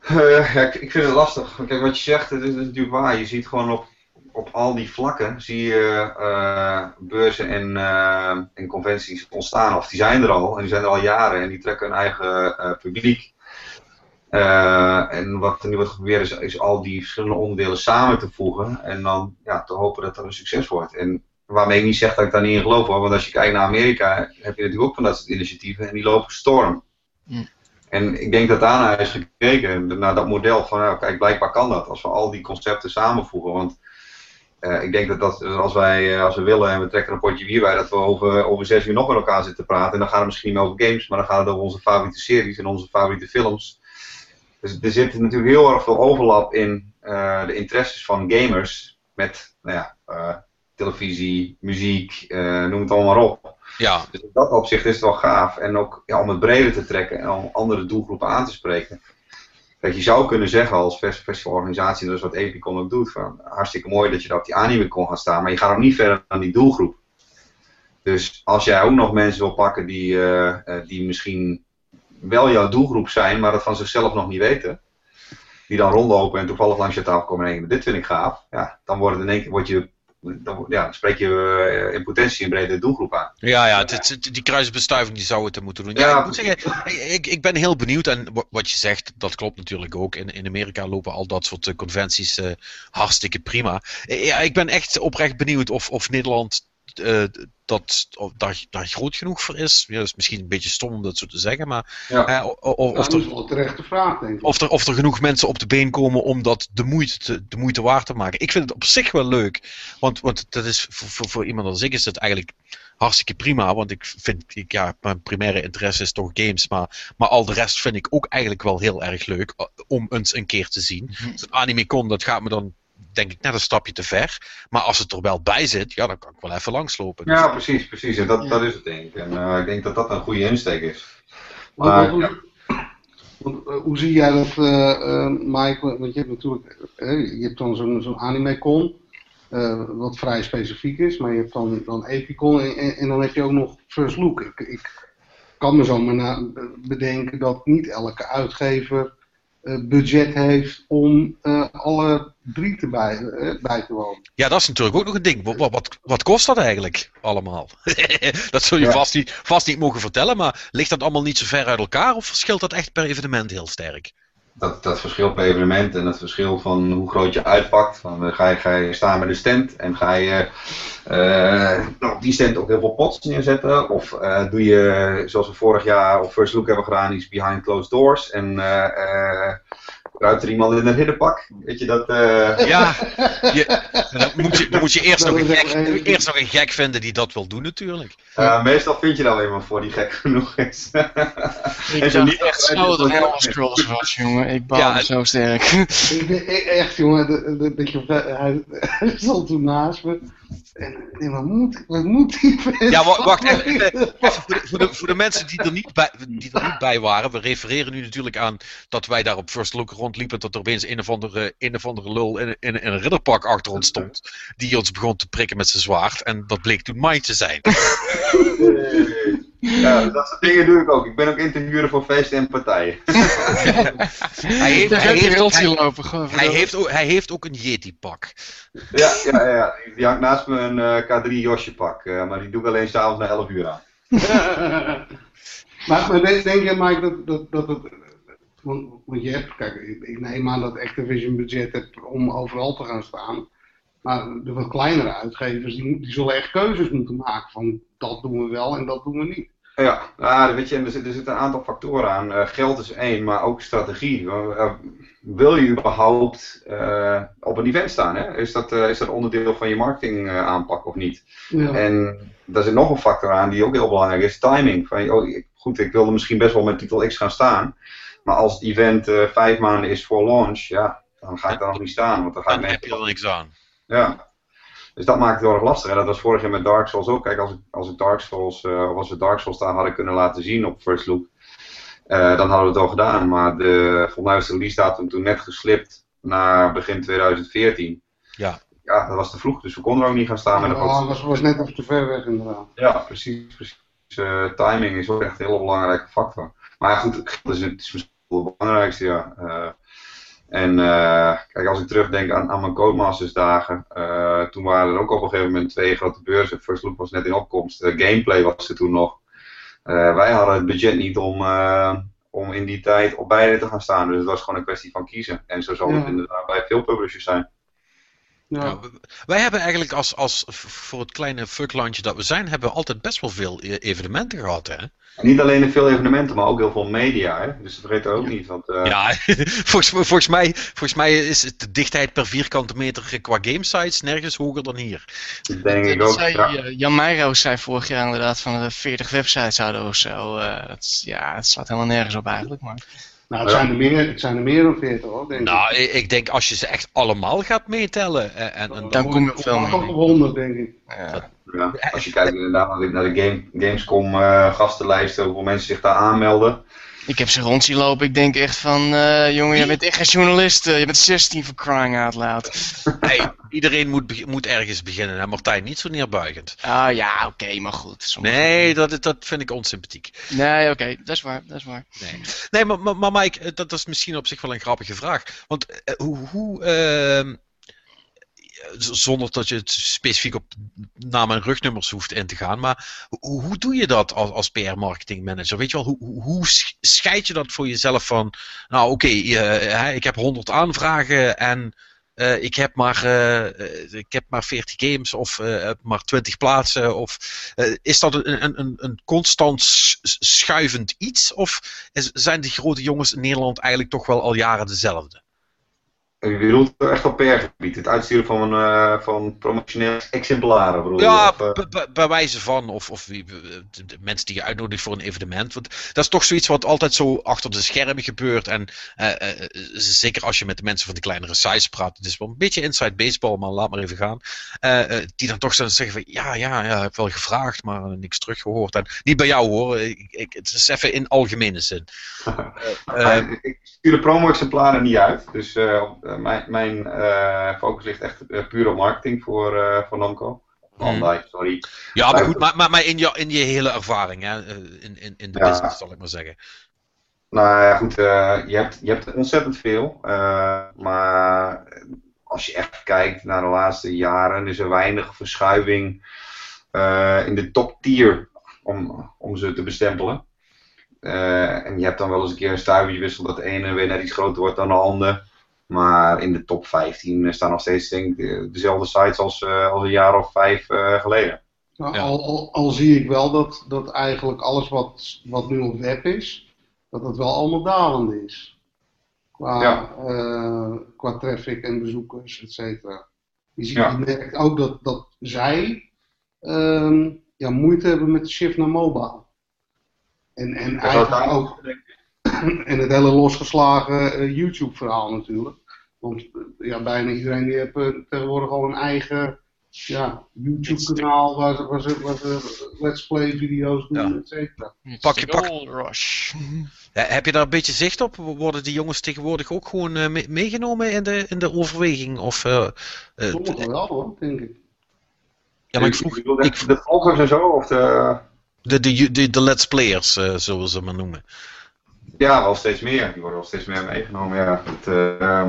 Eh, ja, ik, vind het lastig. Kijk, wat je zegt, het is, natuurlijk waar. Je ziet gewoon op, op al die vlakken, zie je eh, beurzen en, en conventies ontstaan. Of die zijn er al, en die zijn er al jaren, en die trekken hun eigen publiek. Eh, en wat er nu wordt geprobeerd is, is al die verschillende onderdelen samen te voegen. En dan ja, te hopen dat dat een succes wordt. En waarmee ik niet zeg dat ik daar niet in geloof hoor. Want als je kijkt naar Amerika, heb je natuurlijk ook van dat soort initiatieven. En die lopen storm. En ik denk dat daarna is gekeken, naar dat model van, nou, kijk, blijkbaar kan dat, als we al die concepten samenvoegen. Want eh, ik denk dat, dat als wij, eh, als we willen en we trekken een potje bier bij, dat we over, over zes uur nog met elkaar zitten te praten. En dan gaat het misschien niet meer over games, maar dan gaat het over onze favoriete series en onze favoriete films. Dus er zit natuurlijk heel erg veel overlap in eh, de interesses van gamers met, nou ja, eh, televisie, muziek, eh, noem het allemaal maar op. Ja, Dus in dat opzicht is het wel gaaf. En ook ja, om het breder te trekken en om andere doelgroepen aan te spreken. Kijk, je zou kunnen zeggen als fest- festivalorganisatie, dat is wat Epicon ook doet, van hartstikke mooi dat je daar op die anime kon gaan staan, maar je gaat ook niet verder dan die doelgroep. Dus als jij ook nog mensen wil pakken die, die misschien wel jouw doelgroep zijn, maar dat van zichzelf nog niet weten, die dan rondlopen en toevallig langs je tafel komen en denken, dit vind ik gaaf, ja, dan wordt het in één keer, word je, dan, ja, spreek je eh, in potentie een bredere doelgroep aan. Ja, ja, die kruisbestuiving die zou het moeten doen. Ja, Ja, ik moet zeggen, ik, ik ben heel benieuwd en wa- wat je zegt, dat klopt natuurlijk ook. In, in Amerika lopen al dat soort eh, conventies eh, hartstikke prima. Ja, ik ben echt oprecht benieuwd of, of Nederland eh, dat, of daar, daar groot genoeg voor is. Ja, dat is misschien een beetje stom om dat zo te zeggen, maar Ja. o- of, dat er, is wel een terechte vraag, denk ik. of, er, of er genoeg mensen op de been komen om dat de moeite, te, de moeite waard te maken. Ik vind het op zich wel leuk. Want, want dat is voor, voor, voor iemand als ik is het eigenlijk hartstikke prima. Want ik vind, ik, ja, mijn primaire interesse is toch games. Maar, maar al de rest vind ik ook eigenlijk wel heel erg leuk eh, om eens een keer te zien. Zo'n animecon, dat gaat me dan denk ik net een stapje te ver. Maar als het er wel bij zit, ja, dan kan ik wel even langslopen. Dus- Ja, precies, precies. En dat, dat is het denk ik. En eh, ik denk dat dat een goede insteek is. Maar, want- want, eh, hoe zie jij dat, eh, eh, Mike? Want je hebt natuurlijk je hebt dan zo'n zo'n animecon, eh, wat vrij specifiek is, maar je hebt dan, dan Epicon en, en, en dan heb je ook nog First Look. Ik, ik kan me zo maar na, bedenken dat niet elke uitgever budget heeft om eh, alle drie te bij, eh, bij te wonen. Ja, dat is natuurlijk ook nog een ding. Wat, wat, wat kost dat eigenlijk allemaal? *laughs* dat zul je Ja. vast, niet, vast niet mogen vertellen, maar ligt dat allemaal niet zo ver uit elkaar of verschilt dat echt per evenement heel sterk? Dat, dat verschil per evenement en het verschil van hoe groot je uitpakt. Van, eh, ga, je, ga je staan met een stand en ga je eh, op die stand ook heel veel pots neerzetten? Of eh, doe je, zoals we vorig jaar op First Look hebben gedaan, iets behind closed doors? En eh, eh, Kruipt er iemand in een ridderpak? Weet je dat? eh, Ja, je, dan, moet je, dan moet je eerst, nog een gek, een- eerst nog een gek vinden die dat wil doen natuurlijk. eh, meestal vind je dan wel iemand voor die gek genoeg is. Ik En zo dacht niet echt zo de dat. Elder Scrolls was, jongen. Ik Ja, baalde het- zo sterk. Ik ben e- echt, jongen, dat je, hij, hij stond toen naast me. En ik denk, wat moet, wat moet die Ja, wacht even. even voor, de, voor, de, voor de mensen die er, niet bij, die er niet bij waren, we refereren nu natuurlijk aan dat wij daar op First Look rondliepen, dat er opeens een of andere, een of andere lul in, in, in een ridderpak achter ons stond, die ons begon te prikken met zijn zwaard, en dat bleek toen Mike te zijn. *laughs* Ja, dat soort dingen doe ik ook. Ik ben ook in te huren voor feesten en partijen. *laughs* Hij heeft, hij heeft, hij, lopen. gewoon hij heeft, ook, hij heeft ook een Yeti-pak. Ja, ja, ja, ja. Die hangt naast me een eh, K3 Josje pak. eh, maar die doe ik alleen s'avonds na 11 uur aan. *laughs* maar, maar denk, je, Mike, dat, dat, dat het... Want, want je hebt, kijk, ik, neem aan dat Activision budget heeft om overal te gaan staan. Maar de wat kleinere uitgevers, die, die zullen echt keuzes moeten maken van dat doen we wel en dat doen we niet. Ja, nou, weet je, er zitten er zitten een aantal factoren aan. Eh, geld is één, maar ook strategie. Eh, wil je überhaupt eh, op een event staan? Hè? Is, dat, eh, is dat onderdeel van je marketing eh, aanpak of niet? Ja. En daar zit nog een factor aan die ook heel belangrijk is, timing. Van, oh, ik- goed, ik wilde misschien best wel met titel X gaan staan. Maar als het event eh, vijf maanden is voor launch, ja, dan ga ik daar nog niet staan. Want dan ga ik Dan heb je er niks aan. Ja. Dus dat maakt het heel erg lastig. En dat was vorig jaar met Dark Souls ook. Kijk, als ik, als ik Dark Souls, eh, of als we Dark Souls daar hadden kunnen laten zien op First Look, eh, dan hadden we het al gedaan. Maar de, volgens mij was de release datum toen net geslipt naar begin 2014. Ja. Ja, dat was te vroeg, dus we konden er ook niet gaan staan met een Oh, grote- was, was net even te ver weg inderdaad. Ja, precies. precies. Eh, timing is ook echt een hele belangrijke factor. Maar ja, goed, geld is, het is misschien wel het belangrijkste, ja. En eh, kijk, als ik terugdenk aan, aan mijn Codemasters dagen, eh, toen waren er ook op een gegeven moment twee grote beurzen. First Look was net in opkomst, Eh, Gameplay was er toen nog. Wij hadden het budget niet om, om in die tijd op beide te gaan staan, dus het was gewoon een kwestie van kiezen. En zo zal het inderdaad bij veel publishers zijn. Ja. W- wij hebben eigenlijk als, als voor het kleine fucklandje dat we zijn, hebben we altijd best wel veel e- evenementen gehad. Hè? Niet alleen veel evenementen, maar ook heel veel media. Hè? Dus vergeet dat ook niet. Want, eh, Ja, *laughs* volgens, mij- volgens, mij, volgens mij is het de dichtheid per vierkante meter qua gamesites nergens hoger dan hier. dat denk ik dat ook. zei, ja. eh, Jan Meijroos zei vorig jaar inderdaad van de 40 websites hadden of zo. eh, dat, ja, het slaat helemaal nergens op eigenlijk. Maar Nou, het zijn, er meer, het zijn er meer dan 40 hoor, denk ik. Nou, ik, ik denk als je ze echt allemaal gaat meetellen. eh, En, en, Dan kom je op veel Kom meer. op 100 denk ik. ja. Ja, als je kijkt inderdaad naar de, naar de game, Gamescom eh, gastenlijsten, hoeveel mensen zich daar aanmelden. Ik heb ze rond zien lopen. Ik denk echt van, eh, jongen, je bent echt geen journalist. eh, je bent 16 voor crying out loud. hey, iedereen moet, moet ergens beginnen. En Martijn, niet zo neerbuigend. Ah ja, oké, maar goed. Sommige- Nee, dat, dat vind ik onsympathiek. Nee, oké, dat is waar, dat is waar. Nee, nee maar, maar, maar Mike, eh, dat is misschien op zich wel een grappige vraag. Want eh, hoe, hoe ehm, zonder dat je het specifiek op naam en rugnummers hoeft in te gaan, maar hoe, hoe doe je dat als, als PR-marketing manager? Weet je wel, hoe, hoe, hoe sch- scheid je dat voor jezelf van, nou oké, ik heb 100 aanvragen en eh, ik, heb maar, eh, ik heb maar 40 games of maar 20 plaatsen. Of, is dat een, een, een, constant schuivend iets? Of zijn die grote jongens in Nederland eigenlijk toch wel al jaren dezelfde? Je bedoelt echt op PR-gebied, het uitsturen van, eh van promotionele exemplaren. Bedoel je? Ja, eh, bij wijze van, of, of wie- de, de mensen die je uitnodigt voor een evenement. Want dat is toch zoiets wat altijd zo achter de schermen gebeurt. En eh, eh, zeker als je met de mensen van die kleinere size praat, het is wel een beetje inside baseball, maar laat maar even gaan. Eh, eh, die dan toch zeggen van, ja, ja, ja, ik heb wel gevraagd, maar niks teruggehoord. En niet bij jou hoor, ik, ik, het is even in algemene zin. *laughs* Eh, eh, ik stuur de promo-exemplaren niet uit. Dus eh, eh, mijn, mijn eh, focus ligt echt eh, puur op marketing voor, eh voor Namco. Bandai, sorry. ja, maar goed, maar, maar, maar in, je, in je hele ervaring, hè, eh, in, in, in de Ja. business zal ik maar zeggen. Nou ja, goed, eh, je, hebt, je hebt ontzettend veel. eh, maar als je echt kijkt naar de laatste jaren, is er weinig verschuiving eh, in de top tier om, om ze te bestempelen. Eh, en je hebt dan wel eens een keer een stuivertje wissel dat de ene weer net iets groter wordt dan de andere. Maar in de top 15 staan nog steeds denk ik, dezelfde sites als, eh, als een jaar of vijf eh, geleden. Nou, Ja. al, al, al zie ik wel dat, dat eigenlijk alles wat, wat nu op web is, dat het wel allemaal dalend is. Qua, Ja. eh, qua traffic en bezoekers, et cetera. Je, ziet, Ja. je merkt ook dat, dat zij ehm, ja, moeite hebben met de shift naar mobile. En, en dat eigenlijk daar- ook *clears throat* en het hele losgeslagen YouTube-verhaal natuurlijk. Want ja, bijna iedereen die heeft eh, tegenwoordig al een eigen ja, YouTube-kanaal waar ze, waar, ze, waar ze let's play video's doen, Ja. et cetera. Pak je- pak- Rush. *laughs* Ja, heb je daar een beetje zicht op? Worden die jongens tegenwoordig ook gewoon eh, me- meegenomen in de, in de overweging? Of, eh, eh, Sommigen wel hoor, denk ik. ja, maar ik vroeg ik- de vloggers en zo, of de... de, de, de, de let's players, eh, zullen we ze maar noemen. Ja, wel steeds meer. Die worden wel steeds meer meegenomen, ja. Het, eh,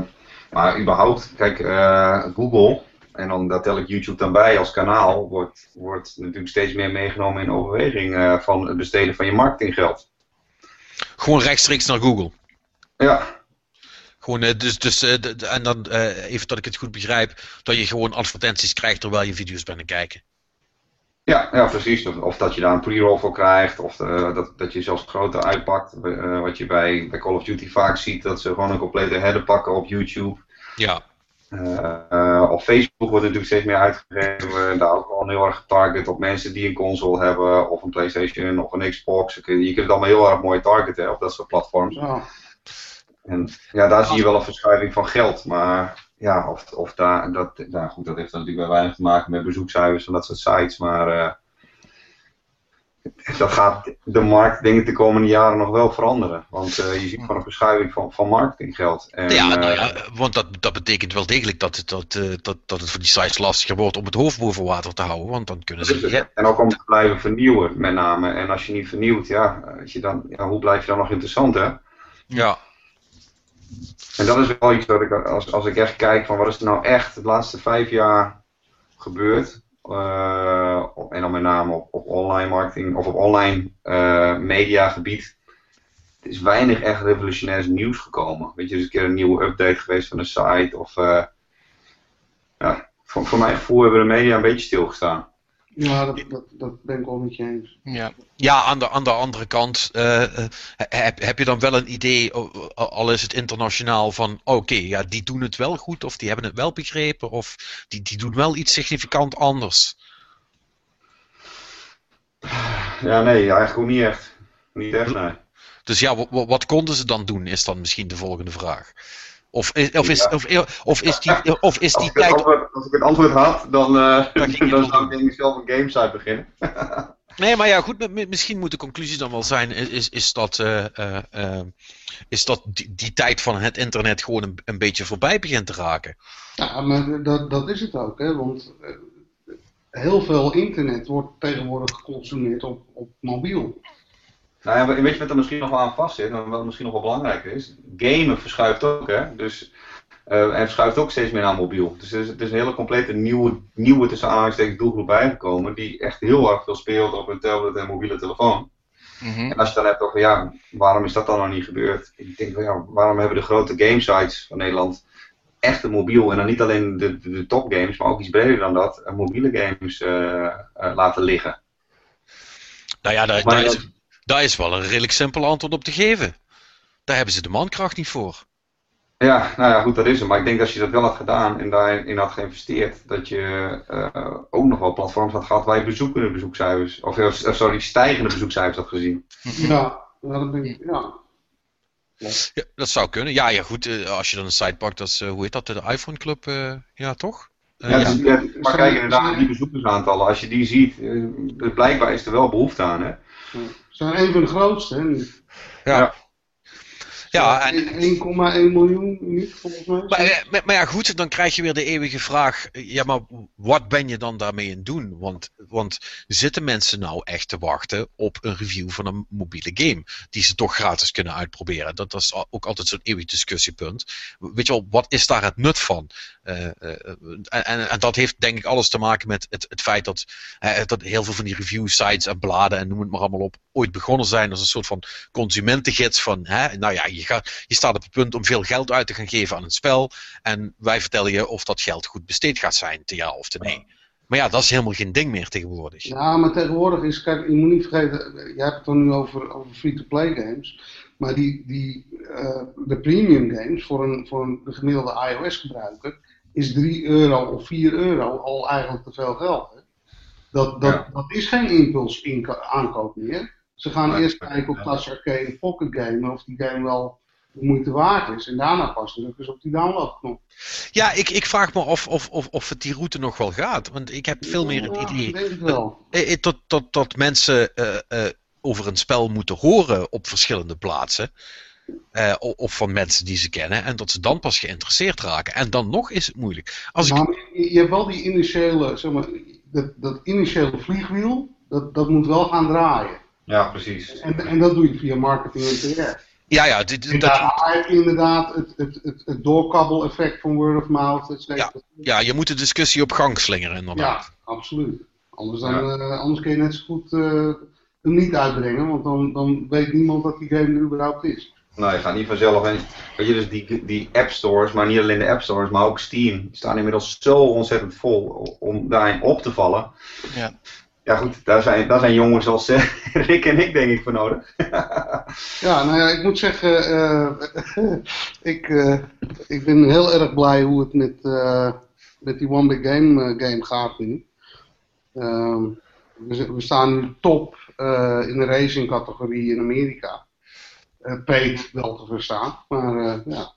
maar überhaupt, kijk, eh, Google, en dan daar tel ik YouTube dan bij als kanaal, wordt, wordt natuurlijk steeds meer meegenomen in overweging eh, van het besteden van je marketinggeld. Gewoon rechtstreeks naar Google. Ja, Gewoon, eh, dus, dus, en dan, even dat ik het goed begrijp, dat je gewoon advertenties krijgt terwijl je video's bent aan het kijken. Ja, ja precies. Of, of dat je daar een pre-roll voor krijgt, of eh, dat, dat je zelfs groter uitpakt. eh, wat je bij, bij Call of Duty vaak ziet, dat ze gewoon een complete header pakken op YouTube. Ja, Eh, eh, op Facebook wordt natuurlijk steeds meer uitgegeven. Daar ook al heel erg getarget op mensen die een console hebben, of een PlayStation, of een Xbox. Je kunt je kunt het allemaal heel erg mooi targeten op dat soort platforms. Ja. En ja, daar zie je wel een verschuiving van geld. Maar ja, of, of daar, dat, nou goed, dat heeft natuurlijk wel weinig te maken met bezoekcijfers en dat soort sites. Maar eh, dat gaat de markt, denk ik, de komende jaren nog wel veranderen. Want eh, je ziet gewoon een verschuiving van, van marketinggeld. En, ja, nou eh, ja, want dat, dat betekent wel degelijk dat het, dat, eh, dat, dat het voor die sites lastiger wordt om het hoofd boven water te houden. Want dan kunnen ze. Ja, En ook om te blijven vernieuwen, met name. En als je niet vernieuwt, ja, als je dan, ja hoe blijf je dan nog interessant, hè? ja, En dat is wel iets wat ik, als, als ik echt kijk van wat is er nou echt de laatste vijf jaar gebeurd. eh, en dan met name op, op online marketing of op online eh mediagebied. Er is weinig echt revolutionairs nieuws gekomen. Weet je, er is een keer een nieuwe update geweest van een site. Of, eh, ja, voor, voor mijn gevoel hebben de media een beetje stilgestaan. Ja, dat, dat, dat ben ik wel met je eens. Ja. ja aan, de, aan de andere kant eh, eh, heb, heb je dan wel een idee, al is het internationaal, van oké, ja, die doen het wel goed, of die hebben het wel begrepen, of die, die doen wel iets significant anders. Ja, nee, eigenlijk ook niet echt. Niet echt, nee. Dus ja, wa- wa- wat konden ze dan doen, is dan misschien de volgende vraag. Of is, of is, Ja. of, of is die, of is Als die ik, het tijd. antwoord, als ik het antwoord had, dan, eh, Dan *laughs* ging je dan zou ik denk ik zelf een gamesite beginnen. *laughs* Nee, maar ja, goed, mi- mi- misschien moet de conclusie dan wel zijn: is, is, is dat, eh, eh, is dat die, die tijd van het internet gewoon een, een beetje voorbij begint te raken? Ja, maar dat, dat is het ook, hè? want heel veel internet wordt tegenwoordig geconsumeerd op, op mobiel. Nou ja, weet je wat er misschien nog wel aan vast zit, en wat misschien nog wel belangrijker is? Gamen verschuift ook, hè? Dus, eh, en verschuift ook steeds meer naar mobiel. Dus er is, er is een hele complete nieuwe, nieuwe tussen aanhalingstekens doelgroep bijgekomen, die echt heel erg veel speelt op een tablet en mobiele telefoon. Mhm. En als je dan hebt over, ja, waarom is dat dan nog niet gebeurd? Ik denk, van, ja, waarom hebben de grote gamesites van Nederland echt een mobiel, en dan niet alleen de, de, de topgames, maar ook iets breder dan dat, mobiele games eh, eh, laten liggen? Nou ja, daar, daar, is, daar is wel een redelijk simpel antwoord op te geven. Daar hebben ze de mankracht niet voor. Ja, nou ja, goed, dat is het. Maar ik denk dat als je dat wel had gedaan en daarin had geïnvesteerd, dat je eh, ook nog wel platforms had gehad waar je bezoekende bezoekcijfers, of eh, sorry, stijgende bezoekcijfers had gezien. Ja, dat ben ik, ja. Ja, dat zou kunnen. Ja, ja goed, eh, als je dan een site pakt, dat is, eh, hoe heet dat, de iPhone Club, eh, ja toch? Eh, Ja, ja. dus, ja, maar kijk inderdaad naar die bezoekersaantallen. Als je die ziet, eh, dus blijkbaar is er wel behoefte aan. Hè? Ze zijn een van de grootste, hè? nu. Ja. Ja, en, 1,1 miljoen niet, volgens mij. Maar, eh, maar, maar ja, goed, dan krijg je weer de eeuwige vraag: eh, ja, maar wat ben je dan daarmee aan het doen? Want, want zitten mensen nou echt te wachten op een review van een mobiele game die ze toch gratis kunnen uitproberen? Dat, dat is ook altijd zo'n eeuwig discussiepunt. Weet je wel, wat is daar het nut van? Eh, en, en, en dat heeft denk ik alles te maken met het, het feit dat, dat heel veel van die review sites en bladen en noem het maar allemaal op ooit begonnen zijn als een soort van consumentengids van, hè, nou ja, je, gaat, je staat op het punt om veel geld uit te gaan geven aan een spel en wij vertellen je of dat geld goed besteed gaat zijn, te ja of te nee. Maar ja, dat is helemaal geen ding meer tegenwoordig. Ja, maar tegenwoordig is, kijk, je moet niet vergeten, jij hebt het dan nu over, over free-to-play games. Maar die, die, eh, de premium games voor een, voor een de gemiddelde iOS-gebruiker is 3 euro of 4 euro al eigenlijk te veel geld. Hè? Dat, dat, Ja. dat is geen impuls aankoop meer. Ze gaan eerst kijken op Touch Arcade Pocket Game of die game wel de moeite waard is. En daarna pas drukken ze op die downloadknop. Ja, ik, ik vraag me af of, of, of het die route nog wel gaat. Want ik heb veel meer het idee wel. eh, eh, dat, dat, dat mensen eh, eh, over een spel moeten horen op verschillende plaatsen. Eh, of van mensen die ze kennen. En dat ze dan pas geïnteresseerd raken. En dan nog is het moeilijk. Als ik, Maar je hebt wel die initiële, zeg maar, dat, dat initiële vliegwiel, dat, dat moet wel gaan draaien. Ja, precies. En, en dat doe je via marketing en PR. ja, ja, dit, En dat, daar heb je inderdaad het, het, het, het doorkabbel-effect van word of mouth. et cetera. ja, je moet de discussie op gang slingeren inderdaad. Ja, absoluut. Anders, dan, eh, anders kun je net zo goed eh, hem niet uitbrengen, want dan, dan weet niemand dat die game er überhaupt is. Nou, je gaat niet vanzelf. En, weet je, dus die, die app stores, maar niet alleen de app stores, maar ook Steam, die staan inmiddels zo ontzettend vol om daarin op te vallen. Ja. Ja goed, daar zijn, daar zijn jongens als eh, *laughs* Rick en ik denk ik voor nodig. *laughs* Ja, nou ja, ik moet zeggen, eh, *laughs* ik, eh, ik ben heel erg blij hoe het met, met die One Big Game, game gaat nu. Ehm, we, we staan nu top in de racing categorie in Amerika. Paid wel te verstaan, maar ja.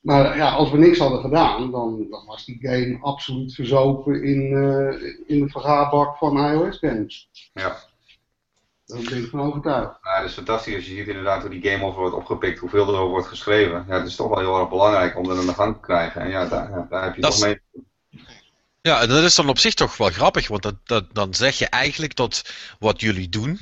Maar ja, als we niks hadden gedaan, dan, dan was die game absoluut verzopen in, eh, in de vergaarbak van iOS games. Ja. Daar ben ik van overtuigd. Ja, dat is fantastisch als je ziet inderdaad hoe die game over wordt opgepikt, hoeveel er over wordt geschreven. Ja, het is toch wel heel erg belangrijk om dat aan de gang te krijgen. En ja, daar, ja, daar heb je Dat toch mee. Ja, en dat is dan op zich toch wel grappig, want dat, dat, dan zeg je eigenlijk dat wat jullie doen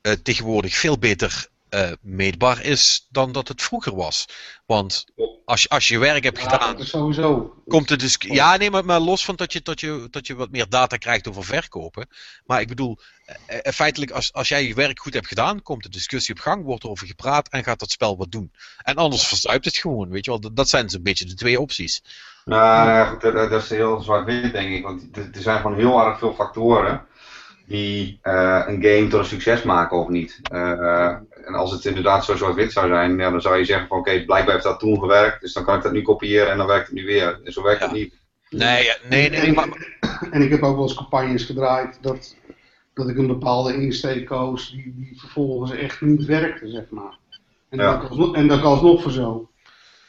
eh, tegenwoordig veel beter eh, meetbaar is dan dat het vroeger was. Want als je, als je werk hebt Ja, gedaan, sowieso. komt het dus. Ja, nee, maar, maar los van dat je, dat, je, dat je wat meer data krijgt over verkopen. Maar ik bedoel, eh, eh, feitelijk, als, als jij je werk goed hebt gedaan, komt de discussie op gang, wordt er over gepraat en gaat dat spel wat doen. En anders verzuipt het gewoon, weet je wel. Dat, dat zijn zo'n beetje de twee opties. Nou ja, dat, dat is heel zwart-wit denk ik. Want er zijn gewoon heel erg veel factoren die eh, een game tot een succes maken of niet. Eh, en als het inderdaad zo zwart-wit zou zijn, ja, dan zou je zeggen van oké, blijkbaar heeft dat toen gewerkt, dus dan kan ik dat nu kopiëren en dan werkt het nu weer. En zo werkt het niet. Nee, nee, nee, en, maar, en ik heb ook wel eens campagnes gedraaid dat, dat ik een bepaalde insteek koos die, die vervolgens echt niet werkte, zeg maar. En, Ja. dat, ik alsnog, en dat ik alsnog voor zo.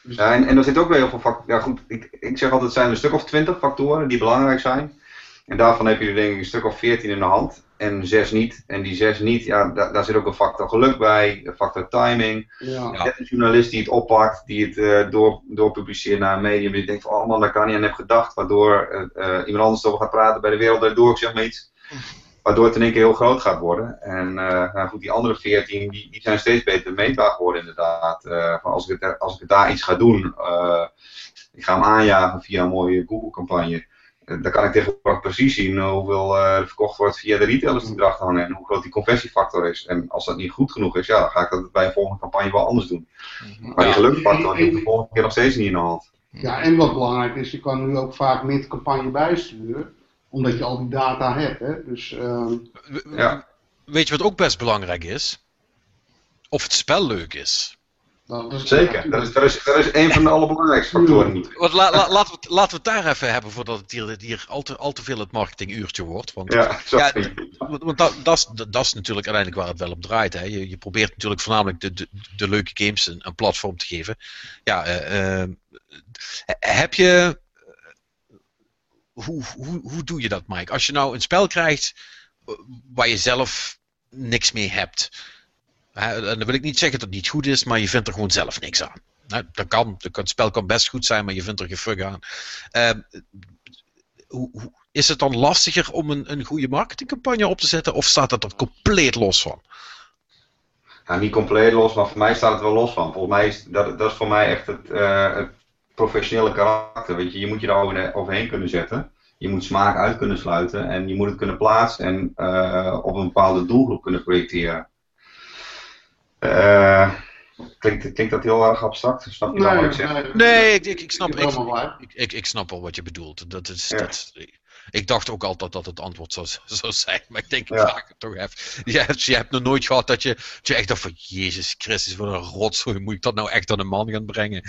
Dus, Ja, en, en er zit ook weer heel veel factoren. Ja, goed, ik, ik zeg altijd: het zijn een stuk of twintig factoren die belangrijk zijn. En daarvan heb je er denk ik een stuk of veertien in de hand. En zes niet. En die zes niet, ja, daar, daar zit ook een factor geluk bij, een factor timing. ja. Een journalist die het oppakt, die het eh, door, doorpubliceert naar een medium. Die denkt van, oh man, daar kan niet aan heb gedacht. Waardoor eh, eh, iemand anders over gaat praten bij de wereld Draait door, ik zeg maar iets. Waardoor het in één keer heel groot gaat worden. En nou goed, die andere veertien, die, die zijn steeds beter meetbaar geworden inderdaad. Van als, ik het, als ik daar iets ga doen, ik ga hem aanjagen via een mooie Google-campagne. Eh, dan kan ik tegenwoordig precies zien hoeveel eh, er verkocht wordt via de retailers die erachter hangen. En hoe groot die conversiefactor is. En als dat niet goed genoeg is, ja, dan ga ik dat bij een volgende campagne wel anders doen. Maar die die heb ik de volgende keer nog steeds niet in de hand. ja, en wat belangrijk is, je kan nu ook vaak mid-campagne bijsturen, omdat je al die data hebt. Hè? Dus ehm, Ja. weet je wat ook best belangrijk is? Of het spel leuk is. Zeker, dat is, dat is, dat is een van de allerbelangrijkste factoren. niet. Want la- la- laten, we, het- laten we het daar even hebben voordat het hier, hier al, te, al te veel het marketinguurtje wordt. Want, Ja, want, dat, dat, is, dat is natuurlijk uiteindelijk waar het wel op draait. Hè. Je, je probeert natuurlijk voornamelijk de, de, de leuke games een, een platform te geven. Ja, eh, eh, heb je. Hoe, hoe, hoe doe je dat, Mike? Als je nou een spel krijgt eh, waar je zelf niks mee hebt. En dan wil ik niet zeggen dat het niet goed is, maar je vindt er gewoon zelf niks aan. Nou, dat kan. Het spel kan best goed zijn, maar je vindt er geen fuck aan. Ehm, is het dan lastiger om een, een goede marketingcampagne op te zetten? Of staat dat er compleet los van? Niet compleet los, maar voor mij staat het wel los van. Volgens mij is dat, dat is voor mij echt het, eh, professionele karakter. Weet je, je moet je daar over- overheen kunnen zetten. Je moet smaak uit kunnen sluiten en je moet het kunnen plaatsen en eh, op een bepaalde doelgroep kunnen projecteren. Eh, klinkt, klinkt dat heel erg abstract? Snap je dan wat ik zeg? Nee, ik, ik, ik snap, Ik ik, ik, ik, snap wel wat je bedoelt. Dat is, Ja. dat, Ik dacht ook altijd dat het antwoord zou, zou zijn, maar ik denk, ik Ja. vraag het toch even. Je hebt, je hebt nog nooit gehad dat je, dat je echt dacht van, Jezus Christus, wat een rotzooi, moet ik dat nou echt aan een man gaan brengen?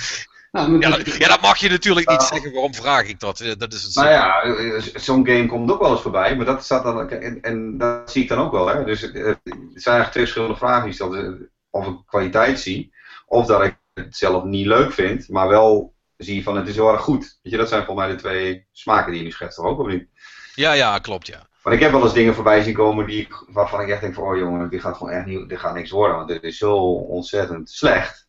Nou, Ja, dat- ja, dat mag je natuurlijk niet zeggen, waarom vraag ik dat? Eh, Dat is een Nou ja, eh, zo'n game komt ook wel eens voorbij, maar dat staat dan, en, en dat zie ik dan ook wel. Hè. Dus het zijn eigenlijk twee verschillende vragen die ik stel. Dus, Of ik kwaliteit zie, of dat ik het zelf niet leuk vind, maar wel zie van het is heel erg goed. Weet je, dat zijn volgens mij de twee smaken die je nu schetst, ook of niet? Ja, ja, klopt, ja. Want ik heb wel eens dingen voorbij zien komen die waarvan ik echt denk van, oh jongen, dit gaat gewoon echt niet, dit gaat niks worden, want dit is zo ontzettend slecht.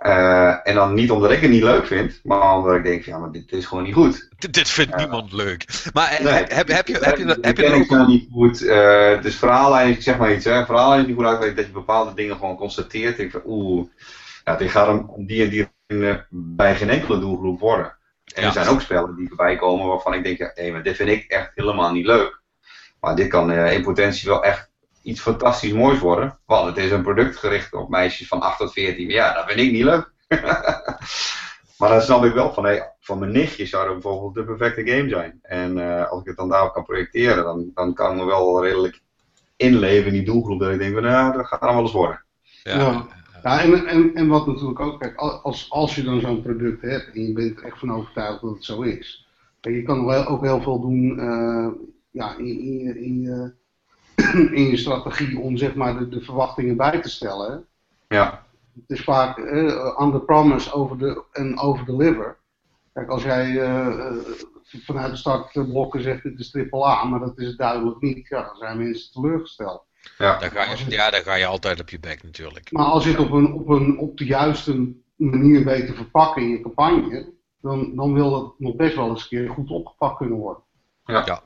Eh, en dan niet omdat ik het niet leuk vind, maar omdat ik denk van, ja, maar dit is gewoon niet goed. Dit, dit vindt Ja. niemand leuk. Maar eh, Nee. heb, heb, heb je, heb je, heb je ook... niet goed. eh dus verhaallijn, ik zeg maar iets, hè. Verhaallijn is niet goed uitgewerkt dat je bepaalde dingen gewoon constateert. Ik van, oeh, ja, dit gaat om die en die bij geen enkele doelgroep worden. En Ja. er zijn ook spellen die voorbij komen waarvan ik denk, ja, hé, maar dit vind ik echt helemaal niet leuk. Maar dit kan eh, in potentie wel echt iets fantastisch moois worden. Want het is een product gericht op meisjes van 8 tot 14. Ja, dat vind ik niet leuk. *laughs* maar dan snap ik wel van, hé, van mijn nichtje zou dat bijvoorbeeld de perfecte game zijn. En eh, als ik het dan daarop kan projecteren, dan, dan kan ik me wel redelijk inleven in die doelgroep. Dat ik denk van, nou, dat gaat dan wel eens worden. Ja, Ja. Ja, en, en, en wat natuurlijk ook, kijk, als, als je dan zo'n product hebt en je bent er echt van overtuigd dat het zo is. Kijk, je kan wel ook heel veel doen eh, ja, in, in, je, in, je, *clears throat* in je strategie om zeg maar de, de verwachtingen bij te stellen. Ja, Het is vaak eh under promise over de, en over deliver. Kijk, als jij eh, eh, vanuit de startblokken zegt dit is triple A, maar dat is het duidelijk niet, ja, dan zijn mensen teleurgesteld. ja. Dan ga je, ja, dan ga je altijd op je bek natuurlijk. Maar als je het op, een, op, een, op de juiste manier weet te verpakken in je campagne, dan, dan wil dat nog best wel eens een keer goed opgepakt kunnen worden. Ja, ja.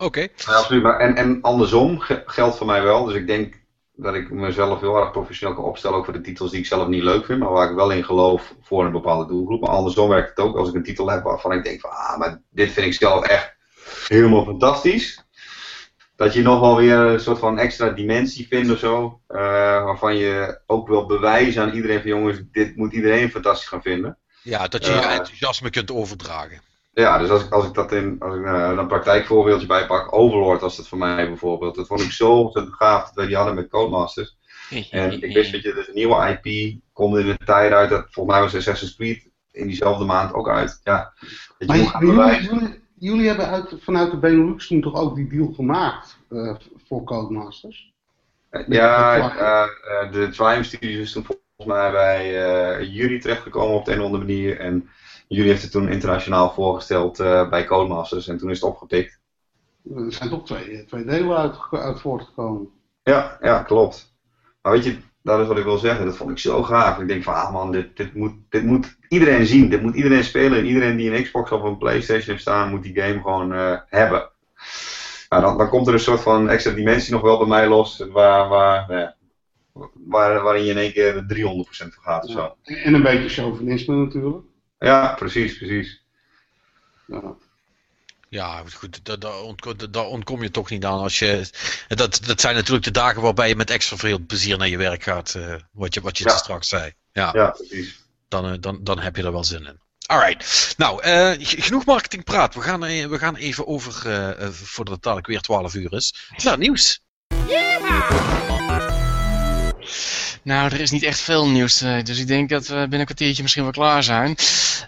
Oké. Absoluut. Maar, en, en andersom ge- geldt voor mij wel. Dus ik denk dat ik mezelf heel erg professioneel kan opstellen, ook voor de titels die ik zelf niet leuk vind, maar waar ik wel in geloof voor een bepaalde doelgroep. Maar andersom werkt het ook als ik een titel heb waarvan ik denk van, ah, maar dit vind ik zelf echt helemaal fantastisch. Dat je nog wel weer een soort van extra dimensie vindt of zo. eh, waarvan je ook wil bewijzen aan iedereen van jongens, dit moet iedereen fantastisch gaan vinden. Ja, dat je je Ja. enthousiasme kunt overdragen. Ja, dus als ik, als ik dat in, als ik nou, een praktijkvoorbeeldje bijpak, Overlord was dat voor mij bijvoorbeeld. Dat vond ik zo ontzettend gaaf dat wij die hadden met Codemasters. *laughs* En ik wist dat je dus een nieuwe IP komt in een tijd uit, dat volgens mij was Assassin's Creed in diezelfde maand ook uit. Ja, dat Maar je moet gaan jullie, jullie, jullie hebben uit, vanuit de Benelux toen toch ook die deal gemaakt eh, voor Codemasters? Ja, met- eh, eh, de Triumph Studios is toen volgens mij bij eh Jury terechtgekomen op de een of andere manier. En Jury heeft het toen internationaal voorgesteld eh, bij Codemasters en toen is het opgepikt. Er zijn toch twee, twee delen uit, uit voortgekomen. Ja, ja, klopt. Maar weet je, dat is wat ik wil zeggen. Dat vond ik zo gaaf. Ik denk van, ah man, dit, dit, moet, dit moet iedereen zien. Dit moet iedereen spelen. En iedereen die een Xbox of een Playstation heeft staan, moet die game gewoon eh, hebben. Nou, dan, dan komt er een soort van extra dimensie nog wel bij mij los. Waar, waar, nou ja, waar, waarin je in één keer 300% voor gaat of zo. En een beetje chauvinisme natuurlijk. Ja, precies, precies. Ja. Ja, goed, daar, daar, ontkom, daar ontkom je toch niet aan als je. Dat, dat zijn natuurlijk de dagen waarbij je met extra veel plezier naar je werk gaat. eh, wat je, wat je Ja. straks zei. Ja, Ja, precies. dan, eh, dan, dan heb je er wel zin in. Alright. Nou, eh, g- genoeg marketingpraat. We gaan, we gaan even over, voordat het dadelijk weer 12 uur is, naar het nieuws. Nou, er is niet echt veel nieuws, eh, dus ik denk dat we binnen een kwartiertje misschien wel klaar zijn.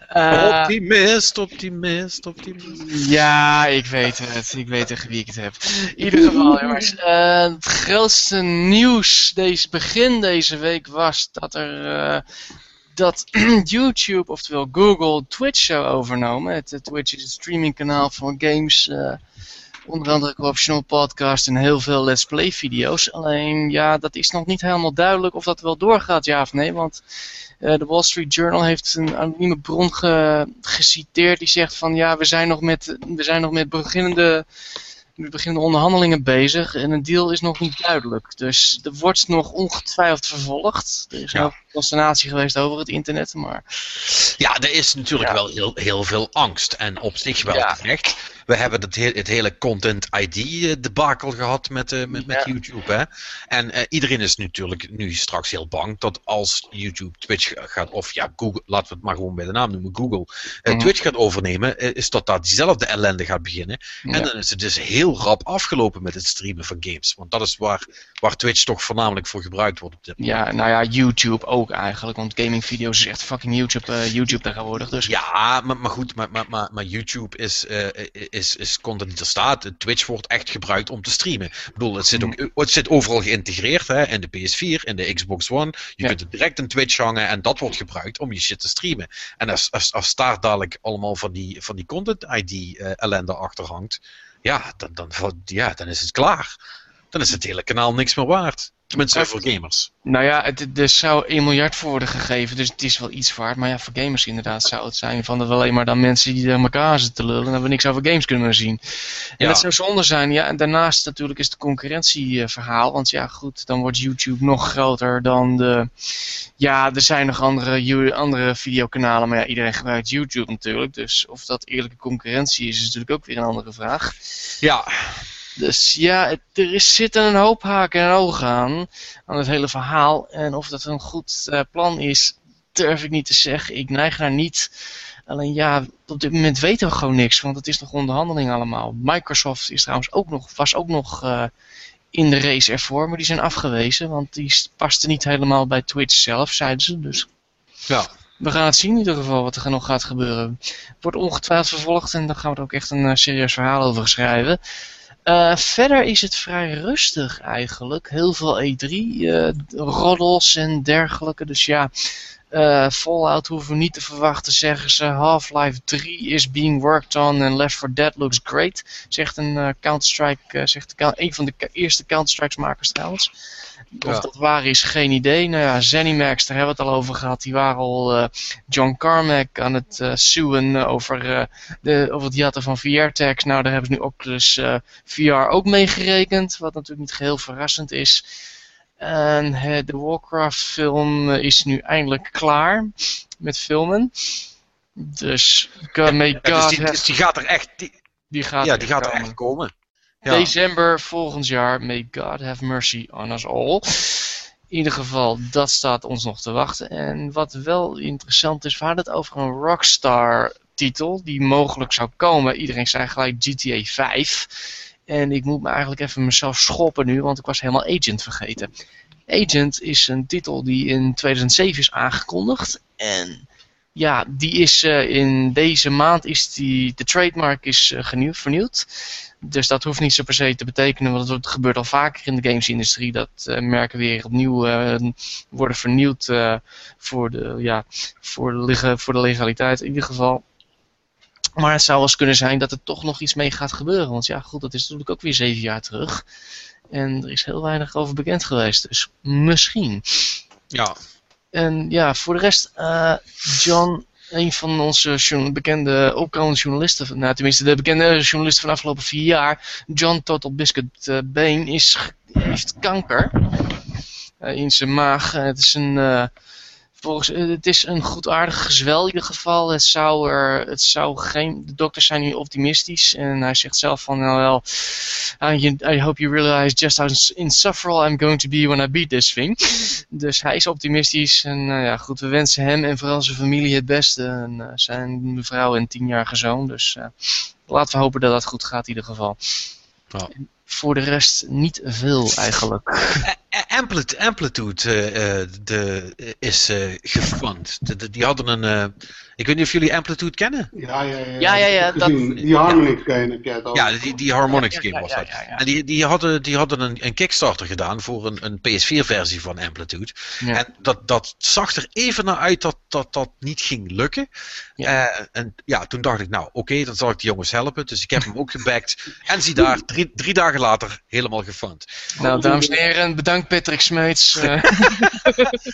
Eh, optimist, optimist, optimist. Ja, ik weet het. Ik weet tegen wie ik het heb. In ieder geval, jongens. eh, het grootste nieuws deze, begin deze week was dat er. dat *clears throat* YouTube, oftewel Google, Twitch zou overnemen. Het, Twitch is het streamingkanaal voor games. Onder andere corruptional podcast en heel veel let's play video's. Alleen, ja, dat is nog niet helemaal duidelijk of dat wel doorgaat, ja of nee. Want eh, de Wall Street Journal heeft een anonieme bron ge- geciteerd die zegt van ja, we zijn nog met, we zijn nog met beginnende, met beginnende onderhandelingen bezig en een deal is nog niet duidelijk. Dus er wordt nog ongetwijfeld vervolgd. Er is Ja. nog consternatie geweest over het internet, maar... Ja, er is natuurlijk Ja. wel heel, heel veel angst. En op zich wel Ja. terecht. We hebben het, he- het hele Content ID eh, gehad met, eh, met, met Ja. YouTube. Hè? En eh, iedereen is natuurlijk nu straks heel bang dat als YouTube Twitch gaat, of ja, Google, laten we het maar gewoon bij de naam noemen, Google, Mhm. Twitch gaat overnemen, is dat daar diezelfde ellende gaat beginnen. En dan is het dus heel rap afgelopen met het streamen van games. Want dat is waar, waar Twitch toch voornamelijk voor gebruikt wordt op dit moment. Ja, nou ja, YouTube ook eigenlijk, want gamingvideo's is echt fucking YouTube, eh, YouTube tegenwoordig, dus... Ja, maar, maar goed, maar, maar, maar, maar YouTube is, eh, is, is content die er staat. Twitch wordt echt gebruikt om te streamen. Ik bedoel, het zit, ook, het zit overal geïntegreerd, hè, in de PS4, in de Xbox One. Je Ja. kunt het direct in Twitch hangen en dat wordt gebruikt om je shit te streamen. En als, als, als daar dadelijk allemaal van die, van die content ID eh, ellende achter hangt, ja dan, dan, ja, dan is het klaar. Dan is het hele kanaal niks meer waard. Tenminste voor gamers. Nou ja, het, er zou 1 miljard voor worden gegeven, dus het is wel iets waard. Maar ja, voor gamers inderdaad zou het zijn van dat alleen maar dan mensen die aan elkaar zitten te lullen en dat we niks over games kunnen zien. En Ja. dat zou zonde zijn. Ja, en daarnaast natuurlijk is het concurrentieverhaal, want ja goed, dan wordt YouTube nog groter dan de... Ja, er zijn nog andere, andere videokanalen, maar ja, iedereen gebruikt YouTube natuurlijk. Dus of dat eerlijke concurrentie is, is natuurlijk ook weer een andere vraag. Ja, Dus ja, het, er zitten een hoop haken en ogen aan, aan het hele verhaal. En of dat een goed eh, plan is, durf ik niet te zeggen. Ik neig naar niet. Alleen ja, op dit moment weten we gewoon niks, want het is nog onderhandeling allemaal. Microsoft is trouwens ook nog, was ook nog eh, in de race ervoor, maar die zijn afgewezen, want die paste niet helemaal bij Twitch zelf, zeiden ze. Dus ja. we gaan het zien in ieder geval wat er nog gaat gebeuren. Wordt ongetwijfeld vervolgd en dan gaan we er ook echt een eh, serieus verhaal over schrijven. Eh, verder is het vrij rustig eigenlijk. Heel veel E3, eh en dergelijke. Dus ja, eh, Fallout hoeven we niet te verwachten, zeggen ze. Half-Life 3 is being worked on and Left 4 Dead looks great. Zegt een Counter-Strike, zegt een van de eerste Counter-Strikes makers trouwens. Of Ja. dat waar is, geen idee. Nou ja, Zenimax, daar hebben we het al over gehad. Die waren al eh, John Carmack aan het eh suen eh, over, de, over het jatten van VR-tags. Nou, daar hebben ze nu Oculus VR ook meegerekend. Wat natuurlijk niet geheel verrassend is. En de Warcraft-film is nu eindelijk klaar met filmen. Dus, God, may Ja, dus, God die, dus die gaat er echt, die, die gaat, ja, die gaat er echt komen. December volgend jaar. May God have mercy on us all. In ieder geval, dat staat ons nog te wachten. En wat wel interessant is, we hadden het over een Rockstar titel die mogelijk zou komen. Iedereen zei gelijk GTA 5. En ik moet me eigenlijk even mezelf schoppen nu, want ik was helemaal Agent vergeten. Agent is een titel die in 2007 is aangekondigd. En ja, die is eh, in deze maand is die, de trademark is eh, vernieuwd. Dus dat hoeft niet zo per se te betekenen, want het gebeurt al vaker in de gamesindustrie. Dat eh, merken weer opnieuw eh, worden vernieuwd eh, voor, de, ja, voor, de, voor de legaliteit in ieder geval. Maar het zou wel eens kunnen zijn dat er toch nog iets mee gaat gebeuren. Want ja, goed, dat is natuurlijk ook weer zeven jaar terug. En er is heel weinig over bekend geweest. Dus misschien. Ja, En ja, voor de rest, John, een van onze bekende opkomende journalisten, nou tenminste de bekende journalisten van de afgelopen vier jaar, John Total Biscuit Bane, is, heeft kanker eh, in zijn maag. Het is een, eh, volgens, eh, het is een goedaardig gezwel in ieder geval. Het zou er, het zou geen, de dokters zijn nu optimistisch en hij zegt zelf van, nou wel, I, I hope you realize just how insufferable I'm going to be when I beat this thing. *laughs* Dus hij is optimistisch. En nou ja, goed, we wensen hem en vooral zijn familie het beste. En eh, zijn mevrouw en tienjarige zoon. Dus eh, laten we hopen dat dat goed gaat in ieder geval. Voor de rest niet veel eigenlijk. *laughs* Amplitude, eh, eh, de, is eh gefund. Die hadden een. Ik weet niet of jullie Amplitude kennen. Ja, ja, ja. Ja, ja, ja, dat-. Die Harmonix game heb jij het over. Ja, die, die Harmonix Ja, game was ja, dat. ja, ja. En die, die hadden, die hadden een, een Kickstarter gedaan voor een, een PS4-versie van Amplitude. Ja. En dat, dat zag er even naar uit dat dat, dat niet ging lukken. Ja. Eh, en ja, toen dacht ik, nou oké, dan zal ik die jongens helpen. Dus ik heb hem ook gebackt. En zie daar, drie, drie dagen later, helemaal gefund. Nou, dames en heren, bedankt Patrick Smeets. eh, *laughs*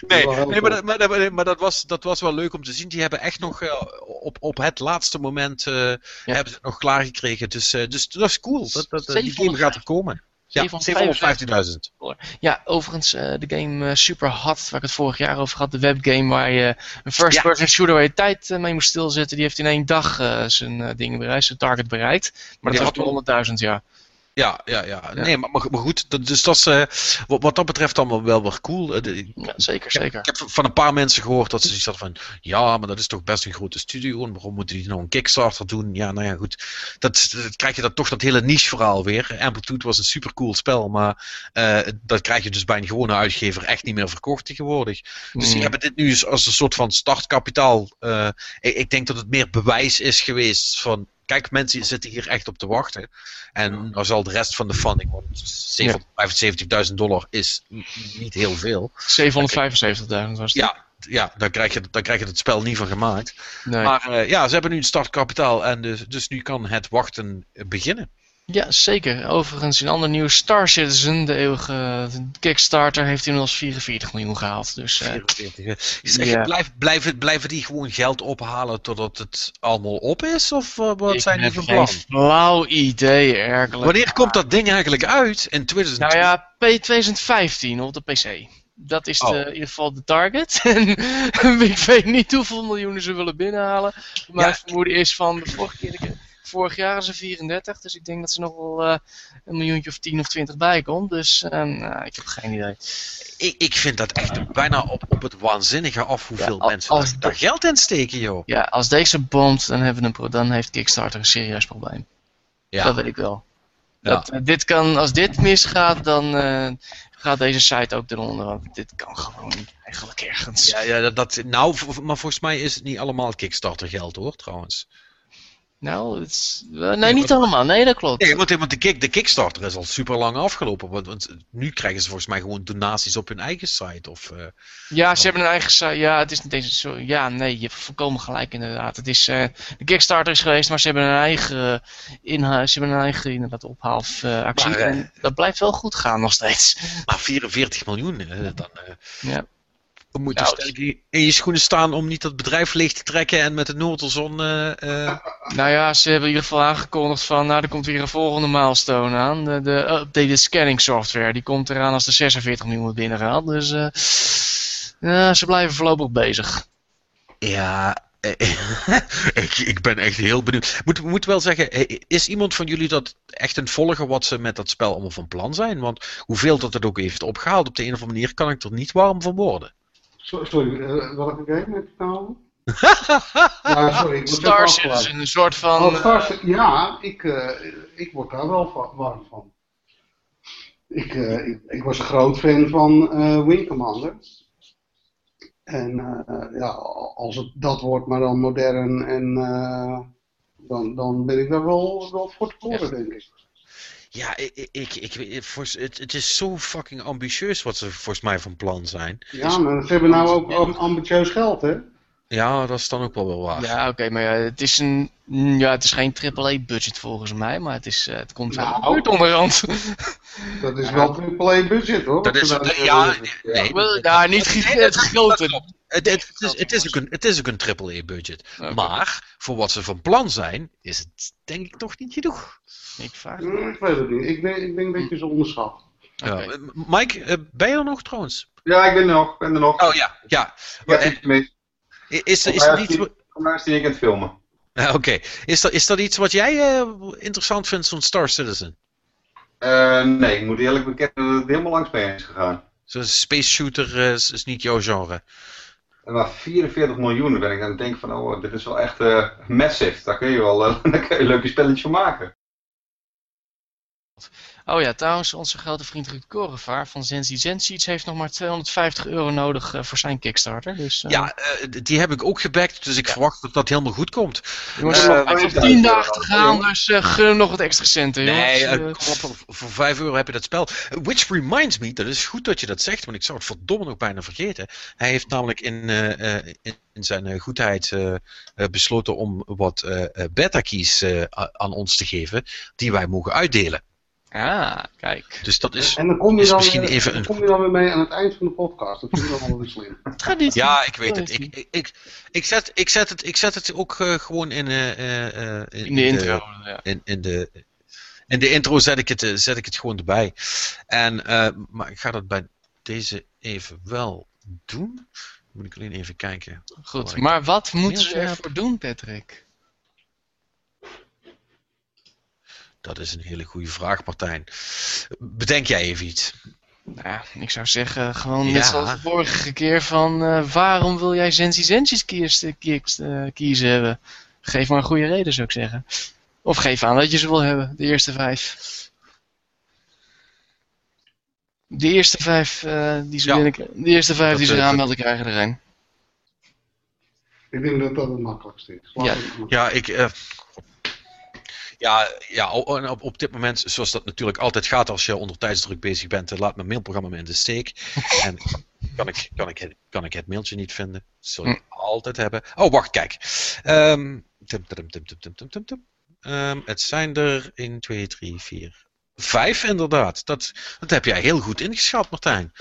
Nee, *laughs* nee maar, maar, dat- maar dat, was, dat was wel leuk om te zien. Die hebben echt nog eh, op, op het laatste moment eh, hebben ze het nog klaargekregen. Dus, eh, dus dat is cool. Dat, dat, die game gaat er komen. Ja, 750. 750.000. Ja, overigens, de game Super Hot, waar ik het vorig jaar over had, de webgame waar je een first-person shooter waar je tijd mee moest stilzetten, die heeft in één dag zijn dingen bereikt, zijn target bereikt. Maar dat was toen 100.000, ja. Ja, ja, ja. Nee, maar, maar goed, dat, dus dat is eh, wat, wat dat betreft allemaal wel weer cool. Eh, de- ja zeker, zeker. Ik heb van een paar mensen gehoord dat ze zoiets hadden van, ja, maar dat is toch best een grote studio en waarom moeten die nou een Kickstarter doen? Ja, nou ja, goed. Dat, dat krijg je dan toch dat hele niche verhaal weer. Amplitude was een super cool spel, maar eh, dat krijg je dus bij een gewone uitgever echt niet meer verkocht tegenwoordig. Dus die Mm. hebben dit nu eens als een soort van startkapitaal. ik, ik denk dat het meer bewijs is geweest van. Kijk, mensen zitten hier echt op te wachten. En dan zal de rest van de funding, want 775.000 dollar is niet heel veel. 775.000 was het. Ja, ja dan, krijg je, dan krijg je het spel niet van gemaakt. Nee. Maar eh, ja, ze hebben nu een startkapitaal en dus, dus nu kan het wachten beginnen. Ja, zeker. Overigens, in ander nieuws, Star Citizen, de eeuwige Kickstarter, heeft inmiddels 44 miljoen gehaald. Dus eh, 44. eh. Blijf, blijven, blijven die gewoon geld ophalen totdat het allemaal op is? Of eh, wat ik zijn die van plan? flauw idee, erkelijk. Wanneer komt dat ding eigenlijk uit? In 2020? Nou ja, P 2015 op de PC. Dat is de, Oh. in ieder geval de target. *laughs* En *laughs* ik weet niet hoeveel miljoenen ze willen binnenhalen. Maar Ja. het vermoeden is van de vorige keer. Vorig jaar is er 34, dus ik denk dat ze nog wel eh, een miljoentje of 10 of 20 bij komt. Dus eh, nou, ik heb geen idee. ik, ik vind dat echt bijna op, op het waanzinnige af hoeveel Ja, mensen als daar, geld in steken, joh. Ja, als deze bomt, dan, hebben we een dan heeft Kickstarter een serieus probleem. Ja. Dat weet ik wel. Ja. Dat, eh, dit kan, als dit misgaat, dan eh, gaat deze site ook eronder. Want dit kan gewoon eigenlijk ergens. Ja, ja dat, dat, nou, maar volgens mij is het niet allemaal Kickstarter geld hoor, trouwens. Nou, het is, eh, nee, niet allemaal. Nee, dat klopt. Nee, want, want de, kick, de Kickstarter is al super lang afgelopen. Want, want nu krijgen ze volgens mij gewoon donaties op hun eigen site. Of, eh, Ja, ze hebben een eigen site. Ja, het is niet eens zo. Ja, nee, je hebt volkomen gelijk inderdaad. Het is, eh, de Kickstarter is geweest, maar ze hebben een eigen inhuis, ze hebben een eigen inderdaad ophaalactie. Eh, en dat blijft wel goed gaan nog steeds. *laughs* maar 44 miljoen, eh, dan eh, Ja. Nou, sterk in- in je schoenen staan om niet dat bedrijf leeg te trekken en met de Noorderzon. eh, eh, *laughs* Nou ja, ze hebben in ieder geval aangekondigd van, nou, er komt weer een volgende milestone aan. De, de updated scanning software, die komt eraan als de 46 miljoen binnengaat. Dus eh, ja, ze blijven voorlopig bezig. Ja, eh, *laughs* ik, ik ben echt heel benieuwd. Moet, moet wel zeggen, eh, is iemand van jullie dat echt een volgen wat ze met dat spel allemaal van plan zijn? Want hoeveel dat het ook heeft opgehaald, op de een of andere manier kan ik er niet warm van worden. So- Sorry, eh, game heb je het nou? over? *laughs* ja, sorry, ik Star even Citizen, een soort van... Oh, Star ja, ik, eh, ik word daar wel warm van. Ik, eh, ik, ik was een groot fan van eh Wing Commander. En ja, als het dat wordt, maar dan modern en dan, dan ben ik daar wel, wel voor te horen, denk ik. Ja, ik, ik, ik, het, het is zo fucking ambitieus wat ze volgens mij van plan zijn. Ja, maar ze hebben nou ook am- ambitieus geld, hè? Ja, dat is dan ook wel wel waar. Ja, oké, maar ja, het is een... mm, Ja, het is geen AAA-budget volgens mij, maar het, is, eh, het komt uit de Nou. buurt onderhand. *laughs* Dat is wel triple budget, hoor. Dat is daar ja, nee. Wel, nou, niet Nee, dat- het grote. dat Het, het, het is, het, is ook een, het is ook een AAA-budget. Oké. Maar voor wat ze van plan zijn, is het denk ik toch niet genoeg. Ik vraag Hm, Ik weet het niet. Ik denk, ik denk dat je ze onderschat. Ja. Mike, eh, ben je er nog trouwens? Ja, ik ben er nog. Ik ben er nog. Oh ja, ja. ja, mis. Is, is ja, iets... niet aan het filmen. Oké, is, er, is dat iets wat jij eh, interessant vindt, zo'n Star Citizen? Eh, nee, ik moet eerlijk bekennen dat het helemaal langs mee is gegaan. Zo'n space shooter eh, is, is niet jouw genre. En maar 44 miljoen ben ik aan het denken van, oh, dit is wel echt massive. Daar kun je wel *laughs* daar kun je een leuke spelletje van maken. Oh ja, trouwens, onze grote vriend Ruud Korevaar van Zenzi Zenseeds heeft nog maar 250 euro nodig eh, voor zijn Kickstarter. Dus eh, Ja, eh, die heb ik ook gebackt, dus ik verwacht dat dat helemaal goed komt. jongens, heeft is 10 dat? dagen te gaan, dus eh, gun hem nog wat extra centen. Nee, jongens. op, voor, voor 5 euro heb je dat spel. Which reminds me, dat is goed dat je dat zegt, want ik zou het verdomme nog bijna vergeten. Hij heeft namelijk in, eh, eh, in, in zijn eh, goedheid besloten om wat eh, eh, beta-keys eh, a- aan ons te geven, die wij mogen uitdelen. Ah, kijk. Dus dat is... En dan kom je is dan, misschien weer, even een- kom je dan weer mee aan het eind van de podcast. Dat vind ik wel weer slim. *laughs* Het gaat niet. Ja, ik weet het. Ik, ik, ik, ik, zet, ik, zet het ik zet het ook eh, gewoon in, eh, eh, eh, In de intro. Ja. in, in de. In de intro zet ik het, zet ik het gewoon erbij. En, eh, maar ik ga dat bij deze even wel doen. Moet ik alleen even kijken. Goed, maar wat moeten ze ervoor doen, Patrick? Dat is een hele goede vraag, Martijn. Bedenk jij even iets? Nou, ja, ik zou zeggen, gewoon Ja. net zoals de vorige keer van eh, waarom wil jij Zensi kies, kies- eh, kiezen hebben? Geef maar een goede reden, zou ik zeggen. Of geef aan dat je ze wil hebben, de eerste vijf. De eerste vijf eh, die ze Ja. binnen, de eerste vijf Dat, die ze eh, aanmelden krijgen er een. Ik denk dat dat het makkelijkste is. Laat Ja. het. Ja, ik. Ja, ja op, op dit moment, zoals dat natuurlijk altijd gaat als je onder tijdsdruk bezig bent, eh, laat mijn mailprogramma me in de steek. *laughs* en kan ik, kan, ik, kan ik het mailtje niet vinden? Zul je hm. altijd hebben. Oh, wacht, kijk. Um, tum, tum, tum, ehm, het zijn er 1, 2, 3, 4, 5, inderdaad. Dat, dat heb jij heel goed ingeschat, Martijn.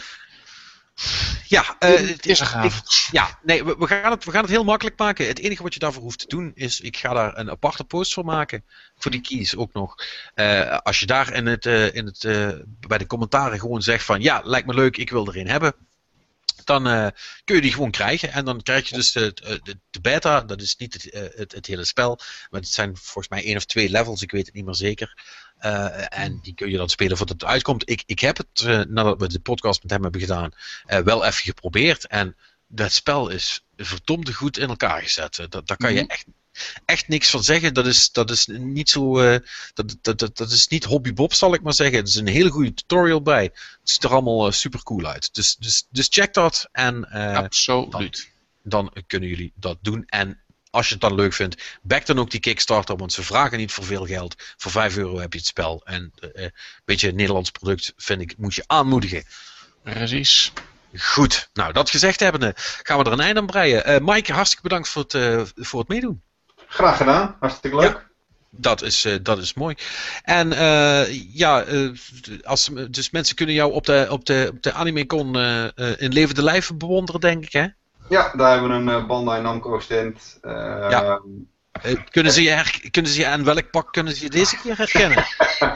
Ja, eh, Het is een ik- gaaf. ja, nee, we, we, gaan het, we gaan het heel makkelijk maken. Het enige wat je daarvoor hoeft te doen is, ik ga daar een aparte post voor maken. Voor die keys ook nog. Eh, als je daar in het, eh, in het, bij de commentaren gewoon zegt van, ja, lijkt me leuk, ik wil er een hebben. Dan kun je die gewoon krijgen. En dan krijg je dus de, de, de beta. Dat is niet het, het, het hele spel. Maar het zijn volgens mij één of twee levels. Ik weet het niet meer zeker. Eh, en die kun je dan spelen voordat het uitkomt. Ik, ik heb het, eh, nadat we de podcast met hem hebben gedaan, eh, wel even geprobeerd. En dat spel is verdomde goed in elkaar gezet. Dat, daar kan je Mhm. echt, echt niks van zeggen. Dat is, dat is niet zo. dat, dat, dat, dat is niet Hobby Bob, zal ik maar zeggen. Er is een hele goede tutorial bij. Het ziet er allemaal super cool uit. Dus, dus, dus check dat. En Absoluut. dan kunnen jullie dat doen. En als je het dan leuk vindt, back dan ook die Kickstarter, want ze vragen niet voor veel geld. Voor 5 euro heb je het spel. En eh, eh, weet je, een Nederlands product vind ik, moet je aanmoedigen. Precies. Goed, nou dat gezegd hebbende, gaan we er een einde aan breien. Eh Mike, hartstikke bedankt voor het, eh, voor het meedoen. Graag gedaan, hartstikke leuk. Dat is, eh, dat is mooi. En eh, ja, eh, als, dus mensen kunnen jou op de, op de, op de AnimeCon eh, eh, in levende lijven bewonderen, denk ik, hè? Ja, daar hebben we een eh, Bandai Namco stand. Eh, Ja. Eh, kunnen, ze je her- kunnen ze je aan welk pak kunnen ze je deze keer herkennen?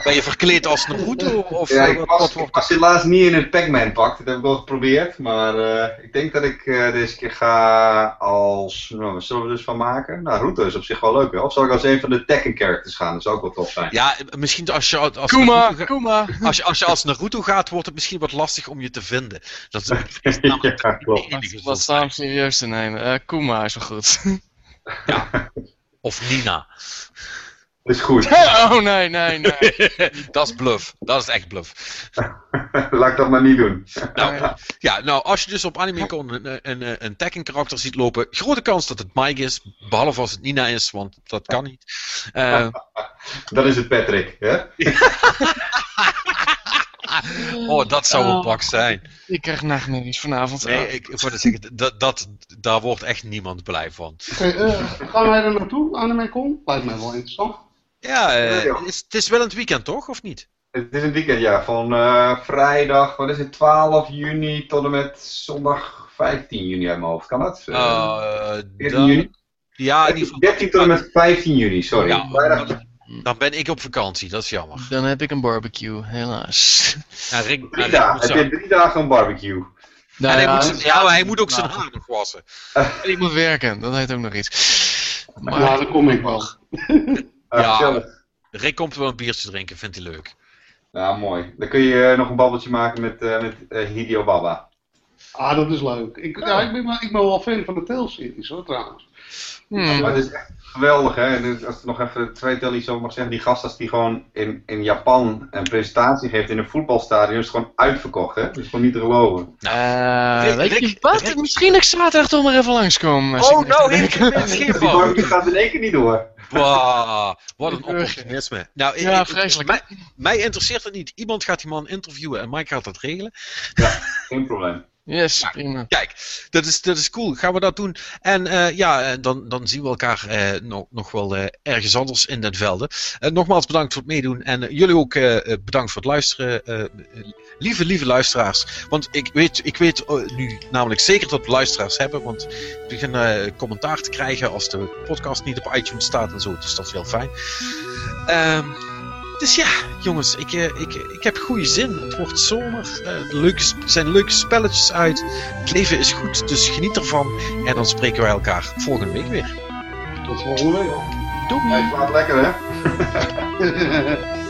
ben je verkleed als Naruto? Of ja, ik wat, was, wat ik wordt was helaas niet in het Pac-Man pak. Dat heb ik wel geprobeerd. Maar eh, ik denk dat ik eh, deze keer ga als... Nou, wat zullen we dus van maken? Nou, Ruto is op zich wel leuk. Of zal ik als een van de Tekken characters gaan? Dat zou ook wel tof zijn. Ja, misschien als je als Kuma, Naruto, ga- Kuma. als, je, als je als Naruto gaat, wordt het misschien wat lastig om je te vinden. Dat is namelijk *laughs* ja, klopt. Wat staan serieus te nemen? Eh Kuma is wel goed. *laughs* Of Nina. Dat is goed. *laughs* oh nee, nee, nee. *laughs* dat is bluff. Dat is echt bluff. *laughs* Laat ik dat maar niet doen. Nou, ja, nou, als je dus op AnimeCon een, een, een, Tekken karakter ziet lopen, grote kans dat het Mike is. Behalve als het Nina is, want dat kan niet. Eh, Dat is het Patrick. Hè? *laughs* oh, dat zou een pak zijn. Ik krijg nachtmerries vanavond. Nee, ik wou zeggen, dat, dat, daar wordt echt niemand blij van. Eh, gaan wij er naartoe, AnimeCon? Lijkt mij wel interessant. Ja, eh, Ja, het, is, het is wel een weekend, toch? Of niet? Het is een weekend, ja. Van eh, vrijdag, wat is het, 12 juni tot en met zondag 15 juni uit mijn hoofd. Kan dat? Eh, Eh, 14 dan, juni? ja, in ieder geval. 13 tot en met 15 juni, sorry. Ja, Vrijdag, dan, dan ben ik op vakantie, dat is jammer. Dan heb ik een barbecue, helaas. *laughs* Ja, Rick, drie dagen. Heb je drie dagen een barbecue? en Nou hij ja, moet, zijn- ja, maar hij moet ook zijn nou, haar nog wassen. *laughs* En ik moet werken, dat heet ook nog iets. Maar Ja, dan kom ik wel. Ah, Ja. Rick komt wel een biertje drinken, vindt hij leuk. Ja, mooi. Dan kun je eh, nog een babbeltje maken met, eh, met eh, Hideo Baba. Ah, dat is leuk. Ik, ja, ik, ben, wel- ik ben wel fan van de Tales-series hoor, trouwens. Hmm, Maar het is echt geweldig, hè. En dus als ik nog even twee tel iets over mag zeggen. Die gast als die gewoon in, in Japan een presentatie geeft in een voetbalstadion, is het gewoon uitverkocht, hè. Dat is gewoon niet te geloven. eh, Rick- weet je wat? Rick- Misschien ik zaterdag toch maar even langskomen. ik Oh, nou, heeft geen Die gaat in één keer niet door. Bah, wat een Ik burger. opportunisme. Nou, ik- Ja, ik- vreselijk. Mij, mij interesseert het niet. Iemand gaat die man interviewen en Mike gaat dat regelen. Geen probleem. Yes, prima. Kijk, dat is, dat is cool. Gaan we dat doen? En eh, ja, eh, dan, dan zien we elkaar eh, nog, nog wel ergens anders in den velden. Nogmaals bedankt voor het meedoen. En jullie ook bedankt voor het luisteren. lieve, lieve luisteraars. Want ik weet, ik weet nu namelijk zeker dat we luisteraars hebben. Want ik begin commentaar te krijgen als de podcast niet op iTunes staat en zo. Dus dat is heel fijn. Ehm, Dus ja, jongens, ik, eh, ik, ik heb goede zin. Het wordt zomer. eh, er leuke, zijn leuke spelletjes uit. Het leven is goed, dus geniet ervan. En dan spreken wij elkaar volgende week weer. Tot volgende week. Doei! Hij slaat lekker, hè? *laughs*